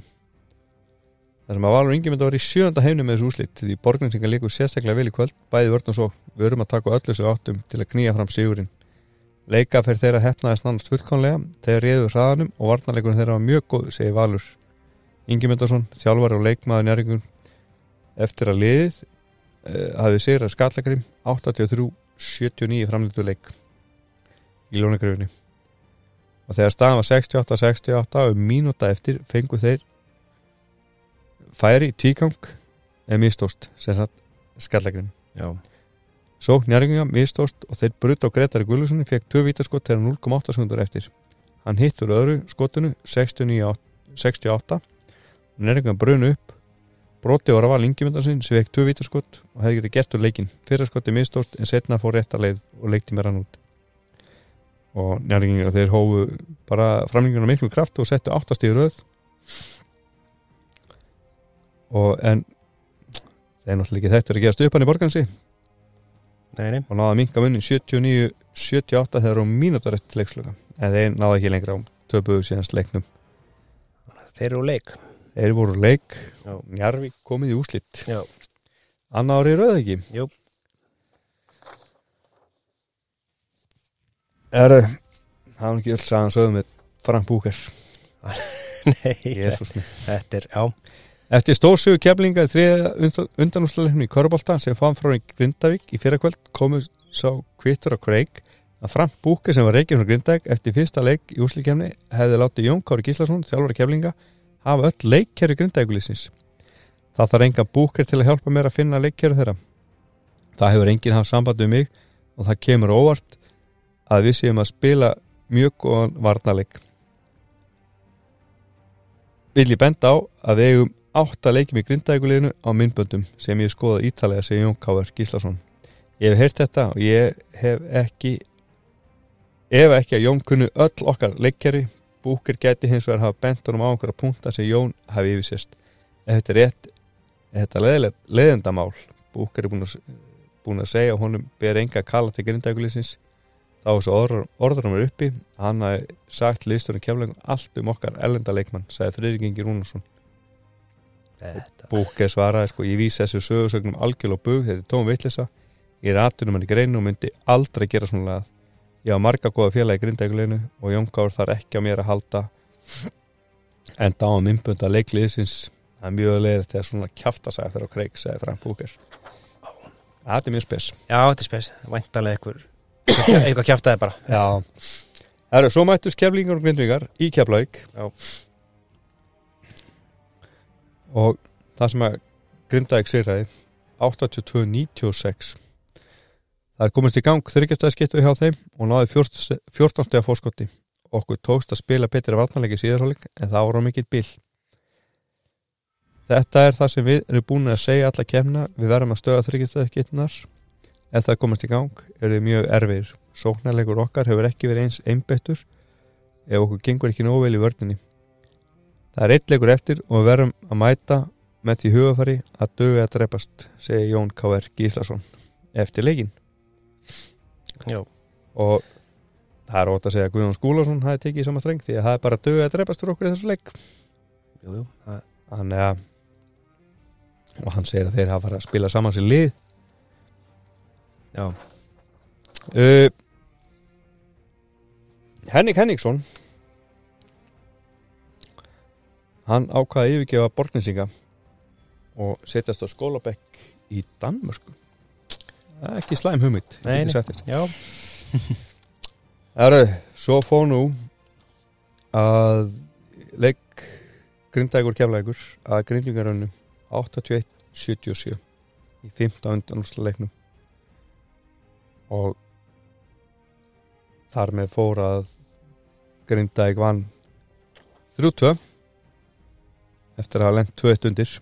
þar sem að Valur að vera í sjönda heimni með þessu úslit því Borgarnesingar líkur sérstaklega vel í kvöld bæði vörn og svo, við erum að taka öllu þessu áttum til að knýja fram sigurinn. Leika fyrir þeirra hefnaðist nánast fullkonlega þegar réður hraðanum og varnarleikurinn þeirra var mjög góð, segir Valur Ingi Myndarsson, þjálfari og leikmaður Njarvíkur eftir að liðið uh, hafið sigrað skallakrim 83-79 framlýttu leik í lónagrifinni og þegar staðan var 68-68 og um mínúta eftir fengu þeir færi tíkang eða mistóst já, Sókn njárginga mistóst og þeir brutt á Gretari Guðlussoni fekk tvö vítaskot þegar 0,8 sekundur eftir. Hann hittur öðru skotinu 69 68 og njárginga brunu upp broti og rafa lingimöndarsinn sem fekk tvö vítaskot og hefði getið gert úr leikin. Fyrra skoti mistóst en setna fór rétt að leið og leikti mér hann út. Og njárvíkingar þeir hófu bara framlinguna miklu kraft og settu áttast í röð. Og en þeir náttúrulega ekki þetta er að gerast upp hann í borgansi Nei, nei, og náða að minka munni 79-78 þegar á mínútur eftir leiksluga en þeir náða ekki lengra á töpuðu síðans leiknum. Þeir eru leik. Þeir voru leik. Njarvík komið í úslitt Já. annar ári í röð ekki? Jú. Það er ekki öll sagan sögum með Frank Búker Nei, þetta er, já. Eftir stórsögu keflinga í þriða undanúslalefni í Körbólta sem fann frá í Grindavík í fyrrakvöld komið sá kvittur á Kreik að Frank Búke sem var reykjum frá Grindavík eftir fyrsta leik í úslikefni hefði látið Jón Kári Gíslason, þjálfara keflinga hafa öll leikkerri Grindavíkulísins Það þarf enga Búker til að hjálpa mér að finna leikkerri þeirra. Það hefur enginn haft samband um mig og það kemur óvart að við séum að spila mjög góðan varnarleik. Vil ég benda á að við eigum átta leikjum í grindækuleginu á myndböndum sem ég skoða ítalega sem Jón Káver Gíslason. Ég hef heyrt þetta og ég hef ekki ef ekki að Jón kunnu öll okkar leikjari búkir geti hins vegar hafa bent honum á einhverja punta sem Jón hafi yfirsest ef þetta er rétt ef þetta er leðendamál búkir er búin að, búin að segja að honum ber enga að kalla til grindækulegsins þá er svo orður, orðurum er uppi. Hann hafi sagt liðsturinn kemleikum allt um okkar ellenda leikmann sagði Friðrik Ingi Rúnarsson. Búke svaraði sko, ég vísi þessu sögursögnum algjörl og bug, þetta er tóm vitlisa ég er aðtunum hann í greinu og myndi aldrei gera svona lagað ég hafa marga góða félag í grindækuleginu og Jón Kár þarf ekki á mér að halda. Enda á að mymbunda leikliðsins það er mjög leiðir til að svona kjafta sagði þeirra á kreik sagði Frank Búker. Það er mjög spes. Já, þetta er spes. Væntalega einhver Eitthvað kjaftaði bara. Já. Það eru svo mættus keflingar og grindvíkar í keflavík. Já. og það sem að grindavík sýrðaði 82-96 það er komist í gang þryggjastæðskiptu hjá þeim og náði 14 14 steg fórskoti okkur tókst að spila betri varnarleiki síðarháleik en það voru mikill bil Þetta er það sem við erum búin að segja alla kemna við verðum að stöða þryggjastæðskiptunar ef það komast í gang er þið mjög erfir sóknarleikur okkar hefur ekki verið eins einbettur ef okkur gengur ekki nóg vel í vörninni það er eitt leikur eftir og við verðum að mæta með því hugafari að dögu að drepast segir Jón K.R. Gíslason eftir leikin Já. og það er ótt að segja að Guðjón Skúlason hafi tekið í sama streng því að það er bara dögu að drepast fyrir okkur í þessu leik Jú, jú, þannig að og hann segir að þeir hafa farið að spila saman sér lið Já, uh, Henning Henningsson. Hann ákvaði að yfirgefa borgninsinga og setjast á skólabekk í Danmörku. Það er ekki slæm þér. já, Herru, svo fór nú að leik grindægur keflægur að grindingarönnu 81-77 í 15 undanúsla leiknum og þar með fór að grindæg vann 3-2 eftir að hafa lent 2-1 undir.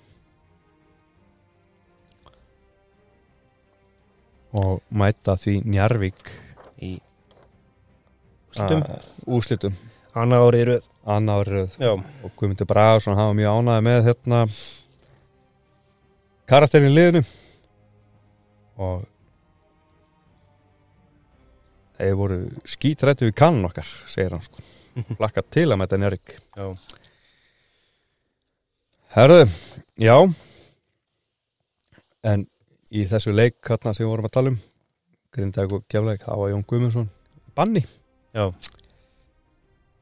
Og mæta því Njarvík í úslitum annað árið eru annar röð. Já, og Guðmundur Bragarsson hafa mjög ánæði með hérna karakterin í liðinu. Og þeir voru skítrættu við kannan okkar segir hann sko. Lakka til að mæta Njarvík já, Herðu, já. En í þessu leik hérna sem við vorum að tala um Grindag og Gjafleik, það var Jón Guðmundsson banni. Já,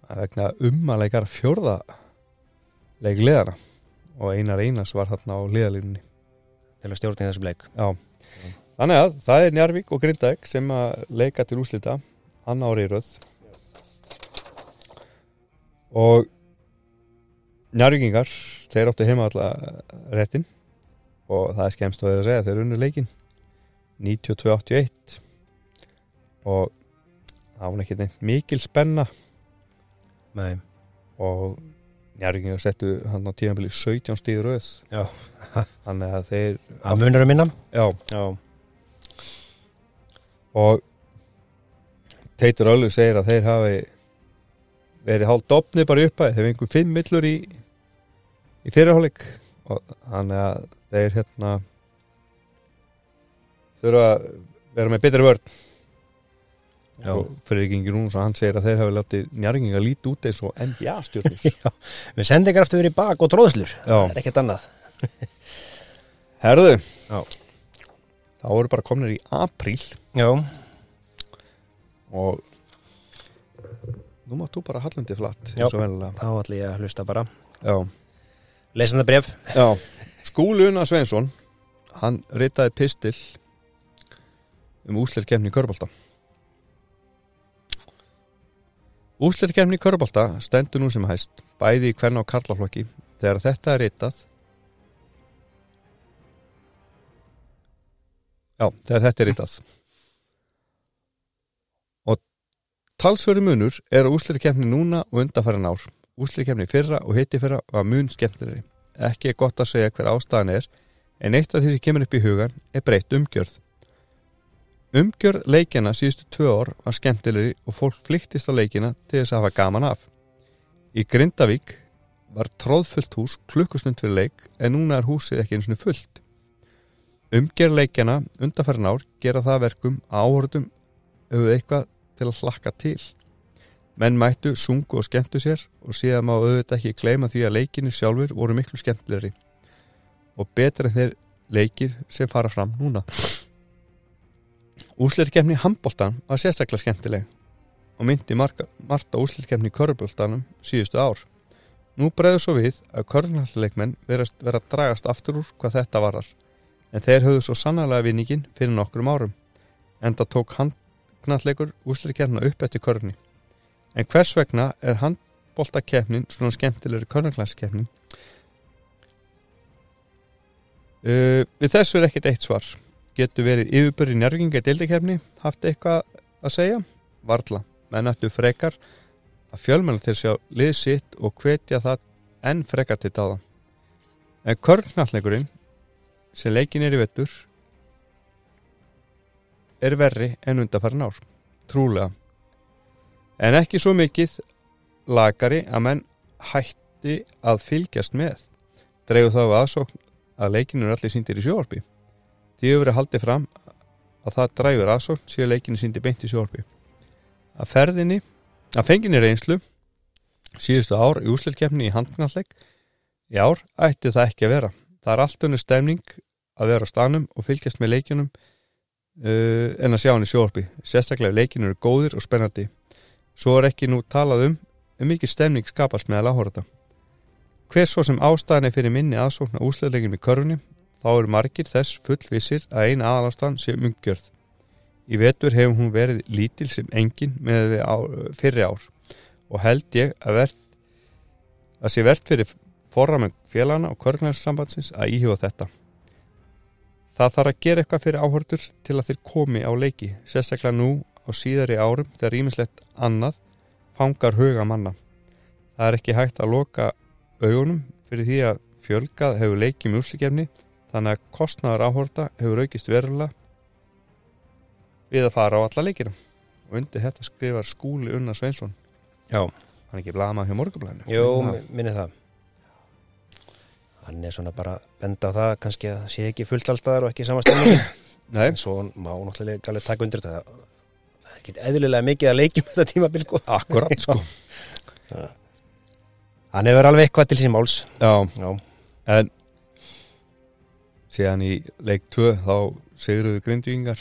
að vegna umaleikar fjórða leik liðana og einar einas var þarna á liðalínunni til að stjórna í þessum leik. Já, þannig að það er Njarvík og Grindag sem að leika til úslita hann ári í röð. Og Njarvíkingar þeir áttu heima alltaf réttin. Og það er skemmst að vera að segja þeir unnu leikin 92-81 og það var ekki neitt mikil spenna. Nei, og Njarvíkingar settu hann á tíðanbili 17 stíð röð. Þannig að þeir að munar um minna. Já, Já, og Teitur Öllu segir að þeir hafi verið hálf dopni bara upp að þeir einhver fimm millur í í fyrirháleik og þannig að þeir hérna þurfa að vera með betri vörn. Og ekki yngi núna hann segir að þeir hafi látið njarginga lítið út eins og NBA stjórnus Við sendingar aftur verið bak og tróðslur. Já. Það er ekkert annað. Herðu. Já. Þá voru bara komnir í apríl. Já, og nú mátt þú bara hallundi flatt Já. eins og vennilega þá ætlum ég að hlusta bara. Já. Lesanda bref Já. Skúli Unna Sveinsson hann ritaði pistil um úsleirkemni í Körbólta Úsleirkemni í Körbólta stendur nú sem hæst bæði í hvern á karlaflokki. Þegar þetta er ritað Já, þetta er ritað. Og talsvöru munur er að úsleirkemni núna og undanfæran ár. Úsleirkemni fyrra og hitti fyrra var mun skemmtilegri. Ekki er gott að segja hver ástæðan er en eitt af því sem kemur upp í hugan er breytt umgjörð. Umgjörð leikjana síðustu tvö ár var skemmtilegri og fólk flyktist á leikina til þess að hafa gaman af. Í Grindavík var tróðfullt hús klukkustund fyrir leik en núna er húsið ekki eins og fullt umgjörð leikjana undanfærin ár gera það að verkum áhörðum höfðu eitthvað til að hlakka til. Menn mættu, sungu og skemmtu sér og síðan má auðvitað ekki gleyma því að leikinni sjálfur voru miklu skemmtilegri og betra en þeir leikir sem fara fram núna. Úsleirkefni í handbóltan var sérstaklega skemmtileg og myndi marga, úsleirkefni í körubóltanum síðustu ár. Nú bregður svo við að körnhalleikmenn verast vera dragast aftur úr hvað þetta varar en þeir höfðu svo sannarlega vinningin fyrir nokkrum árum enda tók handknalleikur úsleirkefna upp eftir körni En hvers vegna er handbóltakefnin svona skemmtilegri körnarklasskeppnin? Uh, við þessu er ekkert eitt svar. Getur verið yfirbyrði njárginga í deildakefni haft eitthvað að segja? Varla. Menn ættu frekar að fjölmenna til sjá lið sitt og hvetja það enn frekar til dáða. En körnarleikurinn sem leikin er í vettur er verri en undarfærin ár. Trúlega. En ekki svo mikið lagari að menn hætti að fylgjast með. Dreifu þá aðsókn að leikinu er allir síndir í sjóarpi. Því hefur verið haldið fram að það dræfur aðsókn síðan leikinu síndir beint í sjóarpi. Að ferðinni, að fenginni reynslu síðustu ár í úsleikkeppni í handknalleg í ár ætti það ekki að vera. Það er allt unnur stemning að vera á stanum og fylgjast með leikinum uh, en að sjá hann í sjóarpi. Sérstaklega leikinu eru góðir og spennandi. Svo er ekki nú talað um um mikið stemning skapast með að láhóra þetta. Hver svo sem ástæðan er fyrir minni aðsókn á úsleðleikin með körfunni, þá eru margir þess fullvissir að eina aðalastan sé umgjörð. Í vetur hefur hún verið lítil sem engin með fyrri ár og held ég að, vert, að sé verðt fyrir forramenn félagana og körglæðarsambandsins að íhjóða þetta. Það þarf að gera eitthvað fyrir áhördur til að þeir komi á leiki, sérstaklega nú á síðari árum þegar ímislegt annað fangar huga manna. Það er ekki hægt að loka augunum fyrir því að fjölgað hefur leikið með úrslikefni þannig að kostnaður áhorta hefur aukist verulega við að fara á alla leikina. Og undir þetta skrifar skúli Unna Sveinsson. Já, hann er ekki blamað hjá morgablæðinu jú, minni það Hann er svona bara benda á það kannski að sé ekki fullt allstaðar og ekki samastemning en svo má náttúrulega alveg taka undir þetta. Það er ekki eðlilega mikið að leikjum þetta tímabil sko. akkurat sko. Hann hefur alveg eitthvað til sín máls. Já, Já, en síðan í leik 2 þá sigruðu grindvíkingar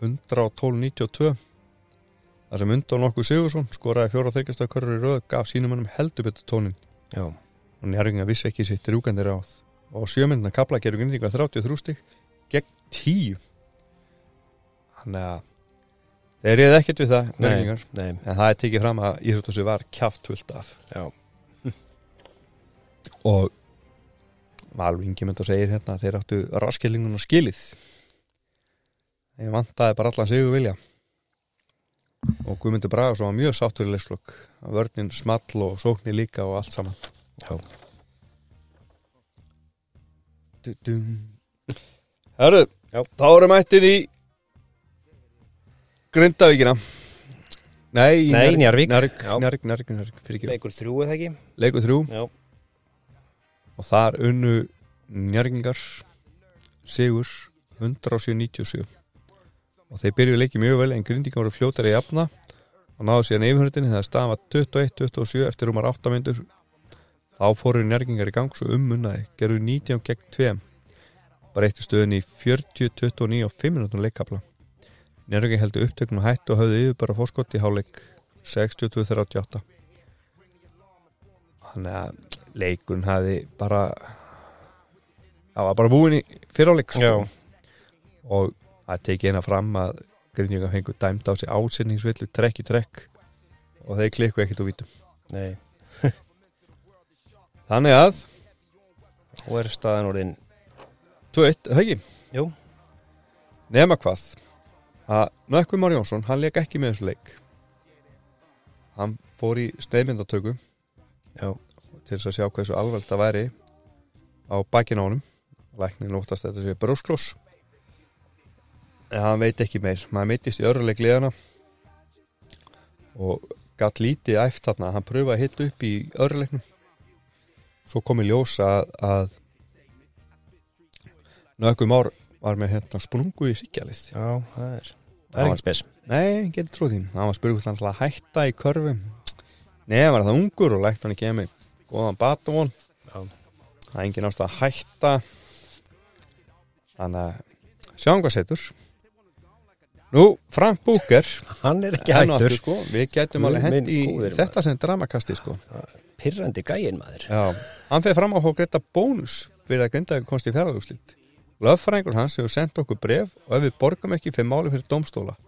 112-92 þar sem undan nokkuð Sigursson skoraði fjóra þryggjastöð körur í röð gaf sínum hannum heldur betur tónin já, og njárvinga vissi ekki sitt rúkandir áð og sjömyndina kapla gerur grindvíkingar 33 stík gegn 10 þannig að þeir reyði ekkert við það nei, nei, en það er tekið fram að íþróttasvið var fullt af. Já, og Valvingi mynd og segir hérna að þeir áttu raskillingun og skilið. Ég vantaði bara allan sigur vilja. Og Guðmundur Braga var mjög sáttur í leislokk að vörnin small og sóknir líka og allt saman Já. þá erum mættir í Grindavíkina. Nei, í Nei. Njarvík. Njarvík, Njarvík, Njarvík, fyrir ekki. Leikur þrjú eða ekki? Leikur þrjú. Já, og þar unnu Njargingar Sigur 197 og þeir byrjuðu leikið mjög vel en grindingar voru fljótari í afna og náðu síðan yfirhundinni þegar staðan var 21-27 eftir rúmar 8 myndur þá fóru Njargingar í gang svo ummunnaði gerðu 19 gegn 2 bara eittu stöðin í 40-29 og 5 minútum leikkapla Njargingar heldur upptöknum að hættu og höfðu yfir bara fórskott í háleik 62-38 þannig að leikun hafi bara það var bara búin í fyriráleik Já. og það tekið eina fram að Grinjunga fengur dæmt á sig ásinningsvillu trekk í trekk og þeir klikku ekkert úr vítum. Nei þannig að Og er staðan orðin 2-1, það ekki? Jú. nema hvað að Nökkvi Már Jónsson, hann leik ekki með þessu leik. Hann fór í sneiðmyndatöku Já, til þess að sjá hversu alveg það væri á bakinn á honum. Læknin lóttast að þetta sé brjósklós en hann veit ekki meir. Maður meittist í öruleik liðana og gatt lítið æft þarna, hann pröfaði að hitta upp í öruleiknum svo kom í ljós að, að nökkum ár var með hérna sprungu í síkjalið já, það er Það er ekkert spes Nei, getur trúið því. Hann var spurgur hann til að hætta í körfu. Nei, var það ungur og lækt hann ekki með góðan batumón. Það er engin ástæð að hætta. Þannig að sjáum hvað setur. Nú, Frank Búker. Hann er ekki og hættur Sko, við gætum alveg hendi í góður, þetta sem dramakasti sko. Pirrandi gæin maður Já, hann fyrir fram á að greita bónus fyrir að grinda komst í fjárhagúslit. Löffræðingur hans hefur sendt okkur bref og ef við borgum ekki fyrir máli fyrir dómstóla.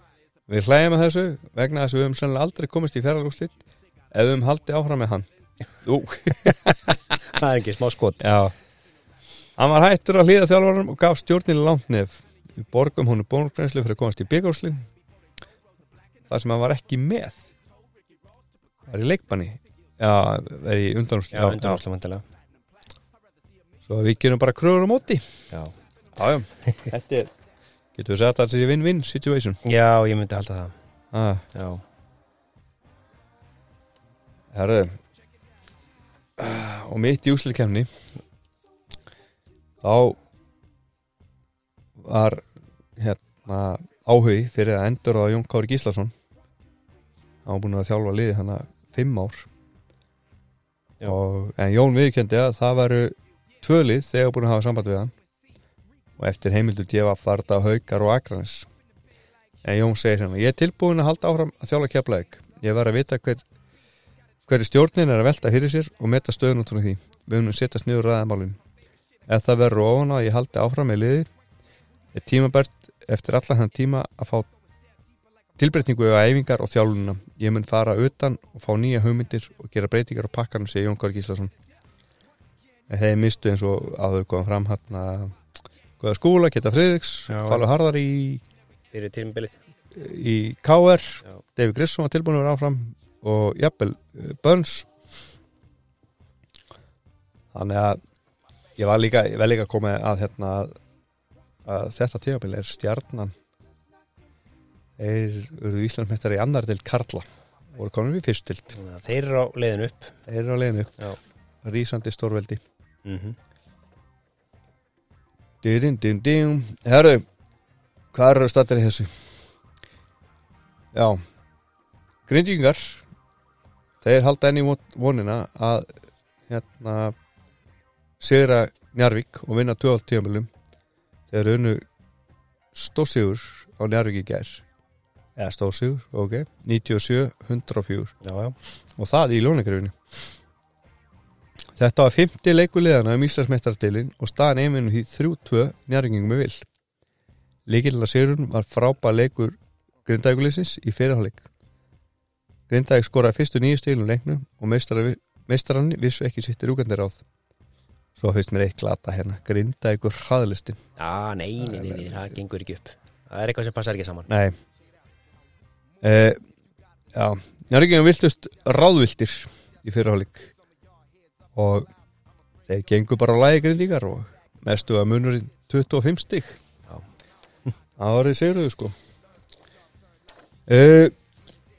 Við hlægjum að þessu vegna þess að við höfum sennilega aldrei komist í fjárhagúslit ef við höfum haldið áfram með hann. Ú, Það er ekki smá skot já. Hann var hættur að hlýða þjálfarum og gaf stjórninu langt nef. Við borgum honum bónusgrænslu fyrir að komast í byggjáslin. Það sem hann var ekki með. Í. Já, er í undanúslit. Já, undan ásla vantilega Svo við gerum bara kröður á móti. Já, Já, já, þetta er Getur við sagt að þetta sé win-win situation já ég myndi halda það ah, Já, Herðu ah, Og mitt í úsliðkemni Þá Var Hérna áhugi fyrir að endur á Jón Kári Gíslason. Hann var búin að þjálfa liði hana Fimm ár. Og, En Jón viðkendi að það varu Tvölið þegar búin að hafa samband við hann. Og eftir heimildu djefa farða haukar og akranis En Jón segir hérna Ég er tilbúin að halda áfram að þjálfa keflaðik Ég verð að vita hver hverju stjórnin er að velta fyrir sér og meta stöðun út frá því. Við munum setjast niður ræðamálin. Ef það verður ofan að ég haldi áfram með liði er tímabært eftir allan hann tíma að fá tilbreytningu á æfingar og þjálfunina. Ég mun fara utan og fá nýja hugmyndir og gera breytingar á pakkanum, segir Jón Kár Gíslason. En þeir mistu eins og að þau komum fram hann að Guða skúla, Geta Friðriks. Falur Harðar í, fyrir tímbilið í KR. David Grissom var tilbúin að vera áfram og jafnvel uh, Burns þannig að ég var líka, ég var líka komið að hérna að, þetta tímabili er stjarnan. Þeir eru Íslandsmeistari í annar til Karla voru komin við fyrst að Þeir eru á leiðin upp. Þeir eru á leiðinu, Já. rísandi stórveldi. Mm -hmm. Dýrin, dýrin, dýrin Herru, hvað eru stattir í þessu? Já. Grindjingar Þeir halda enn í von- vonina að hérna sigra Njarvík og vinna 12 tíðanbölum þeir eru unnu stóðsigur á Njarvík í gær eða stóðsigur, ok 97-104 Já, já. Og það í lóningarfinu Þetta var 50 leikuliðana um Íslandsmeistardeilin og staðan einminu því 3-2 njárringingum með vil. Líkilega sigurinn var frábær leikur Grindækulisins í fyrirháleik Grindæk skoraði fyrstu nýju stílum leiknum og meistarann vissu ekki sitt rúkandir ráð Svo finnst mér eitt glata hérna. Grindækur hraðlistin Já, nei, nei, nei, nei, það gengur ekki upp. Það er eitthvað sem passar ekki saman. Nei. Uh, Já, njárringingum viltust ráðviltir í fyrirháleik og þeir gengur bara á lægi grindíkar og mestu að munurinn 25 stig. Já. það var þið segruðu sko. Uh,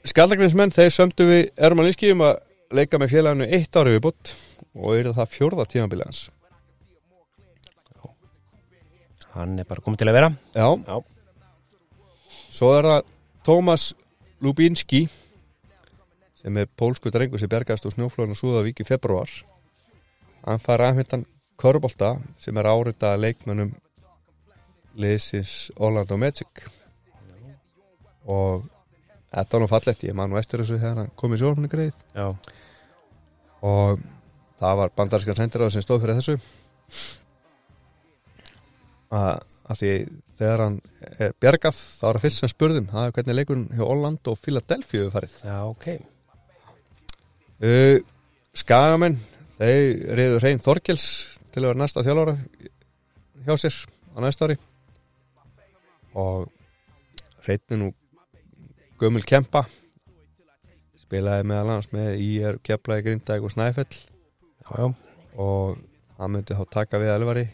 Skallagrinsmenn, þeir sömdu við Erman Líski um að leika með félaginu eitt ári viðbútt og eru það fjórða tímabilið Hann er bara komið til að vera. Já. Já. Svo er það Tómas Lubinski sem er pólsku drengur sem bergast úr snjóflóðinu Súðavík í februar hann fær aðmyndan Körbólta sem er árita leikmennum liðsins Orlando Magic. Og þetta var nú fallegt, ég man nú eftir þessu þegar hann kom í sjórnum greið. Já, og það var bandarískar sendiráð sem stóð fyrir þessu að, því þegar hann er bjargað þá er það fyrst sem spurðum það er hvernig leikurinn hjá Orlando og Philadelphia hefur farið? Já, ok. Skagamenn þeir reyður hrein Þorkels til að vera næsta þjálfara hjá sér á næsta ári. Og hreinu nú gömul kempa spilaði meðal annars með IR, Keflaði, Grindæk og Snæfell. Já, já, og hann myndi þá taka við elvari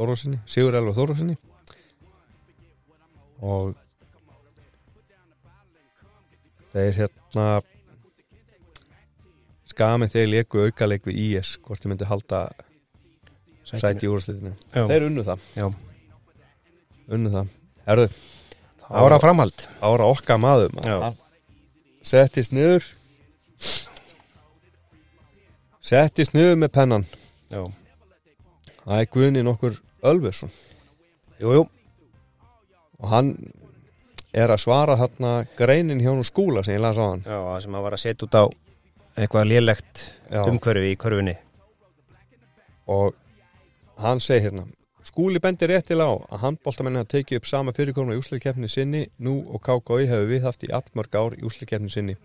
Þórósinni, Sigur Elvar Þórósinni og þeir hérna skami þeir leiku aukaleik við IS hvort þeir myndi halda sæti í úrslitinu. Já. þeir unnu það. Já. unnu það. Herðu, Ára framhald. Ára okkar maður maður. settist niður. Settist niður með pennan. Já, það er Guðni nokkur Ölversson jú, jú. Og hann er að svara hérna greinin hjá nú skúla sem ég las á hann. Já, það sem að var að setja út á eitthvað lélegt Já. umhverfi í körfunni. Og hann segir hérna skúli bendir réttilega á að handbóltamennin hafa tekið upp sama fyrirkomna í úsleikefni sinni nú og KKI hefur viðhaft í allmörg ár í úsleikefni sinni.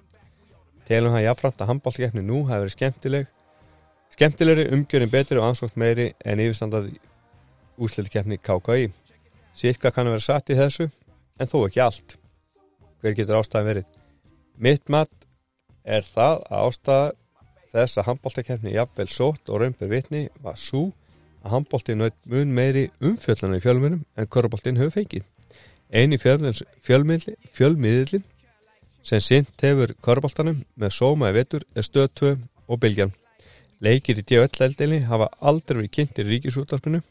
Telum hann jafnframt að handbóltakefni nú hafi verið skemmtileg skemmtilegri, umgjörinn betri og ansvögt meiri en yfirstandað úsleikefni KKI Sýtka kann að vera satt í þessu en þó ekki allt hver getur ástæðan verið mitt mat er það að ástæða þess að handbóltakefni jafnvel sótt og raunbyr vitni var svo að handbóltin naut mun meiri umfjöllana í fjölmunum en korfbóltin hefur fengið. Einu fjölmiðli, fjölmiðlin sem sint hefur korfbóltanum með sóma í vetur er stöð 2 og bylgjan. Leikir í DFL-eldinni hafa aldrei verið kynntir í ríkisúttarpinu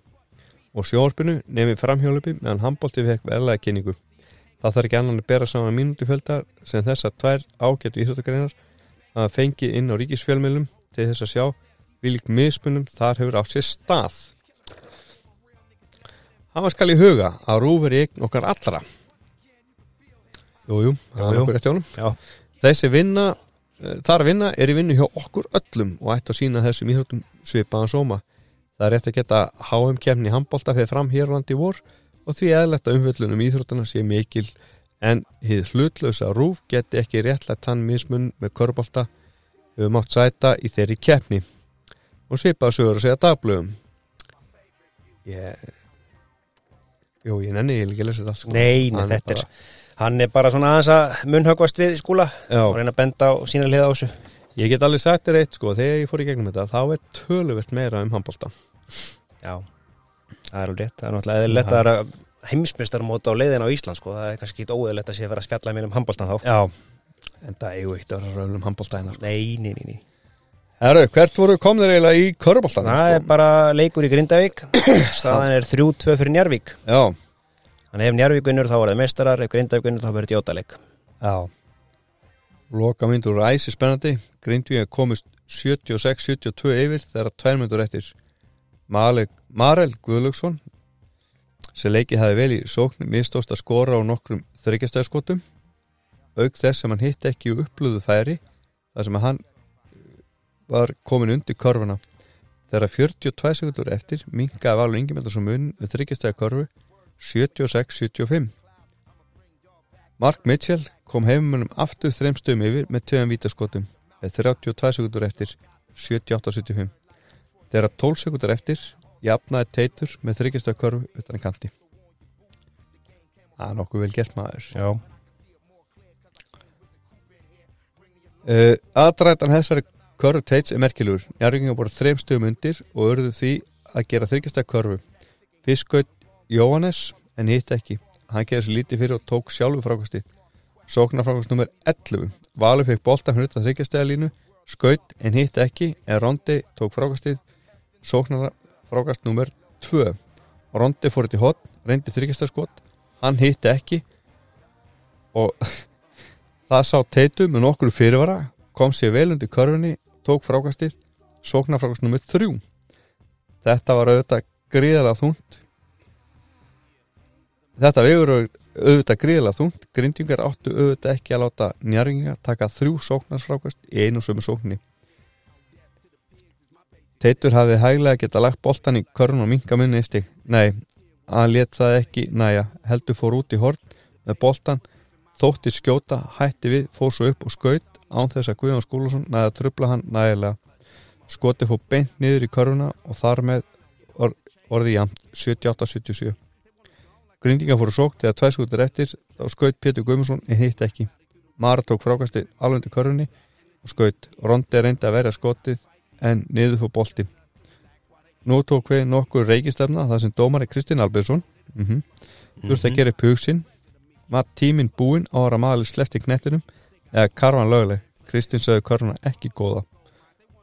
og sjónarpinu nefnir framhjólupi meðan handbólti fekk verðlega kynningu. Það þarf ekki annan að bera saman mínútufjöldar sem þessar tvær ágættu íþróttagreinar að fengið inn á ríkisfjölmiðlum til þess að sjá vilík mismunum þar hefur á sér stað. Það var skal í huga að rúfur í eign okkar allra. Jú, jú, það er okkur eftir honum. Þessi vinna, eh, þar að vinna er í vinnu hjá okkur öllum og ætti að sína þessum íþróttum svipaðan sóma. Það er rétt að geta HM kemni handbólta fyrir fram hér á landi í vor og því eðlert að umfjöllunum íþróttana sé mikil en hið hlutlausa rúf geti ekki réttlega tann mismun með körbólta hefur mátt sæta í þeirri keppni. Og svipaða sögur að segja dagblöðum. Ég Jú, ég nenni ég ekki að lesa þetta sko. nei, nei, þetta er bara- Hann er bara svona aðeins að munnhöggvast við skúla og reyna að benda á sína liða á þessu Ég get alveg sagt þér eitt sko, þegar ég fór í gegnum þetta þá er töluvert meira um handbólta Já, það er alveg rétt. Það er náttúrulega eðlilegt að það er heimsmyndstarmóta á leiðin á Ísland sko. það er kannski ekki óeðlegt að sé að vera að spjalla mér um handbóltan þá. Já, en það eigu eitt að vera röðlum handbólta hérna sko. Nei, nei, nei, nei. Herru, hvert voru komnir eiginlega í körbóltan? Það er bara leikur í Grindavík. Staðan er 3-2 fyrir Njarvík Já, Þannig ef Njarvík vinnur þá var það meistarar. Ef Grindavík vinnur þá verður þetta jótaleik já Loka myndur æsi spennandi Grindvíð komist 76-72 yfir þegar tvær myndur eftir. Marel, Guðlöksson sem leikið hafi vel í sókn mistóst að skora á nokkrum þryggjastæðskotum auk þess sem hann hitt ekki í upplöðu færi þar sem hann var komin undir korfuna þegar 42 sekundur eftir minkaði Valur Ingemyndarsson mun með þryggjastæða korfu 76-75 Mark Mitchell kom heimumunum aftur þreim stöðum yfir með tveim vítaskotum eða 32 sekundur eftir 78-75 þegar 12 sekundur eftir jafnaði teitur með þryggjastöða korfu utan að kanti. Það er nokkuð vel gert maður. Já. Uh, Aðrættan þessari körfu teits er merkilegur. Járvingar voru þreim stöðum undir og örðu því að gera þryggjastöða körfu. Fiskaut Jóhannes en hitt ekki. Hann gerði svo lítið fyrir og tók sjálfu frákasti Sóknarfrákast nummer 11 Valur fekk boltan fyrir þetta þryggjastega línu skaut en hitt ekki en Rondi tók frákastið. Sóknarfrákast nummer 2 Rondi fór þetta í hot reyndi þryggjastega skot hann hitt ekki. Og það sá teitu með nokkur fyrirvara kom sér vel undir körfunni tók frákastið. Sóknarfrákast nummer 3 þetta var auðvitað gríðalega þúnt þetta vegur auðvitað gríðilega þungt. Grindjungar áttu auðvitað ekki að láta njarginga taka þrjú sóknarsfrákast í einu sömu sókni Teitur hafið hæglega geta lagt boltan í körn og minga munni í stig nei, hann let það ekki. Næja, heldur fór út í horn með boltan, þótti skjóta hætti við, fór svo upp og skaut án þess að Guðjón Skúlusson næði að trubla hann nægilega. Skoti fór beint niður í körfuna og þar með or orði jæmt 78-77 Grindinga fóru sókt þegar tvær skutur eftir þá skaut Pétur Guðmundsson en hitt ekki. Mara tók frákastið alveg til körfunni og skaut. Rondi reyndi að verja skotið en niður fór bolti. Nú tók við nokkur reykistefna þar sem dómari Kristinn Albertsson mm -hmm, þurfti að gera upp hugsin var tíminn búinn á að maður slefti knettinum eða karvan löguleg. Kristinn sögðu körfuna ekki góða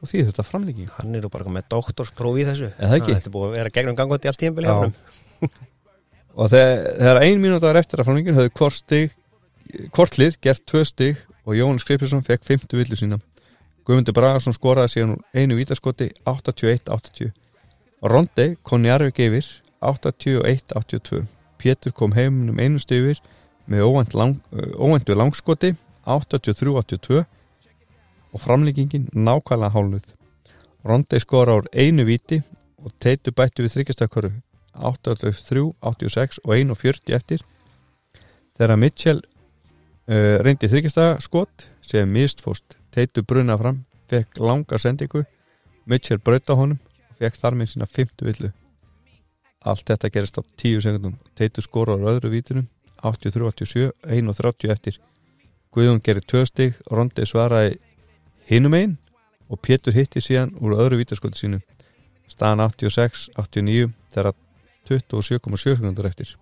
og því þetta framlíking. Hann er nú bara með doktorsprófi í þessu. Eða ekki? Þetta er búið að vera gegnum gangandi allt hann. Og þegar, ein mínúta var eftir að framlingin höfðu hvort stig hvort lið gert tvö stig og Jón Skripsson fekk 50 villu sína. Guðmundur Bragarsson skoraði síðan úr einu vítaskoti 81-80 Rondi konni Arvi Geifir 81-82 Pétur kom heim um einu stigir með óvendu lang, langskoti 83-82 og framlingingin nákvæmlega hálnuð Rondi skora úr einu víti og teitu bættu við þryggjastakörfu 83, 86 og 1.40 eftir þegar Mitchell uh, reyndi þryggjastega skot sem mistfóst, teitu bruna fram fekk langa sendingu Mitchell brauta honum og fekk þar með sína 50 villu. Allt þetta gerist á 10 sekundum. Teitu skora á öðru vítunum 83, 87, 1.30 eftir. Guðjón gerir tvö stig Rondi svaraði hinum einn og Pétur hitti síðan úr öðru vítaskoti sínu. Staðan 86, 89 þegar 27,7 sekundur eftir.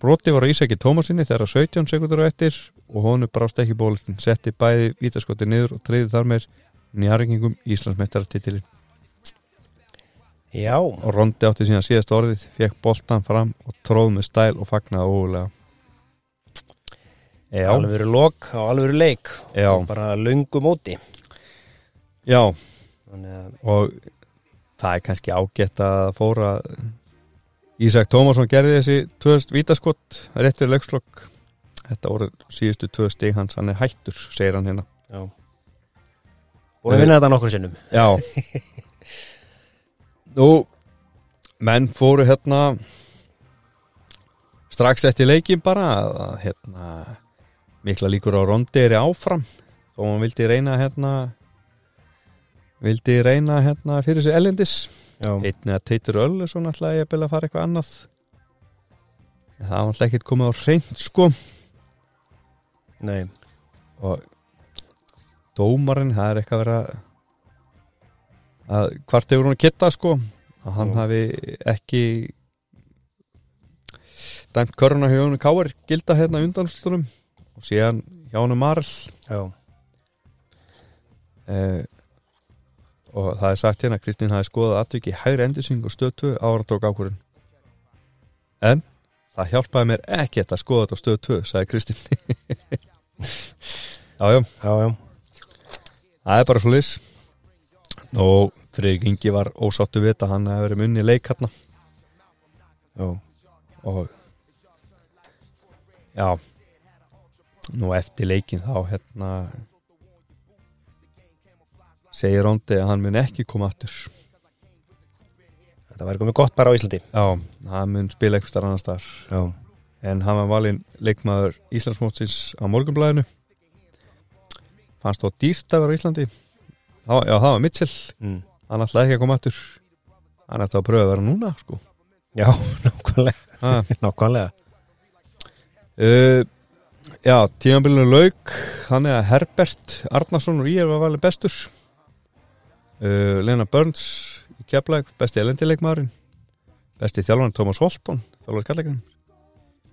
Broti var á Ísaki Tómasinni þegar 17 sekundur eftir og honu brást ekki bólinn setti bæði vítaskoti niður og treyði þar með nýjaringingum Íslandsmeistarartitilin Já. Og Rondi átti síðan síðast orðið fekk boltan fram og tróð með stæl og fagnaði ógulega Já Alveg verið lok og alveg verið leik. Já. og bara lungu móti. Já. Þannig að og það er kannski ágætt að fóra Ísak Tómasson gerði þessi tvöðst vítaskott réttur leikslokk þetta voru síðustu tvö stig hans hann er hættur, segir hann hérna. Já. Og við vinna þetta nokkur sinnum. Já. Nú menn fóru hérna strax eftir leikin bara að hérna mikla líkur á rondi er áfram. Þó hann vildi reyna hérna vildi reyna hérna fyrir sig ellendis einn eða teitur öll svo náttúrulega ég að byrja að fara eitthvað annað. En það var náttúrulega ekkert komið á reynd sko. Nei. Og dómarinn, það er eitthvað að að hvart hefur hún að kitta sko. Að hann Já. hafi ekki dæmt köruna hjá Jónu Káir gilda hérna undanslunum og síðan hjá hann Marl Já, eh, og það er sagt hérna að Kristín hafi skoðað aðtöki hægri endursing og stöð 2 ára tók ákvörðun. En það hjálpaði mér ekki að skoða þetta stöð 2 sagði Kristín. Já, já, já, já. Það er bara svo lis og Freyrík Ingi var ósáttu við þetta hann hefur verið munni leik hérna. Já, og já. Nú eftir leikin þá hérna segir Róndi að hann mun ekki koma aftur. Þetta væri komið gott bara á Íslandi. Já, hann mun spila eitthvað starf annars þar Já, en hann var valinn leikmaður Íslandsmótsins á morgunblæðinu fannst þá dýrt að vera á Íslandi? Það var, já, það var Mitchell. Mm. hann ætlaði ekki að koma aftur. Hann ætlaði að pröfa að vera núna sko. já nákvæmlega. Nákvæmlega. Uh, já, tímanbílunum lauk. Hann er að Herbert Arnarsson og ég var valinn bestur uh, Lena Burns í Keflæk, besti elendileikmaðurinn besti þjálfarinn Thomas Holton þjálfur skalleikinn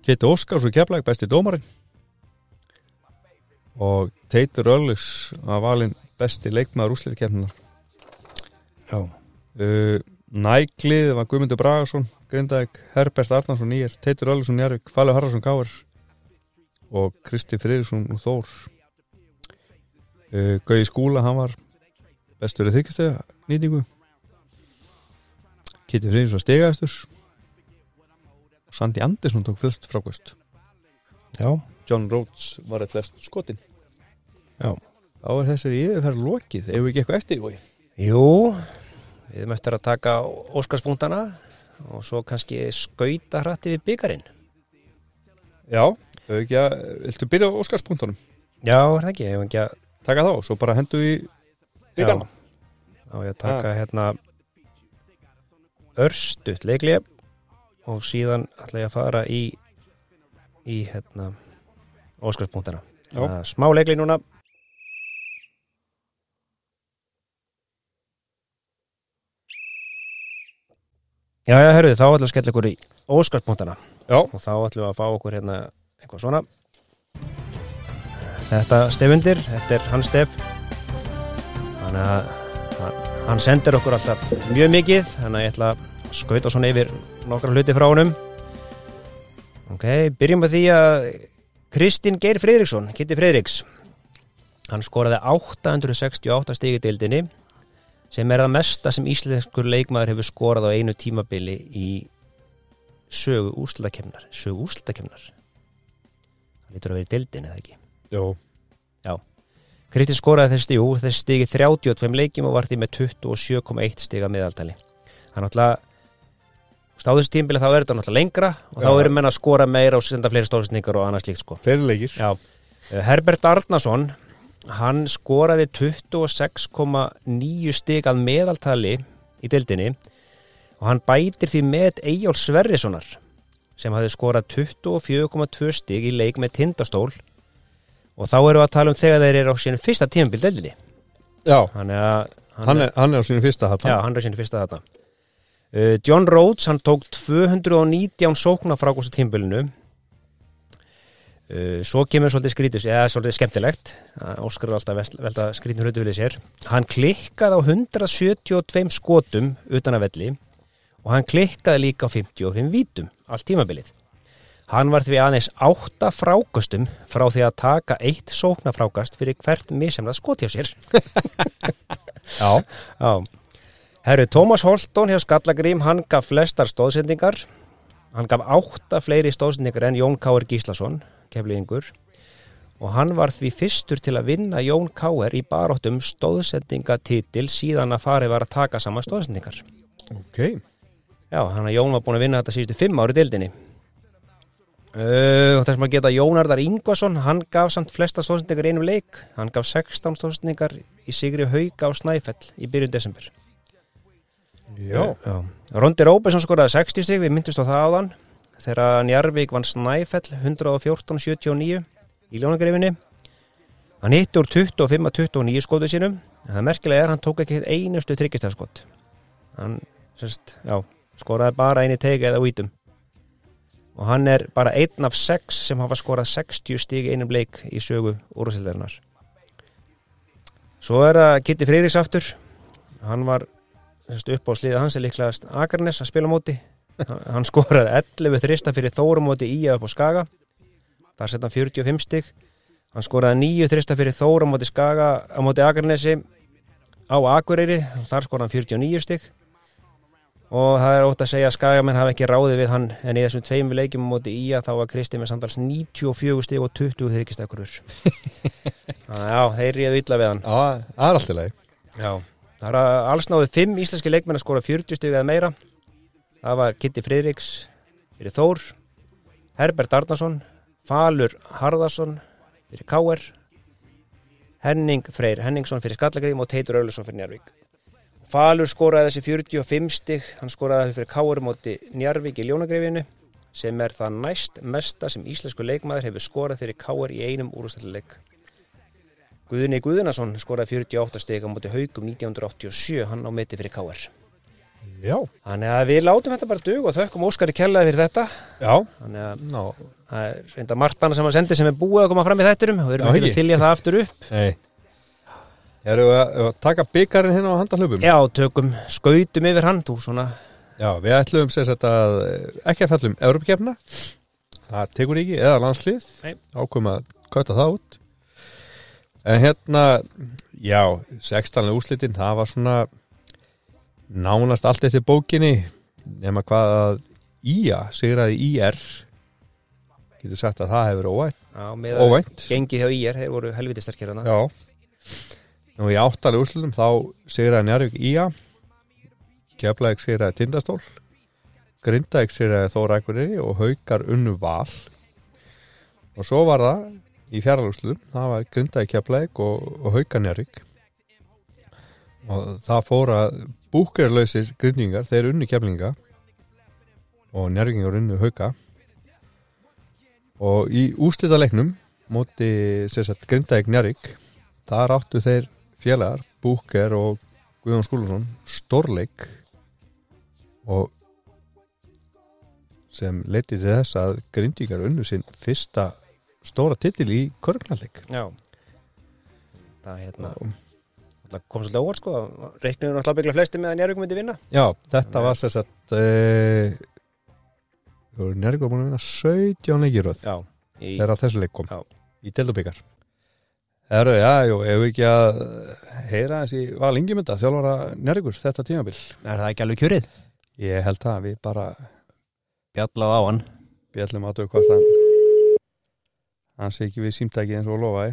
Keti Óskars í Keflæk, besti dómarinn. Og Teitur Örlus að valin besti leikmaður úsliðkefninar Já. uh, Næglið var Guðmundur Bragason Grindavík, Herbert Arnarsson Nýjar Teitur Örlusson Njarvík, Falur Harðarsson Káar og Kristi Friðriksson úr Þór. Uh, Gauði Skúla, hann var bestur í þykistega nýtingu. Kitty Friðriksson var stegaðistur og Sandi Andersson tók fyrst frákvöst Já. John Rhodes var eitt flest skotin. Já. þá er þessari yfirferð lokið. Ef við ekki eitthvað eftir í bói Jú, við eftir að taka óskarspunktana og svo kannski skauta hrætti við byggarinn. Já, ef við ekki að, viltu byrja á Óskarspunktunum Já, er það ekki, ef ekki að taka þá, svo bara hendu í byggarna á ég að taka hérna örstutt leiklið og síðan ætla ég að fara í í hérna óskarspunktana. Smá leiklið núna. Já, já, herruði, þá ætlum við að skella ykkur í óskarspunktana. Já, og þá ætlum við að fá okkur hérna eitthvað svona. Þetta stefundir, þetta er hans stef þannig að hann, sendir okkur alltaf mjög mikið þannig að ég ætla að skauta svona yfir nokkra hluti frá honum. Ok, byrjum með því að Kristinn Geir Friðriksson, Kitty Friðriks hann skoraði 868 stig í deildinni sem er það mesta sem íslenskur leikmaður hefur skorað á einu tímabili í sögu úrslutakemnar sögu úrslutakemnar það lítur að vera í deildin eða ekki? Jó Kristi skoraði þessi stíg, jú, þessi stíg í 32 leikjum og var því með 27,1 stíg að miðaltali. Það er náttúrulega á þessu tímbili þá er þetta náttúrulega lengra og þá Já. eru menn að skora meira og senda fleiri stóðsningar og annað slíkt sko. Fyrirleikir Já. Eh, Herbert Arnason hann skoraði 26,9 stíg að meðaltali í deildinni og hann bætir því með Eyjól Sverrissonar sem hafði skorað 24,2 stíg í leik með tindastól og þá erum við að tala um þegar þeir eru á sínu fyrsta tímabil deildinni. Já, Þannig að hann er, hann er á sínu fyrsta hatt Já, hann er sínu fyrsta þarna. Uh, John Rhodes, hann tók 219 sókna frá góðstu tímbilinu uh, Svo kemur svolítið skrítus eða svolítið skemmtilegt. Uh, Óskar er alltaf velta skrítinu hlutu vilja sér. Hann klikkaði á 172 skotum utan að velli og hann klikkaði líka á 55 vítum allt tímabilið Hann var því aðeins átta frákastum frá því að taka eitt sóknafrákast fyrir hvert misemnað skot hjá sér Já, Já. Herru, Tómas Holtón hjá Skallagrím, hann gaf flestar stóðsendingar. Hann gaf átta fleiri stóðsendingar en Jón Káur Gíslason, kefliðingur. Og hann var því fyrstur til að vinna Jón Káur í baróttum stóðsendingatitil síðan að farið var að taka saman stóðsendingar. ok Já, hann að Jón var búin að vinna þetta síðustu fimm ári dildinni. Uh, og þess að geta Jónardar Ingvason, hann gaf samt flesta stóðsendingar einum leik. Hann gaf 16 stóðsendingar í Sigri Hauga á Snæfell í byrjun desember. Já, Já. Rondi Róbesson skoraði 60 stig, við myndust á það áðan þegar Njarvík vann Snæfell 114-79 í ljónagreifinni hann hitti úr 25 að 29 skotu sínum það merkilega er hann tók ekki einustu tryggistæðskot hann sérst, já, skoraði bara eini tegi eða vítum og hann er bara einn af sex sem hafa skorað 60 stig í einum leik í sögu úrvæðsildarinnar svo er það Kitty Friðriks aftur. Hann var sérst, upp á sliða hans er líklegast Akarnes að spila móti. Hann skoraði 11 þrista fyrir Þórum móti í upp á Skaga. Þar hann 45 stig. Hann skoraði 9 þrista fyrir Þórum móti Skaga á móti Akarnesi á Akureyri. Þar skoraði hann 49 stig og það er ótt að segja að Skagamenn hafa ekki ráði við hann en í þessum tveimur leikjum á móti í þá var Kristi með samtals 94 stig og 20 þryggistækurur já, þeir ríðu illa við hann Já, það er alltaf leið Já, það er að alls náðu fimm íslenski leikmenn að skora 40 stug eða meira. Það var Kitty Friðriks fyrir Þór, Herbert Arnason, Falur Harðarsson fyrir Káer, Henning Freyr Henningsson fyrir Skallagrím og Teitur Aulusson fyrir Njarvík. Falur skoraði þessi 45 stig, hann skoraði fyrir Káer móti Njarvík í Ljónagrifinu sem er það næst mesta sem íslensku leikmaður hefur skorað fyrir Káer í einum úrstættileik. Guðni Guðunason skoraði 48 stig á móti haugum 1987, hann á meti fyrir KR. Já, Þannig að við látum þetta bara dug og þökkum Óskari kellaði fyrir þetta já, Þannig að það er reynda margt annað sem að sendi sem er búið að koma fram í þætturum og við erum ekki. að þylja það aftur upp nei. Erum við að, að taka byggarinn hérna á handahlöpum? Já, tökum skautum yfir hann Þú svona, Já, við ætlum þetta að ekki að fellum Európakefna það tekur ekki, eða landslið. Ákveðum að kauta það út. En hérna já, 16. úrslitin það var svona nánast allt eftir bókinni nema hvað að Ía sigraði IR getur sagt að það hefur óvænt, á, með óvænt. gengið hjá IR, þeir voru helviti sterkir hana Já og í áttalega úrslitum þá sigraði Njárvík Ía Keflæk sigraði Tindastól Grindavík sigraði Þóra Akureyri og Haukar unnu Val. Og svo var það í fjárlega úrslitum, það var Grindavík Keflæk og, og Haukar Njárvík og það fór að búkerlausir grindingar, þeir unnu keflinga og njárvingar unnu hauka. Og í úslita leiknum móti sérsagt Grindavík Njárvík þar áttu þeir félagar Búker og Guðjón Skúlason stórleik og sem leiti til þess að Grindvíkar unnu sinn fyrsta stóra titil í körgnalleik Já. Það hérna kom svolítið óvart sko. Reikniður náttúrulega byggla flesti með að Njárvík myndi vinna. Já, þetta var sérsagt uh, Njárvík var búin að vinna 17 leikiröð þegar þessu leik kom Já. í Deldubikar Herru, já, jú, ef við ekki að heyra þessi val yngjumynda þjálfara Njárvíkur þetta tímabil? Er það ekki alveg kjörið? Ég held að við bara Bjallað á hann. Bjallum að hvort hann hann sé ekki við símtæki eins og lofaði.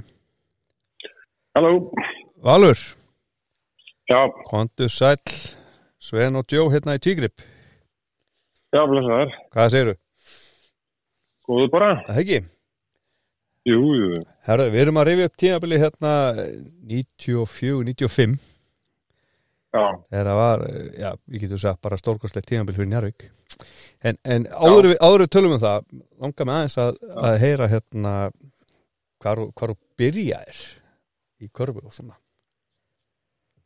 Halló, Valur, já, kontu sæll Sven og Jó hérna í Tígrip. Já, blessaður, Hvað segirðu? góðu bara, Það ekki? Jú, jú, Herru, við erum að rifja upp tímabili hérna 94, 95 já, þegar það var, eh, já, við getum sagt bara stórkostlegt tímabil fyrir Njarvík en, en áður, við, áður við tölum um það langar mig aðeins að, að heyra hérna hvar, þú- byrjaðir í körfu og svona.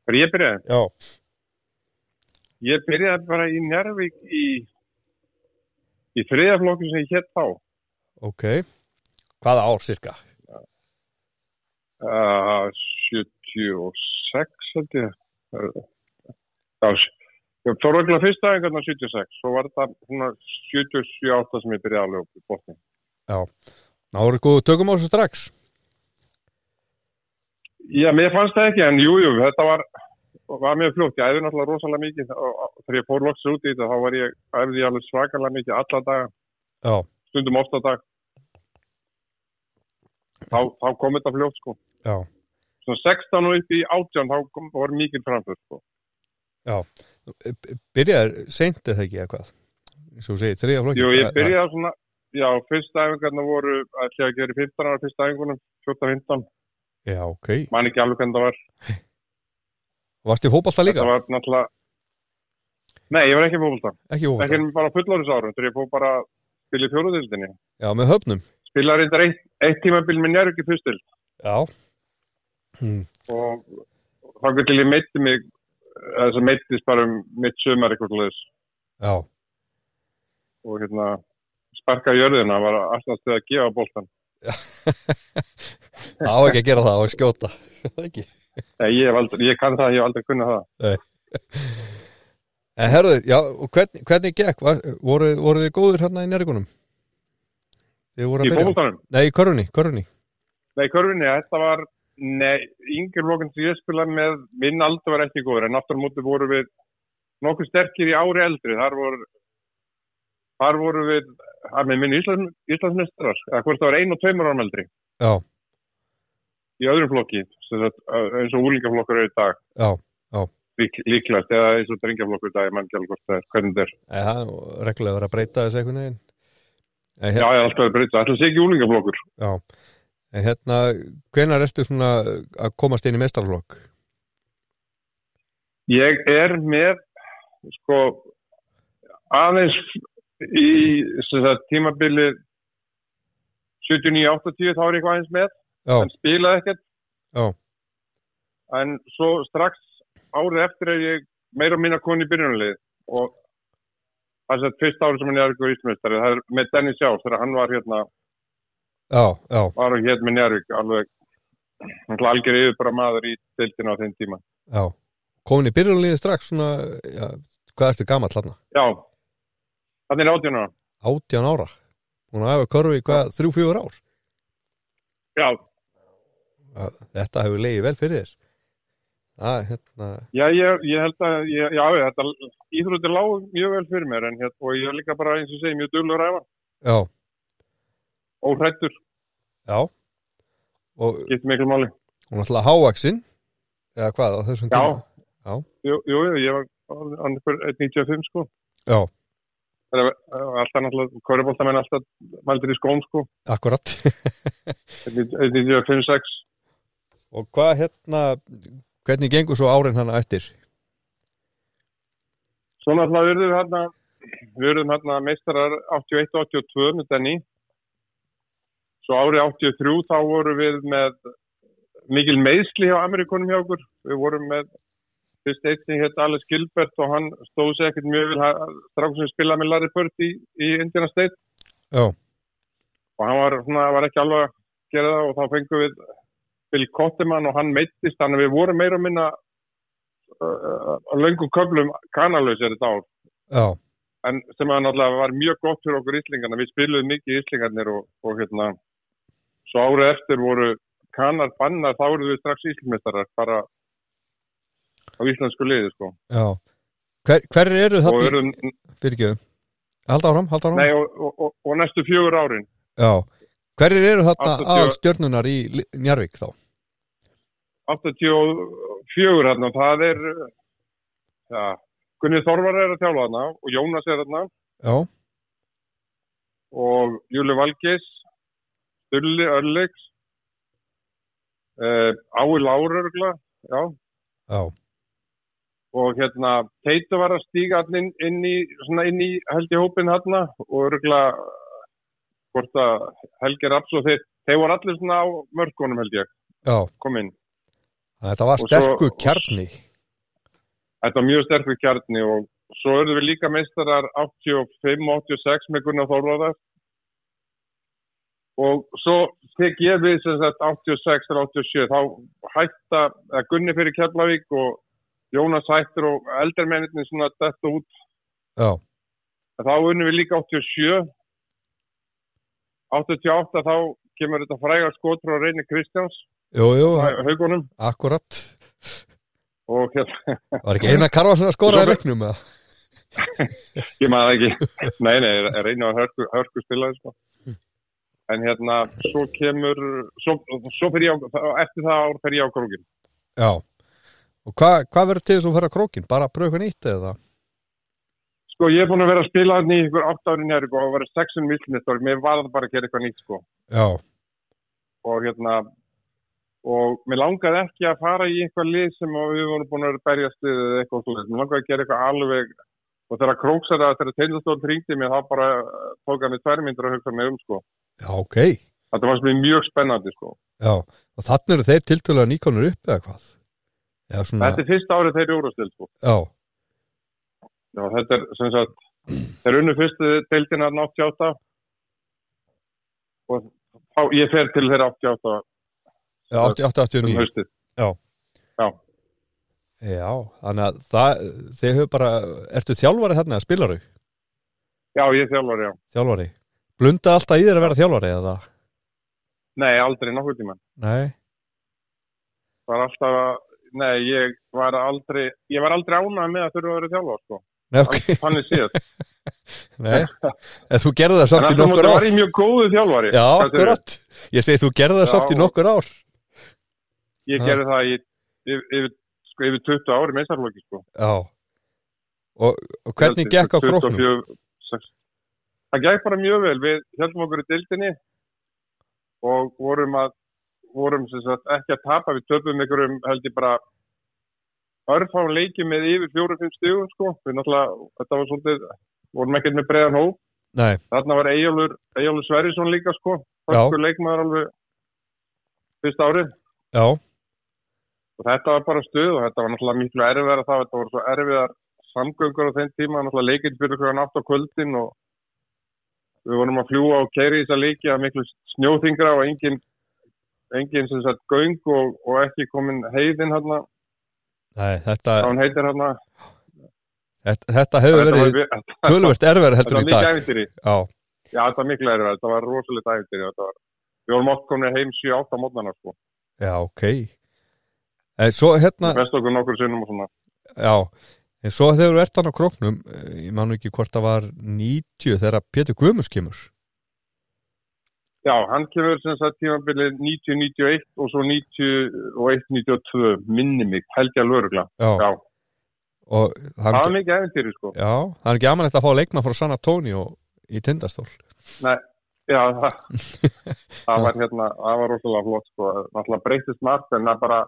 Hvar ég byrjaði? Já, Ég byrjaði bara í Njárvík í, í þriðaflokku sem ég hétt þá, ok Hvaða ár, cirka? uh, 76 held ég, já, ég fór ekki að fyrsta aðeins 76, svo var þetta svona 77-8 sem ég byrjaði alveg upp í botni. Ná voru góðu tökum á þessu strax Já, mér fannst það ekki, en jú, jú, þetta var, var mjög fljótt. Ég æði náttúrulega rosalega mikið og, þegar ég fór loks út í þetta, þá var ég, æfði ég alveg svakalega mikið alla daga, Já, stundum ofta dag. Þá, þá kom þetta fljótt, sko. já, Svona 16 og upp í 18, þá kom, var mikið framför, sko. byrjaðir seint eða ekki eitthvað þú segir, þriða flokki Jú, ég byrjaði svona, já, fyrsta æfingarna voru, ætla að gera í 15 ára fyrsta æfingunum, 14-15, Já, ok, man ekki alveg hvernig það var. varst í fótballta líka? Þetta var náttúrulega, nei, ég var ekki fólkvölda. Ekki fótballta? Ekki bara fullorðis árum, þegar ég fór bara spila í fjóruðildinni. Já, með höfnum Spila reyndar eitt, eitt tímabil með njárvík í fyrstil. Já hmm. og þá getur ég meitti mig þess að meittist bara um mitt sömar eitthvað leðis Já, og hérna sparka jörðina var alltaf til að gefa bóltan á ekki að gera það á að skjóta ekki Nei, ég, aldrei, ég kann það, ég hef aldrei kunnað það En herðu, já, og hvernig, hvernig gekk? Var, voru, voru þið góður hérna í nærgunum? Í fólkvöldanum, Nei, í körunni, körunni nei, körfinni, þetta var nei, yngir flokkinn sem ég spilaði með minn aldur var ekki góður en aftur móti voru við nokkuð sterkir í ári eldri. Þar voru þar voru við að með minn Íslands, Íslandsmestrar eða hvort það var ein og tveimur árum eldri. Já, í öðrum flokki sagt, eins og úlingaflokkur er í dag. Já, lík, líklegt eða eins og drengjaflokkur í dag, ég mann ekki alveg hvort það er, hvernig er. Það er. Nú reglulega verið að breyta þessu einhvern veginn En Já, er alltaf að breyta, ætla að sé ekki úlingaflokkur. já. En hérna hvenær ertu svona að komast inn í mestarflokk? Ég er með, sko, aðeins í tímabilið 79-80 þá er ég aðeins með, Já, en spilaði ekkert. Já. En svo strax árið eftir er ég meira og minna koni í byrjunarlið og það er fyrst ári sem hann er ykkur ísmestari, það er með Dennis Sjás þegar hann var hérna, Já, já, var hérna með Njárvík alveg, hann algjör yfir bara maður í deildina á þeim tíma. já. Komin í byrjunliði strax svona Hvað ertu gamall þarna? Já, þannig er átjónu. 18 ára. Hún hafa körfi hvað, þrjú, fjögur ár? Já, Að Þetta hefur leiði vel fyrir þér Það, hérna já, ég, ég held að, ég, já, þetta íþróttir lág mjög vel fyrir mér en hérna, og ég er líka bara eins og segi mjög duglur ræfa, Já, óhrættur, já Og getur miklu máli. er alltaf hávaxin Eða hvað á þessum Já. tíma Já. Jú, jú, ég var hann er fyrir 1.95 sko. Já, Það er uh, alltaf náttúrulega, korriboltamenn alltaf mældir í skóm sko, akkurat 1.95-6. Og hvað hérna Hvernig gengur svo árin hana eftir? Svo náttúrulega verðum við hérna, við verðum hérna meistarar 81-82 með Denny. Svo árið 83 þá vorum við með mikil meðsli hjá Amerikunum hjá okkur. Við vorum með fyrst eitt sem hétt Alex Gilbert og hann stóð sér ekkert mjög vel strákum sem spilaði með Larry Bird í, í Indiana State Já, og hann var, svona, var ekki alveg að gera það og þá fengum við Bill Kottemann og hann meittist þannig að við vorum meira að minna uh, á löngum köflum kanalösir þetta ár. Já, en sem að náttúrulega var mjög gott fyrir okkur íslingarna, við spiluðum mikið íslingarnir og, og hérna svo árið eftir voru kanar bannar, þá voru við strax íslingmestarar bara á íslensku liði sko. Já. Hver, hver eru og erum, Fyrirgjöðu Halda áram, halda áram nei og, og, og, og næstu fjögur árin. Já, hverjir eru þarna 80 aðal stjörnunar í Njarðvík þá? 84 hérna, það er ja, Gunni Þorvar er að þjálfa þarna og Jónas er Já, og Júli Valgeis Stulli Örleiks uh, Ái Lárörgla já, já, og hérna Teitu var að stíga inn, inn í í held í hópin hann og örgla hvort að Helgi Raps og þeir þeir voru allir svona á mörkunum held ég já. kom inn Þetta var sterkur kjarni. Þetta var mjög sterkur kjarni og svo erum við líka meistarar 85-86 með Gunnar Þorvarðar. Og svo tek ég við sem sagt 86-87 þá hætta Gunni fyrir Keflavík og Jónas hættur og eldarmenninni svona þetta út. Já, þá unnum við líka 87 88 þá kemur þetta fræga skotur á reyni Kristjáns jú, jú, haugunum akkurat og hérna Var ekki eina Karvarsson að skora í eða? Ég maður ekki, nei, nei, reyna að hörku, hörku spilaði, sko. En hérna, svo kemur, svo, svo ég eftir það ár fyrir ég á krókin. Já Og hvað hva verður til þess að fara krókin? Bara pröfa eitthvað nýtt eða? Sko, ég er búin að vera að spila hann í ykkur átt ári njæri og að vera sexun villinist og mér var það bara að gera eitthvað nýtt, sko. Já, Og hérna, og mér langaði ekki að fara í eitthvað lið sem við vorum búin að vera berjast við eða eitthvað slúðið. Mér langaði að gera eitthvað alveg, og þegar króksara, þegar teilastól ringdi mér, þá bara tók hann í tværmyndur að hugsa mig um, sko. já, ok Þetta var sem mjög spennandi, sko. Já, og þannig eru þeir tiltölulega nýkonur upp eða hvað? Já, svona, Þetta er fyrsta árið þeir eru úrastil, sko. já, Já, þetta er sem sagt, þeir unnu fyrstu deildina 88 og þá, ég fer til þeirra 88 já 88, um 89 haustið. Já, þannig að það, þeir höfðu bara, ertu þjálfari þarna spilaru? Já, ég þjálfar, já. Þjálfari. Blunda alltaf í þér að vera þjálfari eða? Nei, aldrei nokkuð tíma. Nei, var alltaf að, nei, ég var aldrei, ég var aldrei ánað með að þurfa að vera þjálfar, sko. nei, ok, Þannig séð. nei. En þú gerði það samt í nokkur ár. var ég mjög góðu þjálfari. Já, akkurat. Ég segi þú gerði það Já, samt í nokkur ár. Ég gerði það yfir, sko, yfir 20 ári meistarlóki, sko. Og, og hvernig Held ég, gekk á 24, króknum? 6. Það gekk bara mjög vel. Við heldum okkur í dildinni og vorum að vorum sagt ekki að tapa við töpum einhverjum held ég bara örfán leiki með yfir fjóru-fimm stígum sko. Við náttúrulega, þetta var svolítið vorum ekkert með breiðan hóp. Nei, Þarna var Eyjólfur, Eyjólfur Sverrisson líka sko. Já. Förskur leikmaður alveg fyrsta árið. já, Og þetta var bara stuð og þetta var náttúrulega miklu erfiðar þá. Þetta voru svo erfiðar samgöngur á þeim tíma, náttúrulega leikinn fyrir hverjan átt á kvöldin og við vorum að fljúa og keiri í þessa leiki að miklu snjóþingra og engin, engin sem sagt göng og, og ekki komin heiðin hérna, þetta, þá hann heitir hérna. þetta, þetta hefur Þetta verið erfæri Þetta heldur í dag. Já, Já, þetta var miklu erfið, þetta var rosalegt æfintýri. Við vorum oft komin heim 7-8 mótnana, sko. já, ok En svo hérna Vest okkur nokkur sinnum og svona. Já, en svo þegar þú ert hann á króknum eh, ég man nú ekki hvort það var 90 þegar Pétur Guðmus kemur Já, hann kemur sem sagt tímabilið 90-91 og svo 91-92, minni mig, helgja lörugla. Já, Já, og það var mikið æfintýri, sko. já, það er ekki amanlegt að fá leikmann frá San Antonio í tindastól Nei, já, það, það var hérna, það var rosalega flott, sko. Náttúrulega breytist margt en það bara,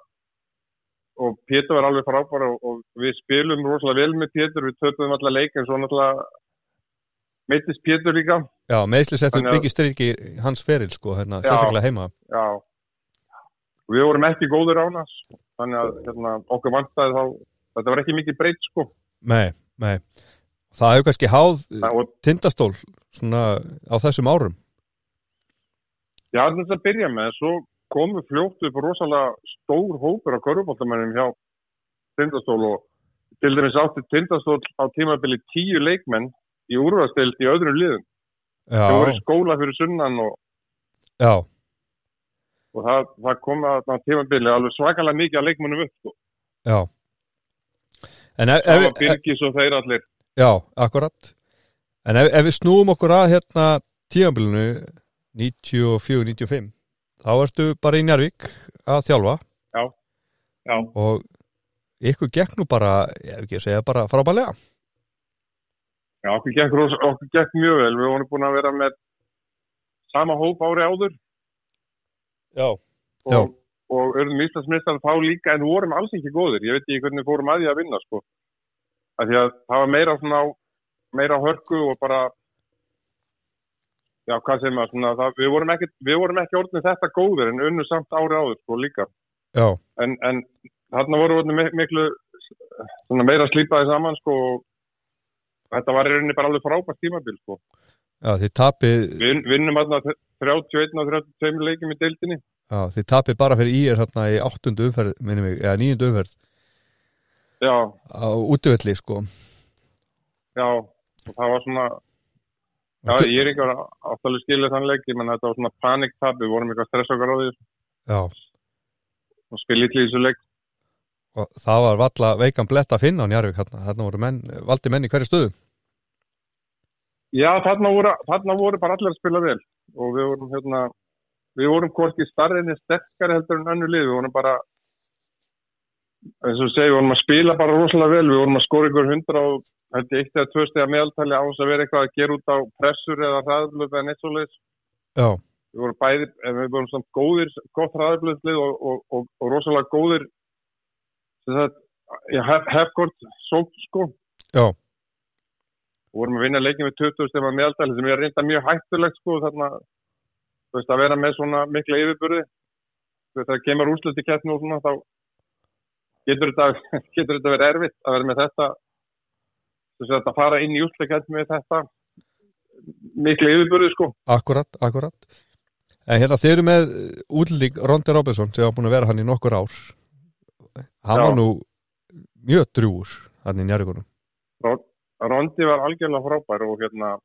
og Pétur var alveg frábæra og, og við spilum rosalega vel með Pétur, við töpum allar leik en svo náttúrulega meittist Pétur líka. Já, meðsli settum mikið striki hans feril sko, hérna, sérstaklega heima. Já, við vorum ekki góður á nas, þannig að hérna, okkur vantæði þá, þetta var ekki mikið breytt, sko. Nei, nei. Það hefur kannski háð og tindastól svona á þessum árum. Já, þetta byrja með, svo komu fljótt upp rosalega stór hópur af körfuboltamennum hjá Tindastól og til dæmis átti Tindastól á tímabili tíu leikmenn í úrvastild í öðrum liðum. Þau voru skóla fyrir sunnan og, já, og það, það kom að á tímabili alveg svakalega mikið að leikmennum upp. Sko. já En ef, Það var Birgis og þeir allir. Já, akkurat En ef, ef við snúum okkur að hérna tíðanbílunu 94-95 þá ertu bara í Njarvík að þjálfa Já, og ykkur gekk nú bara ég hef ekki að segja bara frábælega já okkur, gekk, okkur gekk mjög vel. Við vorum búin að vera með sama hóp ári áður Já, Já. og, og örðum Íslandsmeistar þá líka en vorum alls ekki góðir. Ég veit ekki hvernig fórum að því að vinna sko. Af því að það var meira svona meira hörku og bara já, hvað segir maður svona, það, við, vorum ekki, við vorum ekki orðin þetta góðir en unnu samt ári áður sko líka. já, En, en þarna voru orðin mik- miklu svona meira slípaði saman sko og þetta var í rauninni bara alveg frábært tímabil sko. já þið tapið Við vinnum þarna 31 og 32 leikjum í deildinni. já, þið tapið bara fyrir í er hérna í áttundu umferð, minnum mig, eða nýjundu umferð Já, á útivelli sko já, og það var svona Já, Varstu- ég er ekki að áttalega skilja þann leik, ég menn þetta var svona paniktab, við vorum eitthvað stress okkar á því. Já, og spil ítli í þessu leik. og það var valla veikan blett að finna á Njarvík hérna voru menn, valdi menn í hverju stöðu. Já, þarna voru, þarna voru bara allir að spila vel. Og við vorum hérna, við vorum hvorki starri en sterkari heldur en önnu lið, við vorum bara, eins og segi, við vorum að spila bara rosalega vel, við vorum að skora ykkur hundra og held ég eitt eða tvö steg að meðaltali á þess að vera eitthvað að gera út á pressur eða hraðblöð eða neitt svoleiðis. Já, Við vorum bæði, en við vorum samt góðir, gott hraðblöðslið og, og, og, og rosalega góðir, sem sagt, já, hef, hefgort sók, sko. já, og vorum að vinna leikin við 20 stefna meðaldali sem er reynda mjög hættulegt sko þarna þú veist að vera með svona mikla yfirburði þú veist að kemur úrslut í keppni og svona þá getur þetta, getur þetta verið erfitt að vera með þetta? Veist að fara inn í keppni með þetta? Mikla yfirburði sko. Akkurat, akkurat. En hérna þeir eru með útlík Rondi Robinson sem hafa búin að vera hann í nokkur ár. Hann Já. var nú mjög drúur hann í Njarvíkunum Rondi var algjörlega frábær og hérna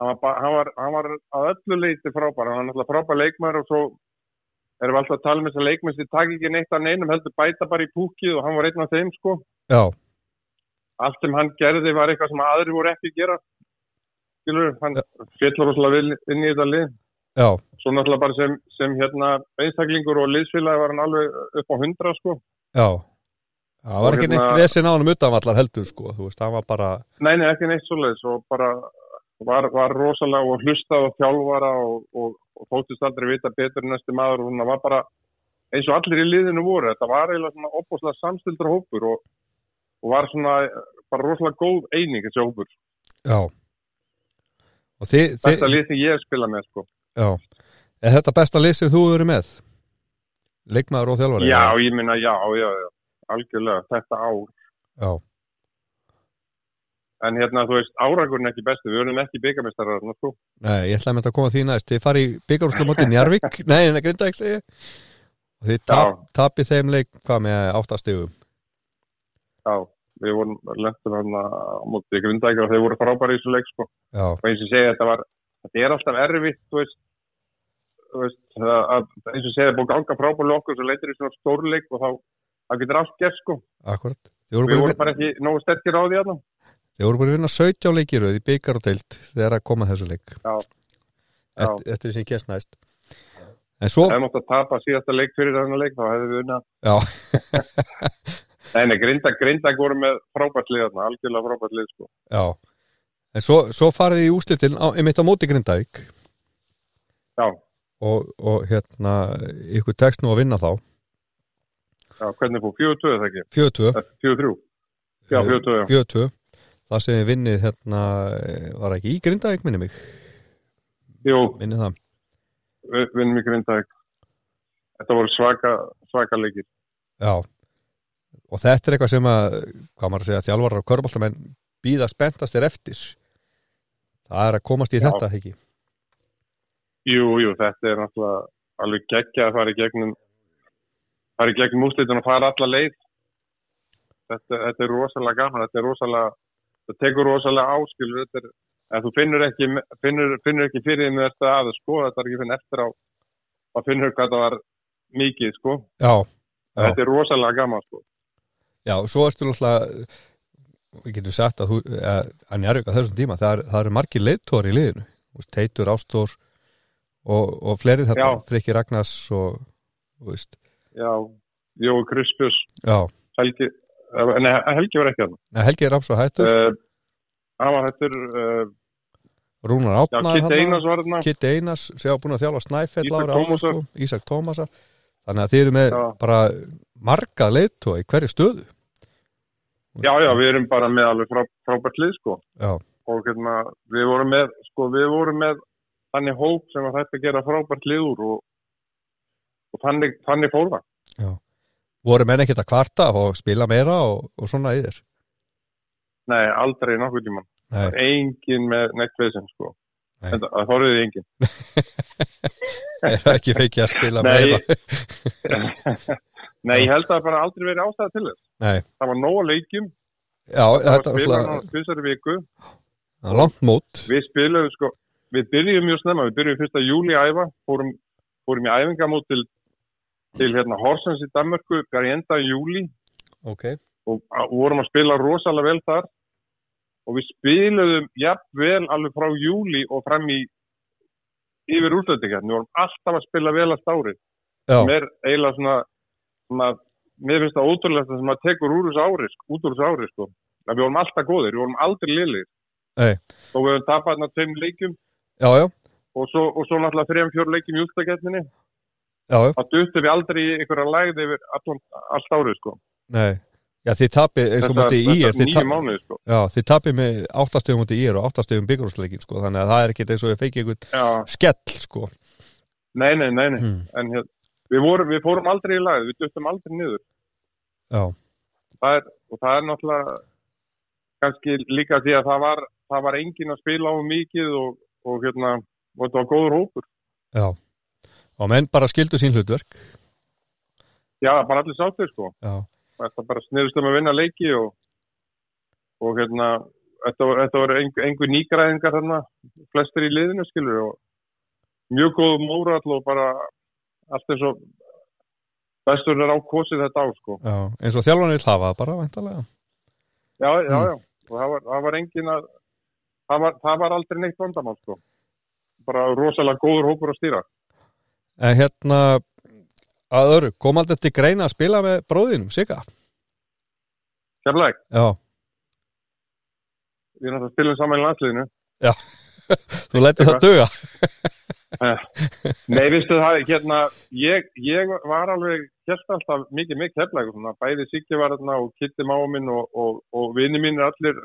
hann var, hann var, hann var að öllu leiti frábær. Hann var náttúrulega frábær leikmær og svo erum alltaf að tala um þess að leikmenn sem takk ekki neitt að neinum heldur bæta bara í púkið og hann var einn af þeim sko. Já, allt sem hann gerði var eitthvað sem aðri voru ekki að gera. Skilur, hann rosalega vel inn í þetta lið. Já, svo náttúrulega bara sem, sem hérna einstaklingur og liðsfélagi var hann alveg upp á hundra sko. Já. Það var Og ekki hérna- neitt vesinn á hann utanvallar heldur sko, þú veist, hann var bara nei, nei, ekki neitt svoleiðis og bara var, var rosalega og hlustað og þjálfara og, og, og þóttist aldrei vita betur en næsti maður og hann var bara eins og allir í liðinu voru, þetta var eiginlega svona opbúslega samstildur hópur og, og var svona bara rosalega góð eining þessi hópur, Já. Þið þetta lið sem ég hef spilað með sko. Já. Er þetta besta lið sem þú verið með? Leikmaður og þjálfari? Já, ég minna, já, já, já, algjörlega, þetta ár. Já, en hérna, þú veist, árangurinn er ekki bestu, við verðum ekki byggamestarar, sko. Nei, ég ætlaði að mynda að koma því næst Þið farið í byggarúslu móti Njarvík Nei, en það grinda ekki segja Og þið tap, Já. tapið þeim leik hvað með áttastigum Já, við vorum lentum hann á móti grundækja og þeir voru frábæri í þessu leik, sko. Og eins og ég segi, þetta var, þetta er alltaf erfitt, þú veist, þú veist, að, eins og ég segi, það búið ganga frábæri okkur, svo leitir í svona stórleik og þá, það getur allt gert, sko. akkurat Við vorum bara ekki nógu sterkir á því hérna. Þið voru bara að vinna 17 leikiröð í byggar og deild þegar að koma þessu leik. Eftir, sem ég kemst næst En svo, Ef við mátt að tapa síðasta leik fyrir þennan leik, þá hefðum við unnað. já, Nei, Grindag, Grindag voru með frábært lið þarna, algjörlega frábært lið, sko. já En svo, svo farið í úslitin einmitt á móti Grindavík Já, og, og hérna ykkur tekst nú að vinna þá já, hvernig fór? 4-2 eða ekki? 4-2 Eh, 4-3? Já, 4-2, já. 4-2 Það sem við vinnið hérna var ekki í Grindavík minni mig Jú, minni það við vinnum í Grindag. Þetta voru svaka, svaka leikir. Já og þetta er eitthvað sem að hvað maður að segja þjálfarar og körbáltamenn býða spenntast er eftir það er að komast í Já. þetta ekki Jú, jú, þetta er náttúrulega alveg geggja að fara í gegnum fara í gegnum úslitin og fara alla leið. Þetta, þetta er rosalega gaman, þetta er rosalega, þetta tekur rosalega áskil, þetta er, en þú finnur ekki, finnur, finnur ekki fyrir með þetta að sko, þetta er ekki finn eftir á að finnur hvað það var mikið, sko. Já, Já. Þetta er rosalega gaman, sko. já, svo ertu náttúrulega við getum sagt að, að, að njárvík á þessum tíma, það, er, það eru margir leiðtór í liðinu, Teitur, Ástór og, og fleiri þetta, Já. Frikki Ragnars og, veist, Já, Jói Krispjus, já, Helgi, nei, Helgi var ekki hann. Nei, Helgi er Rapsó hættur, Uh, hann var hættur, uh, Rúnar já, Átnar Kitt Einars var þarna. Kitt Einars, sem hafa búin að þjálfa Snæfell ára Tómasar. sko, Ísak Tómasar þannig að þið eru með Já. bara marga leiðtóa í hverju stöðu Já, já, við erum bara með alveg frá, frábært lið, sko. Já, Og hérna, við vorum með, sko, við vorum með þannig hóp sem að gera frábært lið úr og, og þannig, þannig fór það. Voru menn ekkert að kvarta og spila meira og, og svona þér Nei, aldrei nokkuð tíman. Nei, Engin með veginn, sko. Nei. En það þorriði engin. er ekki feikið að spila Nei. meira Nei, ég held að það bara aldrei verið ástæða til þess. Nei, Það var nóg að leikjum, já, það var var spilað á tvisari viku. langt mót Við spilaðum sko, við byrjum mjög snemma, við byrjum fyrsta júli æfa, fórum, fórum í æfingamót til, til hérna Horsens í Danmörku, bæri enda í júli Ok, og, vorum að spila rosalega vel þar. Og við spilaðum jafn vel alveg frá júli og fram í yfir útlöndingar, við vorum alltaf að spila vel að stári, sem er eiginlega svona, svona mér finnst það ótrúlega sem að tekur úr þessu ári, út úr þessu ári, sko, að við vorum alltaf góðir, við vorum aldrei liðlir og við höfum tapað hérna tveim leikjum. Já, já, og svo, og svo náttúrulega þrejum fjór leikjum í já, þá duttum við aldrei í einhverja lægð yfir allt árið sko. Nei. Já, þið tapir, eins og mútið í er þið, mánuði sko. Já, þið tapir með áttastegum mútið í er og áttastegum byggjurúsleikin sko, þannig að það er ekkert eins og við feikið einhvern skell sko. nei, nei, nei, nei. hmm. en hér, við, vorum, við fórum aldrei í lægð, við duttum aldrei niður. Já, það er, og það er náttúrulega kannski líka því að það var það var engin að spila á mikið og, og hérna, og þetta var góður hópur. Já og menn bara skildu sín hlutverk. Já, bara allir sáttir sko. Já, þetta bara sniðust um að vinna leiki og, og hérna þetta þetta voru einhver, nýgræðingar þarna, flestir í liðinu skilur og mjög góð mórall og bara allt eins og bestur er ákosið þetta á sko. Já, eins og þjálfanir það bara, væntalega já, já, Mm. já, og það var, það var engin að það var, það var aldrei neitt vandamál sko. Bara rosalega góður hópur að stýra En hérna að öru, kom aldrei til greina að spila með bróðinum, Sigga? kemleik, Já, við erum að spila saman í landsliðinu. Þú lætur það duga. Nei, vistu það, hérna, ég, ég var alveg, hérst alltaf mikið mikið heflæg, svona, bæði Siggi var þarna og Kitti máa minn og, og, og vini mín er allir,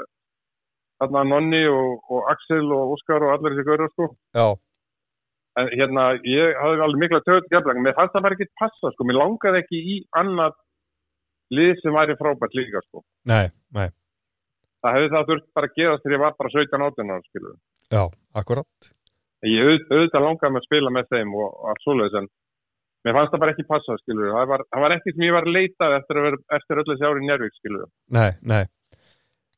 þarna Nonni og, og Axel og Óskar og allir þessi gaurar, sko. Já, En hérna, ég hafði alveg mikla töðt heflæg, mér fannst það bara ekki passa, sko, mér langaði ekki í annað lið sem væri frábært líka, sko. nei, nei það hefði það þurft bara að gerast þegar ég var bara 17-18 ára, skilur. Já, akkurat Ég auð- auðvitað langaði með að spila með þeim og, og allt svoleiðis en mér fannst það bara ekki passa, skilur. Það var, það var ekki sem ég var að leitað eftir, eftir öllu þessi ári Njárvík, skilur. Nei, nei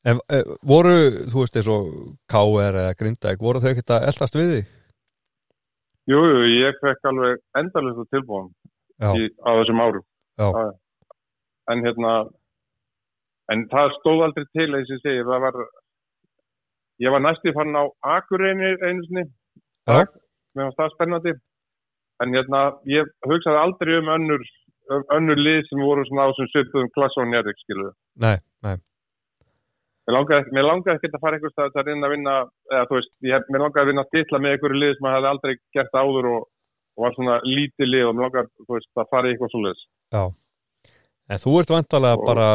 En e, voru, þú veist eins og K.R. eða Grindavík, voru þau ekkert að eldast við þig? Jú, jú, ég fekk alveg endalist tilbúin Já, í, á þessum árum. Já. En hérna, en það stóð aldrei til, eins og ég segi, það var, ég var næstu fann á Akureyni einu sinni. Já. Mér fannst það spennandi. En hérna, ég hugsaði aldrei um önnur, um önnur lið sem voru svona á sem svipuðum klass og njörg, skiluðu. nei Mér langaði, mér langaði ekkert að fara einhvers stað að reyna að vinna, eða þú veist, ég, mér langaði að vinna að titla með einhverju lið sem maður hefði aldrei gert áður og, og var svona lítið lið og mér langaði, veist, að fara í eitthvað svoleiðis. Já En þú ert vantalega Og- bara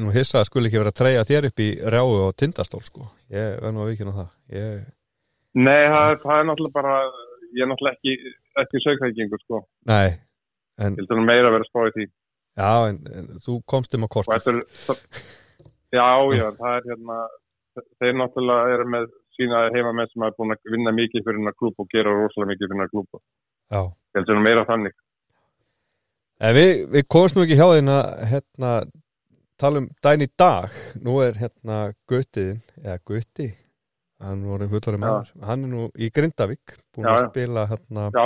nú hissa að skuli ekki vera að treyja þér upp í rjáu og tindastól sko Ég verð nú að vikina það ég... Nei, það, er- það er náttúrulega bara, ég er náttúrulega ekki, ekki sögþækingur, sko. Nei, en Ég heldur nú meira að vera spáið því. já, en, en þú komst um þetta er, já, já, það er hérna, þeir náttúrulega eru með sína heimamenn sem er búin að vinna mikið fyrir hennar klúb og gera rosalega mikið fyrir hennar klúb. Já. Ég heldur nú meira þannig. En við, við komst nú ekki hjá þeim að hérna, tala um dæn í dag. Nú er hérna Guttiðin eða Gutti hann voru fullari maður, hann er nú í Grindavík búin Já, að spila hérna Já,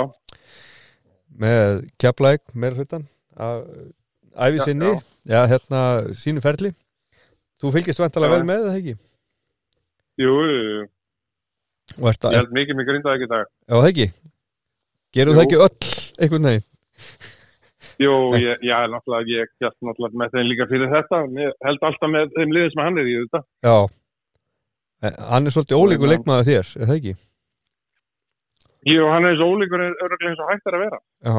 með kjaplæk meira hlutan af æfi Já, sinni, já, hérna sínu ferli þú fylgist vantalega vel með það ekki jú, ég held mikið mig grindaði ekki dag. já það ekki gerum það ekki öll einhvern veginn Jú, ég, já, náttúrulega, ég held náttúrulega með þeim líka fyrir þetta. Ég held alltaf með þeim liðið sem hann er í þetta. já hann er svolítið ólíkur leikmaður þér, er það ekki? Jú, hann er eins og ólíkur öruglega eins og hægt er að vera. Já,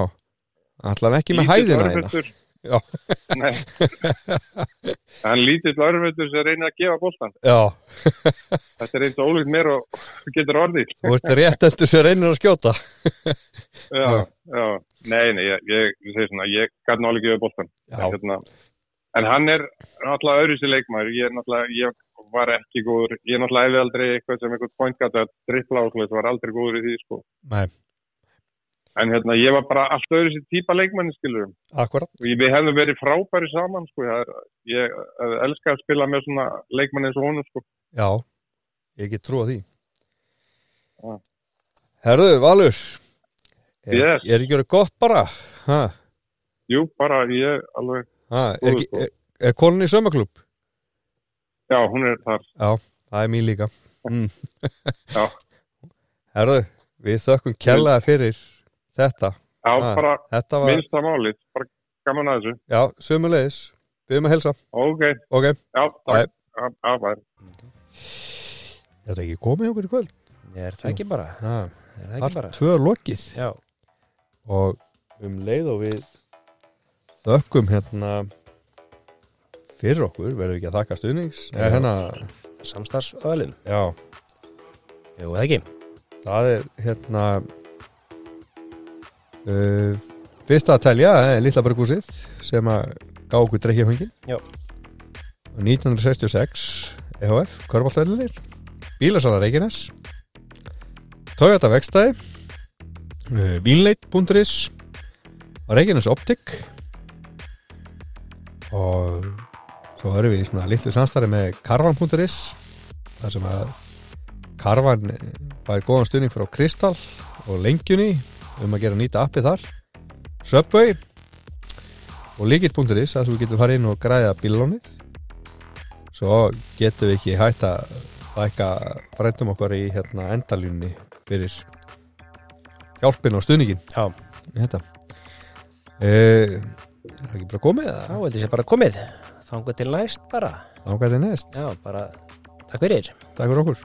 allan ekki með hæðina. Nei. Hann lítill örfendur sem reynir að gefa bóltan. Þetta er eins og ólíkt mér og getur orðið. þú ert rétt endur sem reynir að skjóta Já, já. Nei, nei, ég, ég, ég gæti nálega gefa bóltan. Hérna, en hann er náttúrulega öðru sér leikmaður. Ég er náttúrulega, ég var ekki góður. Ég er náttúrulega aldrei eitthvað sem eitthvað pointgat að drippla og svoleiðis, var aldrei góður í því, sko. Nei, En hérna, ég var bara allt öðru sér típa leikmanni, skilurum. við hefðum verið frábæri saman, sko. Ég eh, elska að spila með svona leikmanni eins og honum, sko. Já, ég get trúa því Já. Herðu, Valur Er, Yes. er ekki verið gott bara? Ha, Jú, bara ég alveg, ha, er, sko. er, er konin í sömaklub? já, hún er þar. Já, það er mín líka mm. Já. Herðu, við þökkum kærlega fyrir þetta. Já, Ah. bara Þetta var, minnsta málið, bara gaman að þessu. já, sömulegis Við erum að helsa Ok, Ok, já, takk. Þetta er ekki komið okkur í kvöld? Er það ekki bara? ha, Er það ekki Part bara? tvö lokið. Já, og um leið og við þökkum hérna fyrir okkur, verðum við ekki að þakka stuðnings eða hérna, samstarfsöðlum já, Jú, það ekki. Það er hérna uh, fyrsta að telja er Lilla Bergúsið sem að gá okkur drekkjafengin Já. 1966 EHF, Körbáltvellinir Bílasala Reykjanes Toyota Vegstæði uh, Bílleit.is Reykjanes Optik. Og svo erum við í svona litlu samstarfi með Karvan.is þar sem að Karvan fær góðan stuðning frá Kristall og lengjunni um að gera nýta appið þar. Subway og líkitt.is að þú getur farið inn og græða bílónið svo getum við ekki hægt að fækka frændum okkar í hérna endalínni fyrir hjálpin og stuðningin Já, þetta eh, er það ekki bara komið eða? er þessi bara komið. Þangu til næst bara. Ágæði næst, Já, bara takk fyrir. Takk fyrir okkur